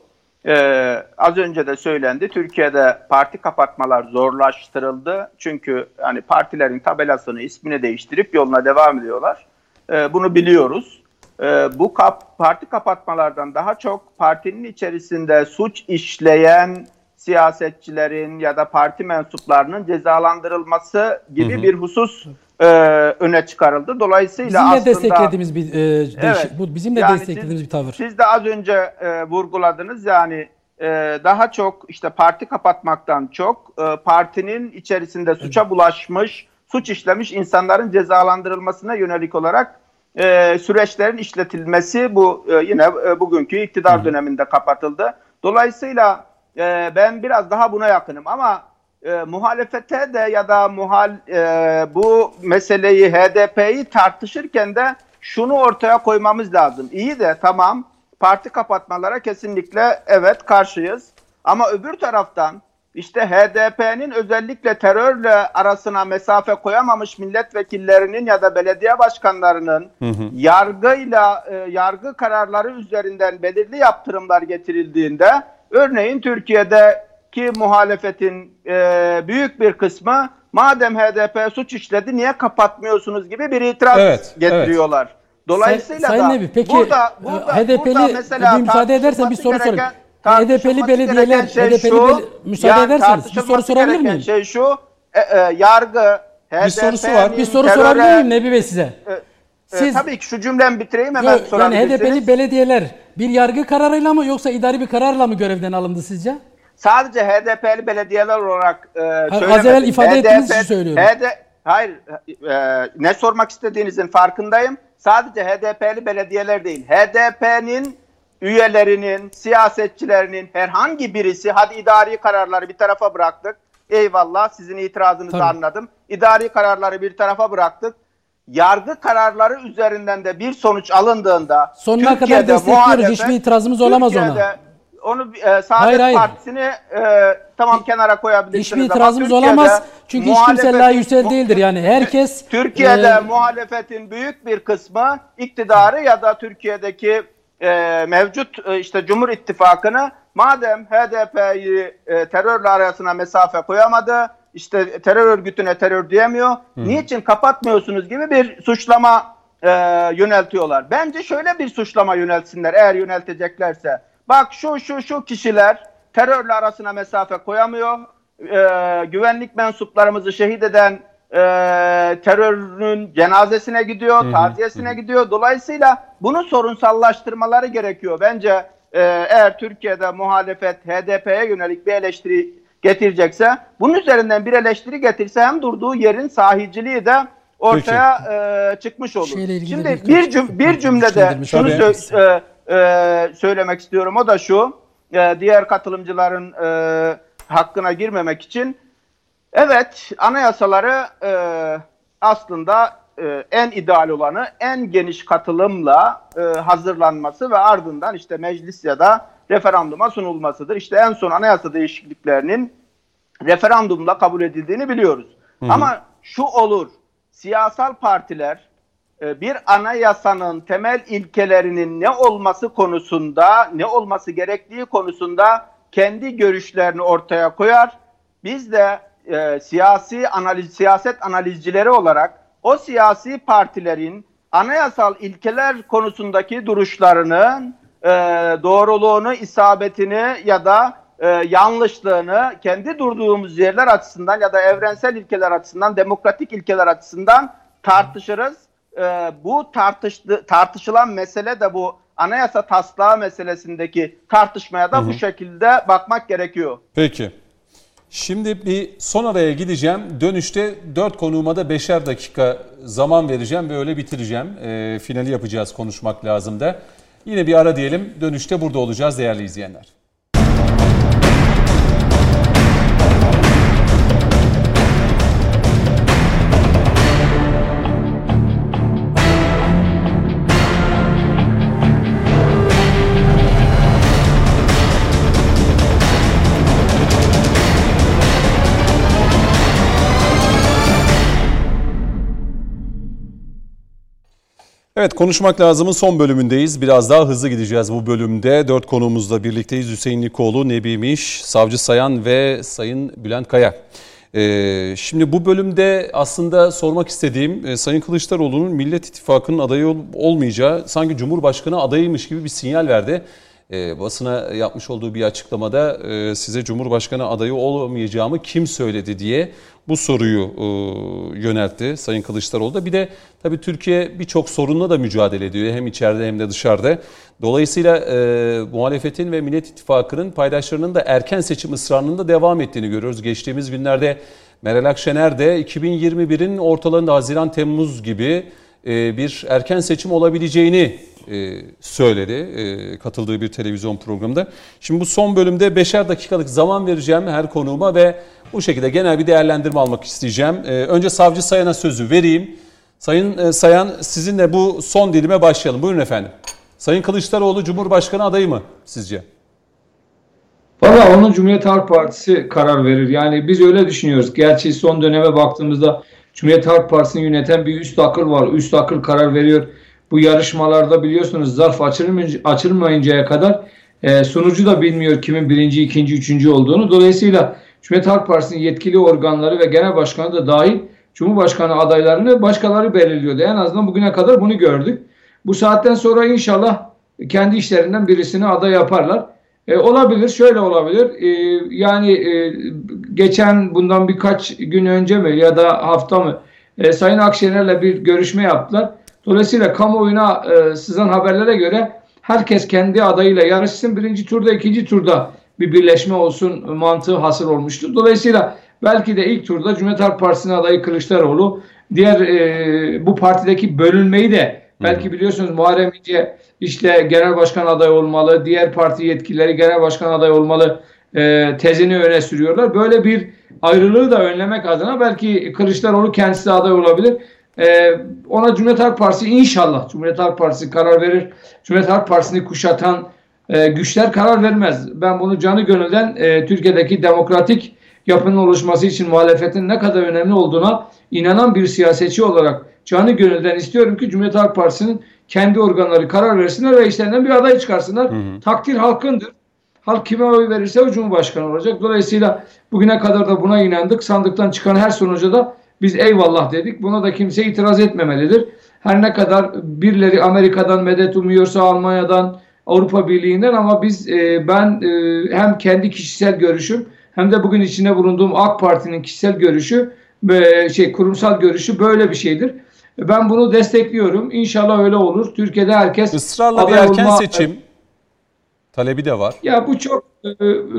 Ee, az önce de söylendi. Türkiye'de parti kapatmalar zorlaştırıldı. Çünkü hani partilerin tabelasını, ismini değiştirip yoluna devam ediyorlar. Ee, bunu biliyoruz. Ee, bu kap, parti kapatmalardan daha çok partinin içerisinde suç işleyen siyasetçilerin ya da parti mensuplarının cezalandırılması gibi hı hı. bir husus e, öne çıkarıldı. Dolayısıyla bizim aslında... Bizim de desteklediğimiz bir e, evet, bu bizim de yani desteklediğimiz siz, bir tavır. Siz de az önce e, vurguladınız yani e, daha çok işte parti kapatmaktan çok e, partinin içerisinde suça evet. bulaşmış, suç işlemiş insanların cezalandırılmasına yönelik olarak e, süreçlerin işletilmesi bu e, yine e, bugünkü iktidar Hı. döneminde kapatıldı. Dolayısıyla e, ben biraz daha buna yakınım ama e, muhalefete de ya da muhal e, bu meseleyi HDP'yi tartışırken de şunu ortaya koymamız lazım. İyi de tamam parti kapatmalara kesinlikle evet karşıyız. Ama öbür taraftan işte HDP'nin özellikle terörle arasına mesafe koyamamış milletvekillerinin ya da belediye başkanlarının hı hı. yargıyla e, yargı kararları üzerinden belirli yaptırımlar getirildiğinde örneğin Türkiye'de ki muhalefetin e, büyük bir kısmı madem HDP suç işledi niye kapatmıyorsunuz gibi bir itiraz evet, getiriyorlar. Evet. Dolayısıyla Say, da Sayın Nebi, peki burada, burada, HDP'li burada mesela bir müsaade edersen bir soru sorayım. HDP'li belediyeler şey HDP'li şu, müsaade yani ederseniz bir soru sorabilir miyim? Şey şu e, e, yargı HDP bir sorusu var. Bir soru sorabilir miyim Nebi Bey size? E, e, Siz, e, tabii ki şu cümlemi bitireyim hemen yok, Yani HDP'li belediyeler bir yargı kararıyla mı yoksa idari bir kararla mı görevden alındı sizce? sadece HDP'li belediyeler olarak e, söylemedim. Az evvel ifade HDP, ettiğiniz için söylüyorum. HD, hayır, e, ne sormak istediğinizin farkındayım. Sadece HDP'li belediyeler değil, HDP'nin üyelerinin, siyasetçilerinin herhangi birisi, hadi idari kararları bir tarafa bıraktık. Eyvallah sizin itirazınızı Tabii. anladım. İdari kararları bir tarafa bıraktık. Yargı kararları üzerinden de bir sonuç alındığında sonuna kadar destekliyoruz. Hiçbir itirazımız olamaz Türkiye'de, ona onu e, Saadet hayır, hayır. Partisi'ni e, tamam kenara koyabilirsiniz. Hiçbir itirazımız olamaz. Çünkü hiç kimse layıksel değildir. Yani herkes... Türkiye'de e, muhalefetin büyük bir kısmı iktidarı ya da Türkiye'deki e, mevcut e, işte Cumhur İttifakı'nı madem HDP'yi e, terörle arasına mesafe koyamadı, işte terör örgütüne terör diyemiyor, Hı. niçin kapatmıyorsunuz gibi bir suçlama e, yöneltiyorlar. Bence şöyle bir suçlama yöneltsinler eğer yönelteceklerse. Bak şu şu şu kişiler terörle arasına mesafe koyamıyor. Ee, güvenlik mensuplarımızı şehit eden e, terörün cenazesine gidiyor, taziyesine gidiyor. Dolayısıyla bunu sorunsallaştırmaları gerekiyor. Bence e, eğer Türkiye'de muhalefet HDP'ye yönelik bir eleştiri getirecekse bunun üzerinden bir eleştiri getirse hem durduğu yerin sahiciliği de ortaya e, çıkmış olur. Şimdi bir cüm bir cümlede şunu sö- e, e, söylemek istiyorum. O da şu. e, diğer katılımcıların e, hakkına girmemek için Evet, anayasaları e, aslında e, en ideal olanı en geniş katılımla e, hazırlanması ve ardından işte meclis ya da referanduma sunulmasıdır. İşte en son anayasa değişikliklerinin referandumla kabul edildiğini biliyoruz. Ama şu olur, siyasal partiler e, bir anayasanın temel ilkelerinin ne olması konusunda, ne olması gerektiği konusunda kendi görüşlerini ortaya koyar. Biz de e, siyasi analiz, siyaset analizcileri olarak o siyasi partilerin anayasal ilkeler konusundaki duruşlarının e, doğruluğunu, isabetini ya da e, yanlışlığını kendi durduğumuz yerler açısından ya da evrensel ilkeler açısından, demokratik ilkeler açısından tartışırız. E, bu tartıştı, tartışılan mesele de bu anayasa taslağı meselesindeki tartışmaya da bu şekilde bakmak gerekiyor. Peki. Şimdi bir son araya gideceğim. Dönüşte 4 konuğuma da 5'er dakika zaman vereceğim ve öyle bitireceğim. E, finali yapacağız konuşmak lazım da. Yine bir ara diyelim. Dönüşte burada olacağız değerli izleyenler. Evet konuşmak lazımın son bölümündeyiz. Biraz daha hızlı gideceğiz bu bölümde. Dört konuğumuzla birlikteyiz. Hüseyin Nikoğlu, Nebi Miş, Savcı Sayan ve Sayın Bülent Kaya. Ee, şimdi bu bölümde aslında sormak istediğim e, Sayın Kılıçdaroğlu'nun Millet İttifakı'nın adayı ol- olmayacağı sanki Cumhurbaşkanı adayıymış gibi bir sinyal verdi. Ee, basına yapmış olduğu bir açıklamada e, size Cumhurbaşkanı adayı olamayacağımı kim söyledi diye bu soruyu e, yöneltti Sayın Kılıçdaroğlu da. Bir de tabii Türkiye birçok sorunla da mücadele ediyor hem içeride hem de dışarıda. Dolayısıyla e, muhalefetin ve Millet İttifakı'nın paydaşlarının da erken seçim ısrarının da devam ettiğini görüyoruz. Geçtiğimiz günlerde Meral Akşener de 2021'in ortalarında Haziran-Temmuz gibi e, bir erken seçim olabileceğini e, söyledi e, katıldığı bir televizyon programında. Şimdi bu son bölümde beşer dakikalık zaman vereceğim her konuğuma ve bu şekilde genel bir değerlendirme almak isteyeceğim. E, önce Savcı Sayan'a sözü vereyim. Sayın Sayan sizinle bu son dilime başlayalım. Buyurun efendim. Sayın Kılıçdaroğlu Cumhurbaşkanı adayı mı sizce? Valla onun Cumhuriyet Halk Partisi karar verir. Yani biz öyle düşünüyoruz. Gerçi son döneme baktığımızda Cumhuriyet Halk Partisi'ni yöneten bir üst akıl var. Üst akıl karar veriyor. Bu yarışmalarda biliyorsunuz zarf açılmayınca, açılmayıncaya kadar e, sunucu da bilmiyor kimin birinci, ikinci, üçüncü olduğunu. Dolayısıyla Cumhuriyet Halk Partisi'nin yetkili organları ve genel başkanı da dahil Cumhurbaşkanı adaylarını başkaları belirliyordu. En azından bugüne kadar bunu gördük. Bu saatten sonra inşallah kendi işlerinden birisini aday yaparlar. E, olabilir, şöyle olabilir. E, yani e, geçen bundan birkaç gün önce mi ya da hafta mı e, Sayın Akşener'le bir görüşme yaptılar. Dolayısıyla kamuoyuna e, sızan haberlere göre herkes kendi adayıyla yarışsın. Birinci turda, ikinci turda bir birleşme olsun mantığı hasıl olmuştu. Dolayısıyla belki de ilk turda Cumhuriyet Halk Partisi'nin adayı Kılıçdaroğlu, diğer e, bu partideki bölünmeyi de belki biliyorsunuz Muharrem İnce işte genel başkan adayı olmalı, diğer parti yetkilileri genel başkan adayı olmalı e, tezini öne sürüyorlar. Böyle bir ayrılığı da önlemek adına belki Kılıçdaroğlu kendisi de aday olabilir. E, ona Cumhuriyet Halk Partisi inşallah Cumhuriyet Halk Partisi karar verir. Cumhuriyet Halk Partisi'ni kuşatan e, güçler karar vermez. Ben bunu canı gönülden e, Türkiye'deki demokratik yapının oluşması için muhalefetin ne kadar önemli olduğuna inanan bir siyasetçi olarak canı gönülden istiyorum ki Cumhuriyet Halk Partisi'nin kendi organları karar versinler ve işlerinden bir aday çıkarsınlar. Takdir halkındır. Halk kime oy verirse o Cumhurbaşkanı olacak. Dolayısıyla bugüne kadar da buna inandık. Sandıktan çıkan her sonuca da biz eyvallah dedik. Buna da kimse itiraz etmemelidir. Her ne kadar birileri Amerika'dan medet umuyorsa Almanya'dan, Avrupa Birliği'nden ama biz e, ben e, hem kendi kişisel görüşüm hem de bugün içinde bulunduğum AK Parti'nin kişisel görüşü ve şey kurumsal görüşü böyle bir şeydir. Ben bunu destekliyorum. İnşallah öyle olur. Türkiye'de herkes Israrla bir erken olma- seçim talebi de var. Ya bu çok e,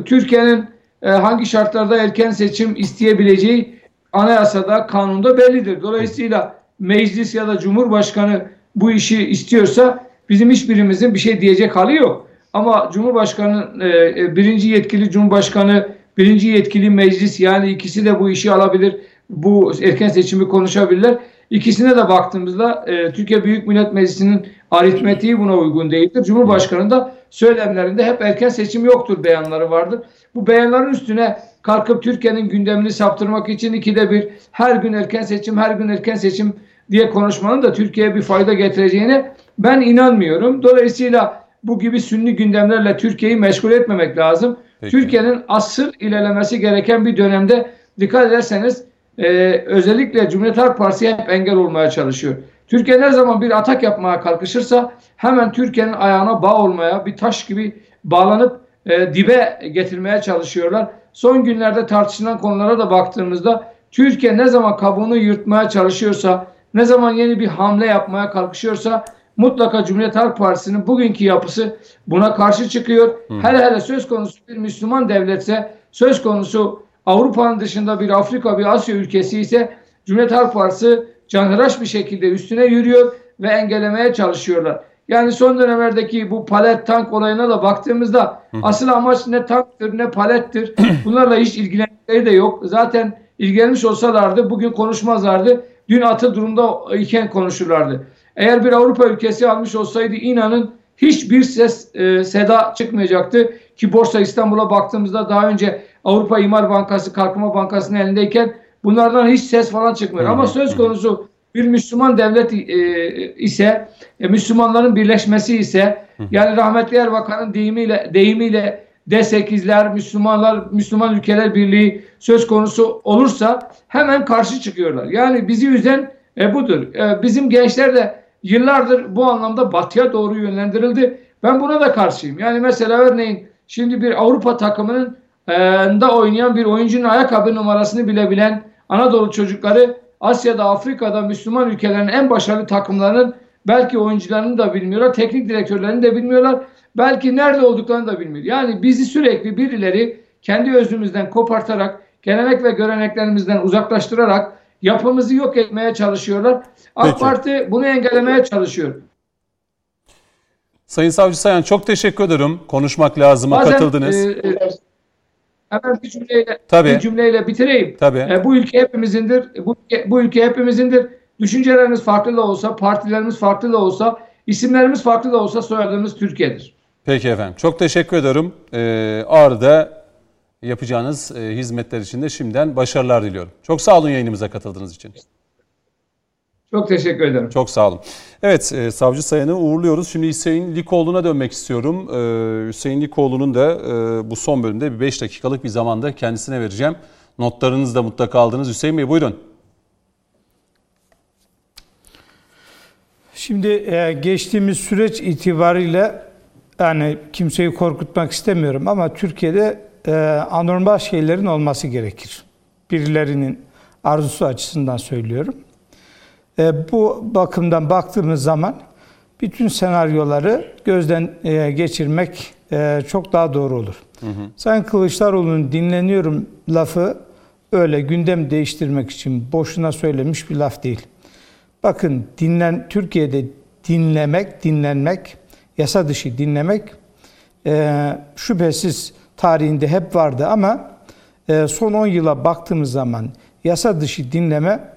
Türkiye'nin e, hangi şartlarda erken seçim isteyebileceği anayasada, kanunda bellidir. Dolayısıyla meclis ya da cumhurbaşkanı bu işi istiyorsa bizim hiçbirimizin bir şey diyecek hali yok. Ama Cumhurbaşkanı e, e, birinci yetkili Cumhurbaşkanı birinci yetkili meclis yani ikisi de bu işi alabilir. Bu erken seçimi konuşabilirler. İkisine de baktığımızda e, Türkiye Büyük Millet Meclisi'nin aritmetiği buna uygun değildir. Cumhurbaşkanı da söylemlerinde hep erken seçim yoktur beyanları vardır. Bu beyanların üstüne kalkıp Türkiye'nin gündemini saptırmak için ikide bir her gün erken seçim, her gün erken seçim diye konuşmanın da Türkiye'ye bir fayda getireceğine ben inanmıyorum. Dolayısıyla bu gibi sünni gündemlerle Türkiye'yi meşgul etmemek lazım. Türkiye'nin asıl ilerlemesi gereken bir dönemde dikkat ederseniz e, özellikle Cumhuriyet Halk Partisi hep engel olmaya çalışıyor. Türkiye ne zaman bir atak yapmaya kalkışırsa hemen Türkiye'nin ayağına bağ olmaya bir taş gibi bağlanıp e, dibe getirmeye çalışıyorlar. Son günlerde tartışılan konulara da baktığımızda Türkiye ne zaman kabuğunu yırtmaya çalışıyorsa, ne zaman yeni bir hamle yapmaya kalkışıyorsa mutlaka Cumhuriyet Halk Partisi'nin bugünkü yapısı buna karşı çıkıyor. Hı. Hele hele söz konusu bir Müslüman devletse, söz konusu Avrupa'nın dışında bir Afrika, bir Asya ülkesi ise Cumhuriyet Halk Partisi canhıraş bir şekilde üstüne yürüyor ve engellemeye çalışıyorlar. Yani son dönemlerdeki bu palet tank olayına da baktığımızda Hı. asıl amaç ne tanktır ne palettir. (clears throat) Bunlarla hiç ilgilenmeleri de yok. Zaten ilgilenmiş olsalardı bugün konuşmazlardı. Dün atı durumda iken konuşurlardı. Eğer bir Avrupa ülkesi almış olsaydı inanın hiçbir ses e, seda çıkmayacaktı. Ki Borsa İstanbul'a baktığımızda daha önce Avrupa İmar Bankası, Kalkınma Bankası'nın elindeyken bunlardan hiç ses falan çıkmıyor. Ama söz konusu bir Müslüman devlet e, ise, e, Müslümanların birleşmesi ise, yani rahmetli Erbakan'ın deyimiyle, deyimiyle D8'ler, Müslümanlar, Müslüman Ülkeler Birliği söz konusu olursa hemen karşı çıkıyorlar. Yani bizi üzen e, budur. E, bizim gençler de yıllardır bu anlamda batıya doğru yönlendirildi. Ben buna da karşıyım. Yani mesela örneğin şimdi bir Avrupa takımının e, da oynayan bir oyuncunun ayakkabı numarasını bile bilen Anadolu çocukları Asya'da, Afrika'da Müslüman ülkelerin en başarılı takımlarının belki oyuncularını da bilmiyorlar, teknik direktörlerini de bilmiyorlar. Belki nerede olduklarını da bilmiyor. Yani bizi sürekli birileri kendi özümüzden kopartarak, gelenek ve göreneklerimizden uzaklaştırarak yapımızı yok etmeye çalışıyorlar. AK Peki. Parti bunu engellemeye çalışıyor. Sayın Savcı Sayan çok teşekkür ederim. Konuşmak lazıma Bazen, katıldınız. E, e, hemen bir cümleyle, Tabii. bir cümleyle bitireyim. Tabii. E, bu ülke hepimizindir. Bu ülke, bu ülke hepimizindir. Düşüncelerimiz farklı da olsa, partilerimiz farklı da olsa, isimlerimiz farklı da olsa soyadımız Türkiye'dir. Peki efendim. Çok teşekkür ederim. Ee, Ağrı'da yapacağınız e, hizmetler için de şimdiden başarılar diliyorum. Çok sağ olun yayınımıza katıldığınız için. Çok teşekkür ederim. Çok sağ olun. Evet, e, Savcı Sayan'ı uğurluyoruz. Şimdi Hüseyin Likoğlu'na dönmek istiyorum. E, Hüseyin Likoğlu'nun da e, bu son bölümde bir 5 dakikalık bir zamanda kendisine vereceğim. Notlarınızı da mutlaka aldınız. Hüseyin Bey buyurun. Şimdi e, geçtiğimiz süreç itibariyle yani kimseyi korkutmak istemiyorum ama Türkiye'de e, anormal şeylerin olması gerekir. Birilerinin arzusu açısından söylüyorum. E, bu bakımdan baktığımız zaman bütün senaryoları gözden e, geçirmek e, çok daha doğru olur. Hı hı. Sayın Kılıçdaroğlu'nun dinleniyorum lafı öyle gündem değiştirmek için boşuna söylemiş bir laf değil. Bakın dinlen Türkiye'de dinlemek, dinlenmek, yasa dışı dinlemek e, şüphesiz tarihinde hep vardı ama e, son 10 yıla baktığımız zaman yasa dışı dinleme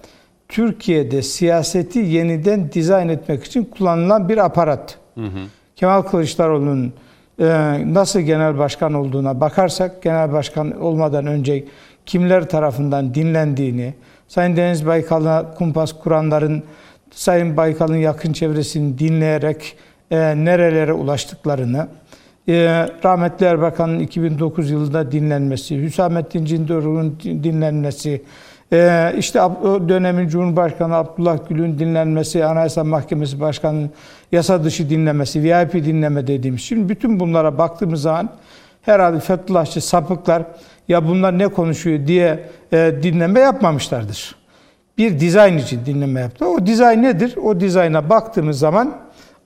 Türkiye'de siyaseti yeniden dizayn etmek için kullanılan bir aparat. Hı hı. Kemal Kılıçdaroğlu'nun e, nasıl genel başkan olduğuna bakarsak, genel başkan olmadan önce kimler tarafından dinlendiğini, Sayın Deniz Baykal'a kumpas kuranların Sayın Baykal'ın yakın çevresini dinleyerek e, nerelere ulaştıklarını, e, rahmetli Erbakan'ın 2009 yılında dinlenmesi, Hüsamettin Cindoruk'un dinlenmesi, e, işte o dönemin Cumhurbaşkanı Abdullah Gül'ün dinlenmesi, Anayasa Mahkemesi Başkanı'nın yasa dışı dinlemesi, VIP dinleme dediğimiz. Şimdi bütün bunlara baktığımız zaman herhalde Fethullahçı sapıklar ya bunlar ne konuşuyor diye e, dinleme yapmamışlardır. Bir dizayn için dinleme yaptı. O dizayn nedir? O dizayna baktığımız zaman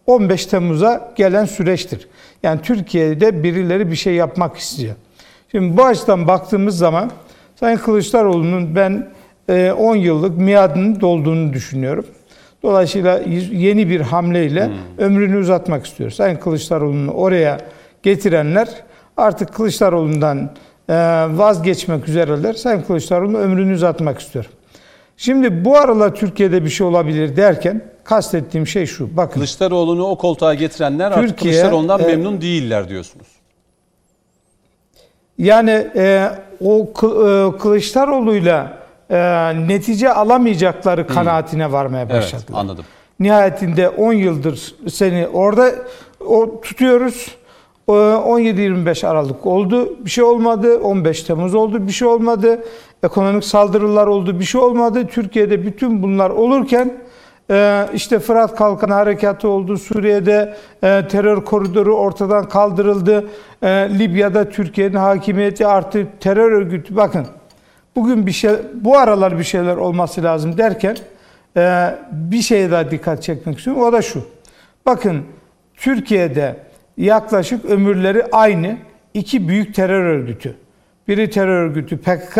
15 Temmuz'a gelen süreçtir. Yani Türkiye'de birileri bir şey yapmak istiyor. Şimdi bu açıdan baktığımız zaman Sayın Kılıçdaroğlu'nun ben 10 e, yıllık miadının dolduğunu düşünüyorum. Dolayısıyla yeni bir hamleyle hmm. ömrünü uzatmak istiyor. Sayın Kılıçdaroğlu'nu oraya getirenler artık Kılıçdaroğlu'ndan e, vazgeçmek üzereler. Sayın Kılıçdaroğlu ömrünü uzatmak istiyor. Şimdi bu aralar Türkiye'de bir şey olabilir derken kastettiğim şey şu. Bakın. Kılıçdaroğlu'nu o koltuğa getirenler Türkiye, artık Kılıçdaroğlu'ndan e, memnun değiller diyorsunuz. Yani e, o e, Kılıçdaroğlu'yla e, netice alamayacakları kanaatine varmaya başladılar. Evet, anladım. Nihayetinde 10 yıldır seni orada o tutuyoruz. 17-25 Aralık oldu. Bir şey olmadı. 15 Temmuz oldu. Bir şey olmadı. Ekonomik saldırılar oldu. Bir şey olmadı. Türkiye'de bütün bunlar olurken işte Fırat Kalkan Harekatı oldu. Suriye'de e, terör koridoru ortadan kaldırıldı. E, Libya'da Türkiye'nin hakimiyeti arttı. Terör örgütü bakın bugün bir şey bu aralar bir şeyler olması lazım derken bir şeye daha dikkat çekmek istiyorum. O da şu. Bakın Türkiye'de yaklaşık ömürleri aynı iki büyük terör örgütü. Biri terör örgütü PKK,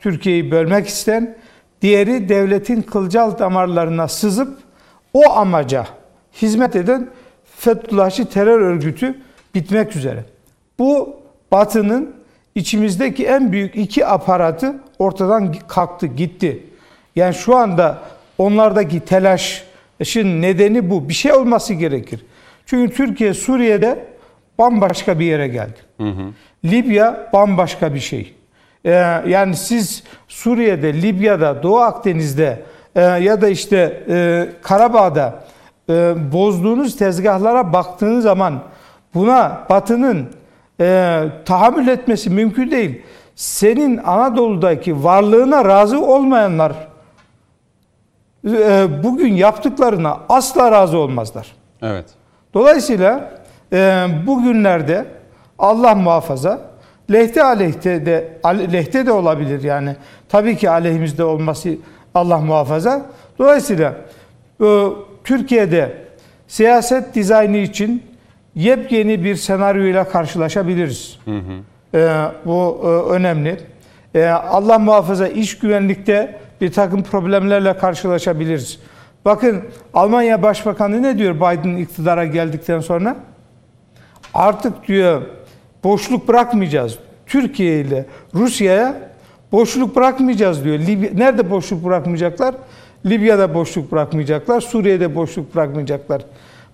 Türkiye'yi bölmek isteyen, diğeri devletin kılcal damarlarına sızıp o amaca hizmet eden Fethullahçı terör örgütü bitmek üzere. Bu Batı'nın içimizdeki en büyük iki aparatı ortadan kalktı, gitti. Yani şu anda onlardaki telaşın nedeni bu. Bir şey olması gerekir. Çünkü Türkiye Suriye'de bambaşka bir yere geldi. Hı hı. Libya bambaşka bir şey. Ee, yani siz Suriye'de, Libya'da, Doğu Akdeniz'de e, ya da işte e, Karabağ'da e, bozduğunuz tezgahlara baktığınız zaman buna Batı'nın tahammül etmesi mümkün değil. Senin Anadolu'daki varlığına razı olmayanlar bugün yaptıklarına asla razı olmazlar. Evet. Dolayısıyla bugünlerde Allah muhafaza lehte aleyhte de lehte de olabilir yani. Tabii ki aleyhimizde olması Allah muhafaza. Dolayısıyla e, Türkiye'de siyaset dizaynı için yepyeni bir senaryoyla karşılaşabiliriz. Hı hı. E, bu e, önemli. E, Allah muhafaza iş güvenlikte bir takım problemlerle karşılaşabiliriz. Bakın Almanya Başbakanı ne diyor Biden iktidara geldikten sonra? Artık diyor boşluk bırakmayacağız. Türkiye ile Rusya'ya boşluk bırakmayacağız diyor. Libya, nerede boşluk bırakmayacaklar? Libya'da boşluk bırakmayacaklar. Suriye'de boşluk bırakmayacaklar.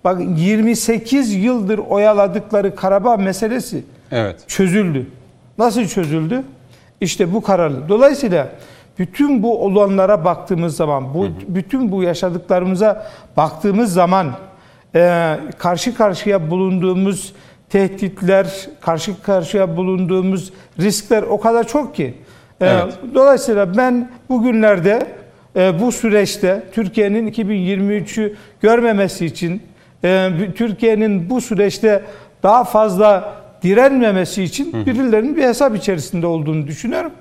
Bak 28 yıldır oyaladıkları Karabağ meselesi evet. çözüldü. Nasıl çözüldü? İşte bu kararlı. Dolayısıyla bütün bu olanlara baktığımız zaman, bu bütün bu yaşadıklarımıza baktığımız zaman e, karşı karşıya bulunduğumuz tehditler, karşı karşıya bulunduğumuz riskler o kadar çok ki. E, evet. Dolayısıyla ben bugünlerde e, bu süreçte Türkiye'nin 2023'ü görmemesi için, e, Türkiye'nin bu süreçte daha fazla direnmemesi için birilerinin bir hesap içerisinde olduğunu düşünüyorum.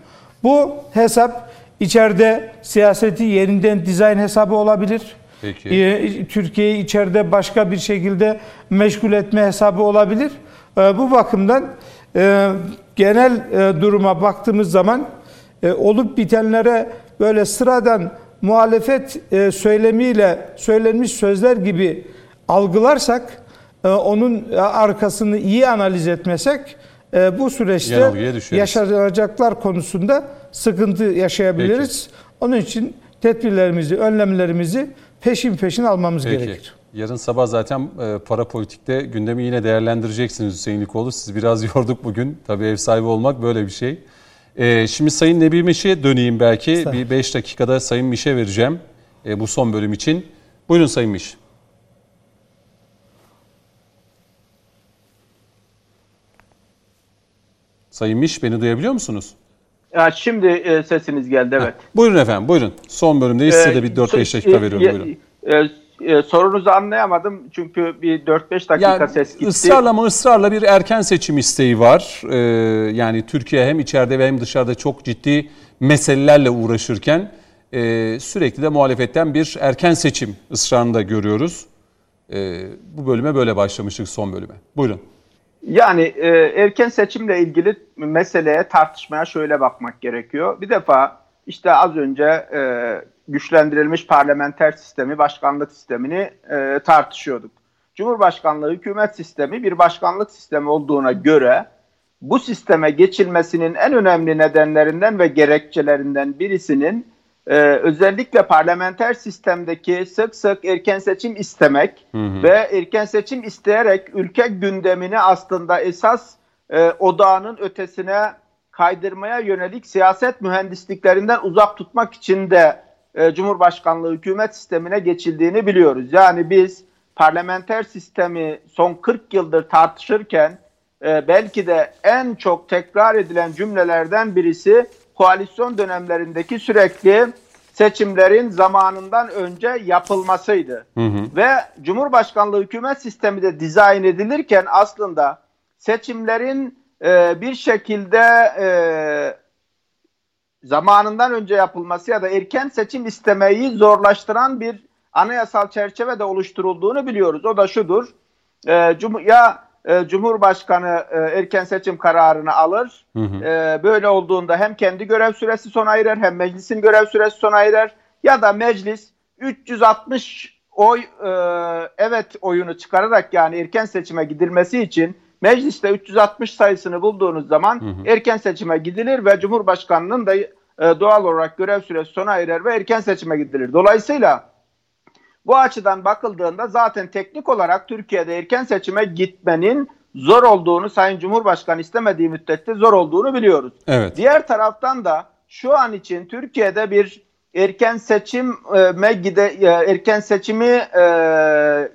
Bu hesap içeride siyaseti yerinden dizayn hesabı olabilir. Peki. Türkiye'yi içeride başka bir şekilde meşgul etme hesabı olabilir. Ee, bu bakımdan e, genel e, duruma baktığımız zaman e, olup bitenlere böyle sıradan muhalefet söylemiyle söylenmiş sözler gibi algılarsak onun arkasını iyi analiz etmesek bu süreçte yaşanacaklar konusunda sıkıntı yaşayabiliriz. Peki. Onun için tedbirlerimizi, önlemlerimizi peşin peşin almamız Peki. gerekir. Yarın sabah zaten e, para politikte gündemi yine değerlendireceksiniz Hüseyin Likoğlu. Siz biraz (laughs) yorduk bugün. Tabii ev sahibi olmak böyle bir şey. E, şimdi Sayın Nebi Miş'e döneyim belki. Sağ. Bir 5 dakikada Sayın Miş'e vereceğim e, bu son bölüm için. Buyurun Sayın Miş. Sayın Miş beni duyabiliyor musunuz? Ya şimdi e, sesiniz geldi evet. Ha, buyurun efendim buyurun. Son bölümdeyiz size de bir 4-5 e, dakika veriyorum buyurun. E, e, sorunuzu anlayamadım çünkü bir 4-5 dakika yani, ses gitti. Israrla mı ısrarla bir erken seçim isteği var. Ee, yani Türkiye hem içeride ve hem dışarıda çok ciddi meselelerle uğraşırken e, sürekli de muhalefetten bir erken seçim ısrarını da görüyoruz. E, bu bölüme böyle başlamıştık son bölüme. Buyurun. Yani e, erken seçimle ilgili meseleye tartışmaya şöyle bakmak gerekiyor. Bir defa işte az önce e, güçlendirilmiş parlamenter sistemi, başkanlık sistemini e, tartışıyorduk. Cumhurbaşkanlığı hükümet sistemi bir başkanlık sistemi olduğuna göre bu sisteme geçilmesinin en önemli nedenlerinden ve gerekçelerinden birisinin e, özellikle parlamenter sistemdeki sık sık erken seçim istemek hı hı. ve erken seçim isteyerek ülke gündemini aslında esas e, odağının ötesine kaydırmaya yönelik siyaset mühendisliklerinden uzak tutmak için de e, Cumhurbaşkanlığı hükümet sistemine geçildiğini biliyoruz. Yani biz parlamenter sistemi son 40 yıldır tartışırken e, belki de en çok tekrar edilen cümlelerden birisi koalisyon dönemlerindeki sürekli seçimlerin zamanından önce yapılmasıydı. Hı hı. Ve Cumhurbaşkanlığı hükümet sistemi de dizayn edilirken aslında seçimlerin e, bir şekilde e, zamanından önce yapılması ya da erken seçim istemeyi zorlaştıran bir anayasal çerçeve de oluşturulduğunu biliyoruz. O da şudur. E, cum ya e, Cumhurbaşkanı e, erken seçim kararını alır. Hı hı. E, böyle olduğunda hem kendi görev süresi sona erer hem meclisin görev süresi sona erer. Ya da meclis 360 oy e, evet oyunu çıkararak yani erken seçime gidilmesi için mecliste 360 sayısını bulduğunuz zaman hı hı. erken seçime gidilir ve Cumhurbaşkanının da e, doğal olarak görev süresi sona erer ve erken seçime gidilir. Dolayısıyla bu açıdan bakıldığında zaten teknik olarak Türkiye'de erken seçime gitmenin zor olduğunu Sayın Cumhurbaşkanı istemediği müddetçe zor olduğunu biliyoruz. Evet. Diğer taraftan da şu an için Türkiye'de bir erken seçime gide e, erken seçimi e,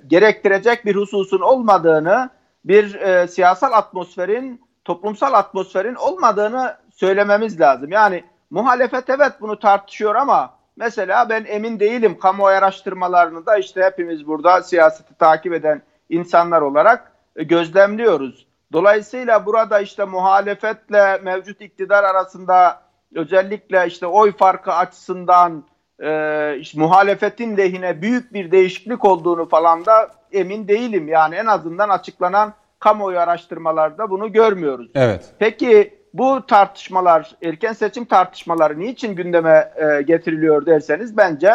gerektirecek bir hususun olmadığını, bir e, siyasal atmosferin, toplumsal atmosferin olmadığını söylememiz lazım. Yani muhalefet evet bunu tartışıyor ama Mesela ben emin değilim kamuoyu araştırmalarını da işte hepimiz burada siyaseti takip eden insanlar olarak e, gözlemliyoruz. Dolayısıyla burada işte muhalefetle mevcut iktidar arasında özellikle işte oy farkı açısından e, işte muhalefetin lehine büyük bir değişiklik olduğunu falan da emin değilim. Yani en azından açıklanan kamuoyu araştırmalarda bunu görmüyoruz. Evet. Peki bu tartışmalar, erken seçim tartışmaları niçin gündeme e, getiriliyor derseniz bence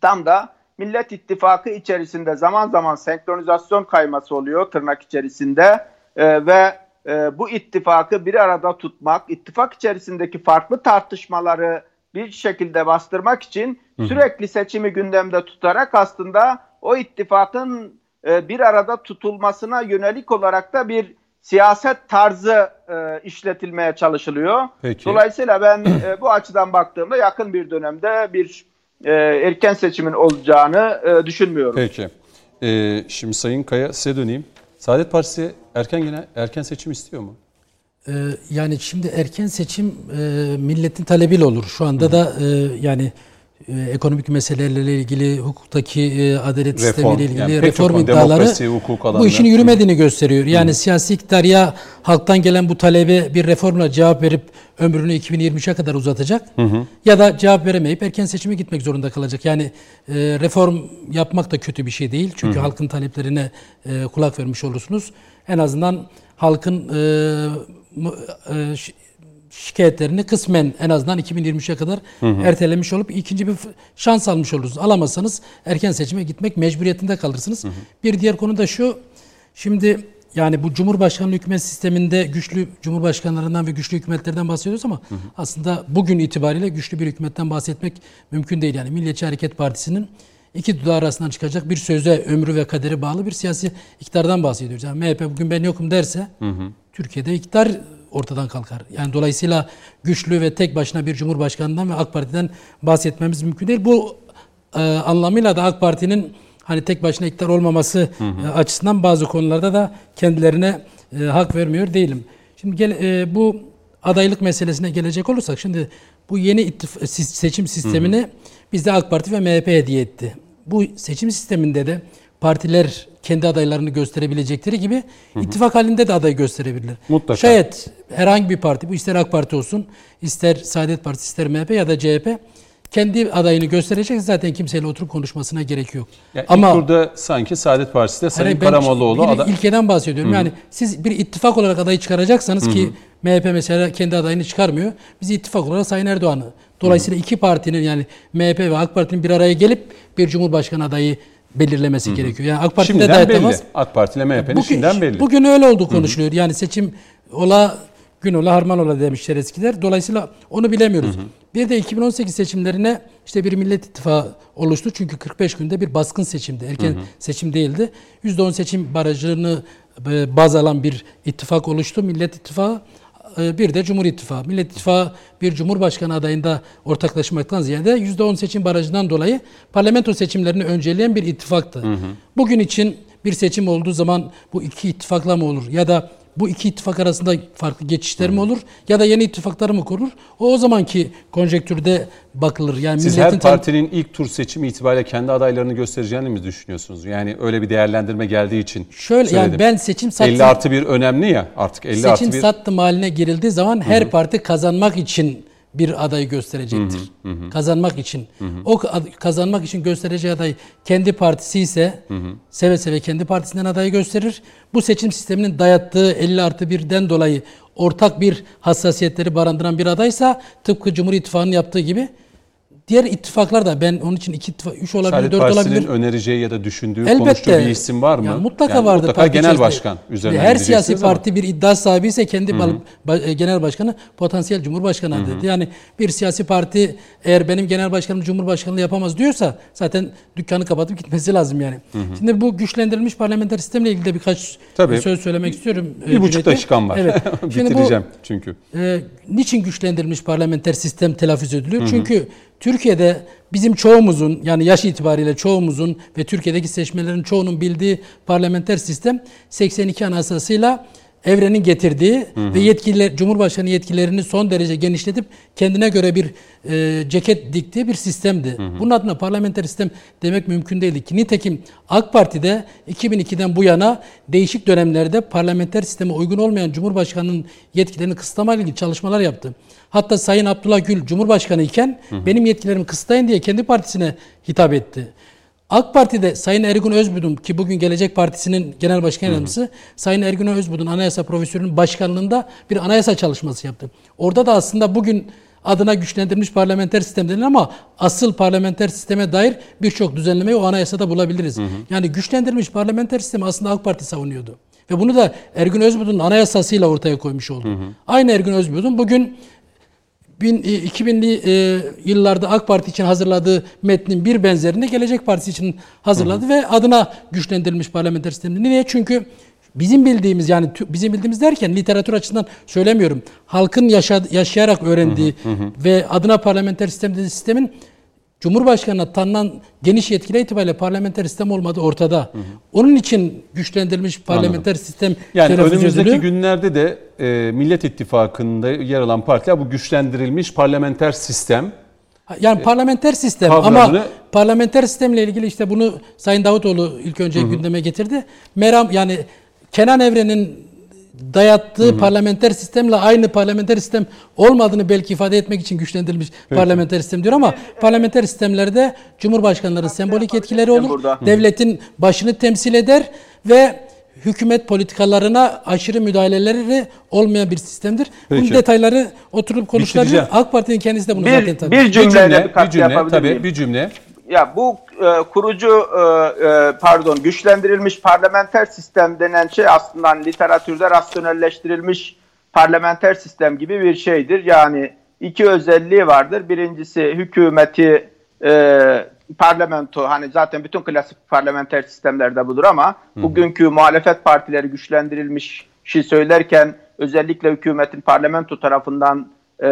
tam da Millet İttifakı içerisinde zaman zaman senkronizasyon kayması oluyor tırnak içerisinde e, ve e, bu ittifakı bir arada tutmak, ittifak içerisindeki farklı tartışmaları bir şekilde bastırmak için sürekli seçimi gündemde tutarak aslında o ittifakın e, bir arada tutulmasına yönelik olarak da bir siyaset tarzı e, işletilmeye çalışılıyor. Peki. Dolayısıyla ben e, (clears throat) bu açıdan baktığımda yakın bir dönemde bir e, erken seçimin olacağını e, düşünmüyorum. Peki. E, şimdi Sayın Kaya size döneyim. Saadet Partisi erken yine erken seçim istiyor mu? Ee, yani şimdi erken seçim e, milletin talebiyle olur. Şu anda Hı. da e, yani e, ekonomik meselelerle ilgili, hukuktaki e, adalet reform, sistemiyle ilgili yani reform iddiaları bu işin yürümediğini gösteriyor. Yani Hı. siyasi iktidar ya halktan gelen bu talebe bir reformla cevap verip ömrünü 2023'e kadar uzatacak hı hı. ya da cevap veremeyip erken seçime gitmek zorunda kalacak. Yani e, reform yapmak da kötü bir şey değil. Çünkü hı hı. halkın taleplerine e, kulak vermiş olursunuz. En azından halkın e, e, şikayetlerini kısmen en azından 2023'e kadar hı hı. ertelemiş olup ikinci bir şans almış olursunuz. Alamazsanız erken seçime gitmek mecburiyetinde kalırsınız. Hı hı. Bir diğer konu da şu. Şimdi yani bu Cumhurbaşkanlığı hükümet sisteminde güçlü cumhurbaşkanlarından ve güçlü hükümetlerden bahsediyoruz ama hı hı. aslında bugün itibariyle güçlü bir hükümetten bahsetmek mümkün değil. Yani Milliyetçi Hareket Partisi'nin iki dudağı arasından çıkacak bir söze ömrü ve kaderi bağlı bir siyasi iktidardan bahsediyoruz. Yani MHP bugün ben yokum derse hı hı. Türkiye'de iktidar ortadan kalkar. Yani dolayısıyla güçlü ve tek başına bir cumhurbaşkanından ve AK Parti'den bahsetmemiz mümkün değil. Bu e, anlamıyla da AK Parti'nin hani tek başına iktidar olmaması hı hı. E, açısından bazı konularda da kendilerine e, hak vermiyor değilim. Şimdi gel, e, bu adaylık meselesine gelecek olursak şimdi bu yeni ittif- seçim sistemini bizde AK Parti ve MHP hediye etti. Bu seçim sisteminde de partiler kendi adaylarını gösterebilecekleri gibi hı hı. ittifak halinde de aday gösterebilirler. Mutlaka. Şayet herhangi bir parti, bu ister AK Parti olsun, ister Saadet Partisi, ister MHP ya da CHP kendi adayını gösterecek zaten kimseyle oturup konuşmasına gerek yok. Yani Ama ilk burada sanki Saadet Partisi de Sayın Karamollaoğlu aday... ilkeden bahsediyorum. Hı-hı. Yani siz bir ittifak olarak adayı çıkaracaksanız Hı-hı. ki MHP mesela kendi adayını çıkarmıyor. Biz ittifak olarak Sayın Erdoğan'ı Dolayısıyla iki partinin yani MHP ve AK Parti'nin bir araya gelip bir Cumhurbaşkanı adayı belirlemesi gerekiyor. Yani AK Parti'de Şimdiden belli. dayatamaz. AK Parti ile MHP'nin Bugün, şimdiden belli. bugün öyle olduğu konuşuluyor. Yani seçim ola gün ola harman ola demişler eskiler. Dolayısıyla onu bilemiyoruz. Bir de 2018 seçimlerine işte bir Millet İttifakı oluştu. Çünkü 45 günde bir baskın seçimdi. Erken seçim değildi. %10 seçim barajını e, baz alan bir ittifak oluştu. Millet İttifakı bir de Cumhur İttifakı. Millet İttifakı bir Cumhurbaşkanı adayında ortaklaşmaktan ziyade %10 seçim barajından dolayı parlamento seçimlerini önceleyen bir ittifaktı. Bugün için bir seçim olduğu zaman bu iki ittifakla mı olur ya da bu iki ittifak arasında farklı geçişler mi olur ya da yeni ittifaklar mı kurulur? O o zamanki konjektürde bakılır. Yani Siz milletin her partinin ilk tur seçimi itibariyle kendi adaylarını göstereceğini mi düşünüyorsunuz? Yani öyle bir değerlendirme geldiği için şöyle söyledim. yani ben seçim sattım 50 artı 1 önemli ya artık 50 artı seçim 1. sattım haline girildiği zaman her parti kazanmak için bir adayı gösterecektir. Kazanmak için. O ad- kazanmak için göstereceği aday kendi partisi ise seve seve kendi partisinden adayı gösterir. Bu seçim sisteminin dayattığı 50 artı 1'den dolayı ortak bir hassasiyetleri barındıran bir adaysa tıpkı Cumhur İttifakı'nın yaptığı gibi diğer ittifaklar da ben onun için iki ittifak, üç olabilir, Saadet dört Partisi'nin olabilir. önereceği ya da düşündüğü, Elbette. konuştuğu bir isim var mı? Yani mutlaka Yani vardır. Mutlaka genel içerisinde. başkan üzerinden Her siyasi ama. parti bir iddia sahibi ise kendi bal- ba- e, genel başkanı potansiyel cumhurbaşkanı adayıdır. Yani bir siyasi parti eğer benim genel başkanım cumhurbaşkanlığı yapamaz diyorsa zaten dükkanı kapatıp gitmesi lazım yani. Şimdi bu güçlendirilmiş parlamenter sistemle ilgili de birkaç Tabii. söz söylemek istiyorum. e, Bir buçuk dakikam var. Evet. (laughs) Şimdi bu Bitireceğim çünkü. e, niçin güçlendirilmiş parlamenter sistem telaffuz ediliyor? Çünkü Türkiye'de bizim çoğumuzun yani yaş itibariyle çoğumuzun ve Türkiye'deki seçmenlerin çoğunun bildiği parlamenter sistem 82 anayasasıyla evrenin getirdiği ve yetkililer Cumhurbaşkanı yetkilerini son derece genişletip kendine göre bir e, ceket diktiği bir sistemdi. Bunun adına parlamenter sistem demek mümkün değildi ki. Nitekim AK Parti'de 2002'den bu yana değişik dönemlerde parlamenter sisteme uygun olmayan Cumhurbaşkanı'nın yetkilerini kısıtlamayla ilgili çalışmalar yaptı. Hatta Sayın Abdullah Gül Cumhurbaşkanı iken benim yetkilerimi kısıtlayın diye kendi partisine hitap etti. AK Parti'de Sayın Ergun Özbudun ki bugün Gelecek Partisi'nin genel başkan yardımcısı Sayın Ergun Özbudun anayasa profesörünün başkanlığında bir anayasa çalışması yaptı. Orada da aslında bugün adına güçlendirilmiş parlamenter sistem denilir ama asıl parlamenter sisteme dair birçok düzenlemeyi o anayasada bulabiliriz. Yani güçlendirilmiş parlamenter sistemi aslında AK Parti savunuyordu. Ve bunu da Ergun Özbudun'un anayasasıyla ortaya koymuş oldu. Aynı Ergun Özbudun bugün 2000'li e, yıllarda AK Parti için hazırladığı metnin bir benzerini Gelecek Partisi için hazırladı ve adına güçlendirilmiş parlamenter sistemi. Niye? Çünkü bizim bildiğimiz yani bizim bildiğimiz derken literatür açısından söylemiyorum. Halkın yaşa- yaşayarak öğrendiği ve adına parlamenter sistem sistemin Cumhurbaşkanına tanınan geniş yetkiler itibariyle parlamenter sistem olmadığı ortada. Onun için güçlendirilmiş parlamenter sistem Yani önümüzdeki ediliyor. günlerde de e, Millet İttifakı'nda yer alan partiler bu güçlendirilmiş parlamenter sistem Yani parlamenter sistem kavramını- ama parlamenter sistemle ilgili işte bunu Sayın Davutoğlu ilk önce gündeme getirdi. Meram yani Kenan Evren'in dayattığı parlamenter sistemle aynı parlamenter sistem olmadığını belki ifade etmek için güçlendirilmiş parlamenter sistem diyor ama parlamenter sistemlerde cumhurbaşkanları sembolik yetkileri olur. burada. Devletin başını temsil eder ve hükümet politikalarına aşırı müdahaleleri olmayan bir sistemdir. Bunun Peki. detayları oturup. Bitireceğim. AK Parti'nin kendisi de bunu zaten Bir, tabii. bir bir cümleyle cümle, bir bir katkı cümle tabii bir cümle. Ya bu e, kurucu e, e, pardon güçlendirilmiş parlamenter sistem denen şey aslında hani literatürde rasyonelleştirilmiş parlamenter sistem gibi bir şeydir. Yani iki özelliği vardır. Birincisi hükümeti e, parlamento hani zaten bütün klasik parlamenter sistemlerde budur ama bugünkü muhalefet partileri güçlendirilmiş şey söylerken özellikle hükümetin parlamento tarafından e,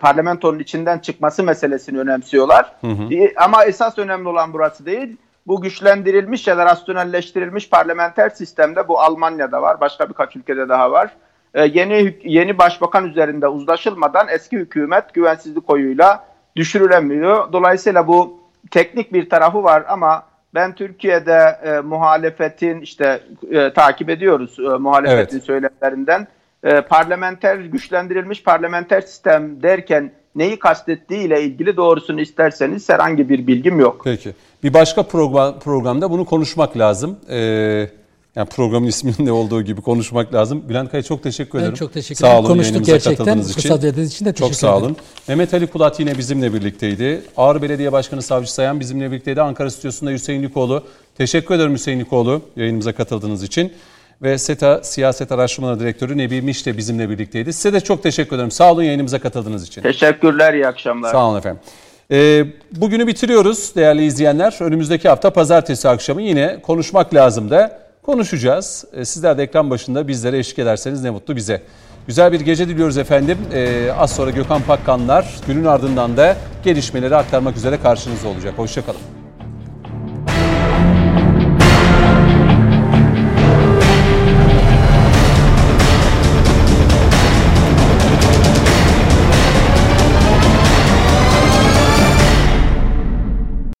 parlamentonun içinden çıkması meselesini önemsiyorlar. E, Ama esas önemli olan burası değil. Bu güçlendirilmiş ya da rasyonelleştirilmiş parlamenter sistemde bu Almanya'da var. Başka birkaç ülkede daha var. E, yeni yeni başbakan üzerinde uzlaşılmadan eski hükümet güvensizlik oyuyla düşürülemiyor. Dolayısıyla bu teknik bir tarafı var ama ben Türkiye'de e, muhalefetin işte e, takip ediyoruz e, muhalefetin Evet. söylemlerinden e, parlamenter güçlendirilmiş parlamenter sistem derken neyi kastettiği ile ilgili doğrusunu isterseniz herhangi bir bilgim yok. Peki. Bir başka program, programda bunu konuşmak lazım. Ee, Yani programın isminde olduğu gibi konuşmak lazım. Bülent Kaya çok teşekkür ederim. Ben çok teşekkür sağ ederim. olun, Konuştuk gerçekten. Fırsat verdiğiniz için de Çok teşekkür sağ ederim. olun. Mehmet Ali Kulat yine bizimle birlikteydi. Ağrı Belediye Başkanı Savcı Sayan bizimle birlikteydi. Ankara Stüdyosu'nda Hüseyin Likoğlu. Teşekkür ederim Hüseyin Likoğlu yayınımıza katıldığınız için. Ve SETA Siyaset Araştırmaları Direktörü Nebi Miş de bizimle birlikteydi. Size de çok teşekkür ederim. Sağ olun yayınımıza katıldığınız için. Teşekkürler, iyi akşamlar. Sağ olun efendim. Ee, bugünü bitiriyoruz değerli izleyenler. Önümüzdeki hafta pazartesi akşamı yine konuşmak lazım da konuşacağız. Ee, sizler de ekran başında bizlere eşlik ederseniz ne mutlu bize. Güzel bir gece diliyoruz efendim. Ee, az sonra Gökhan Pakkanlar günün ardından da gelişmeleri aktarmak üzere karşınızda olacak. Hoşçakalın.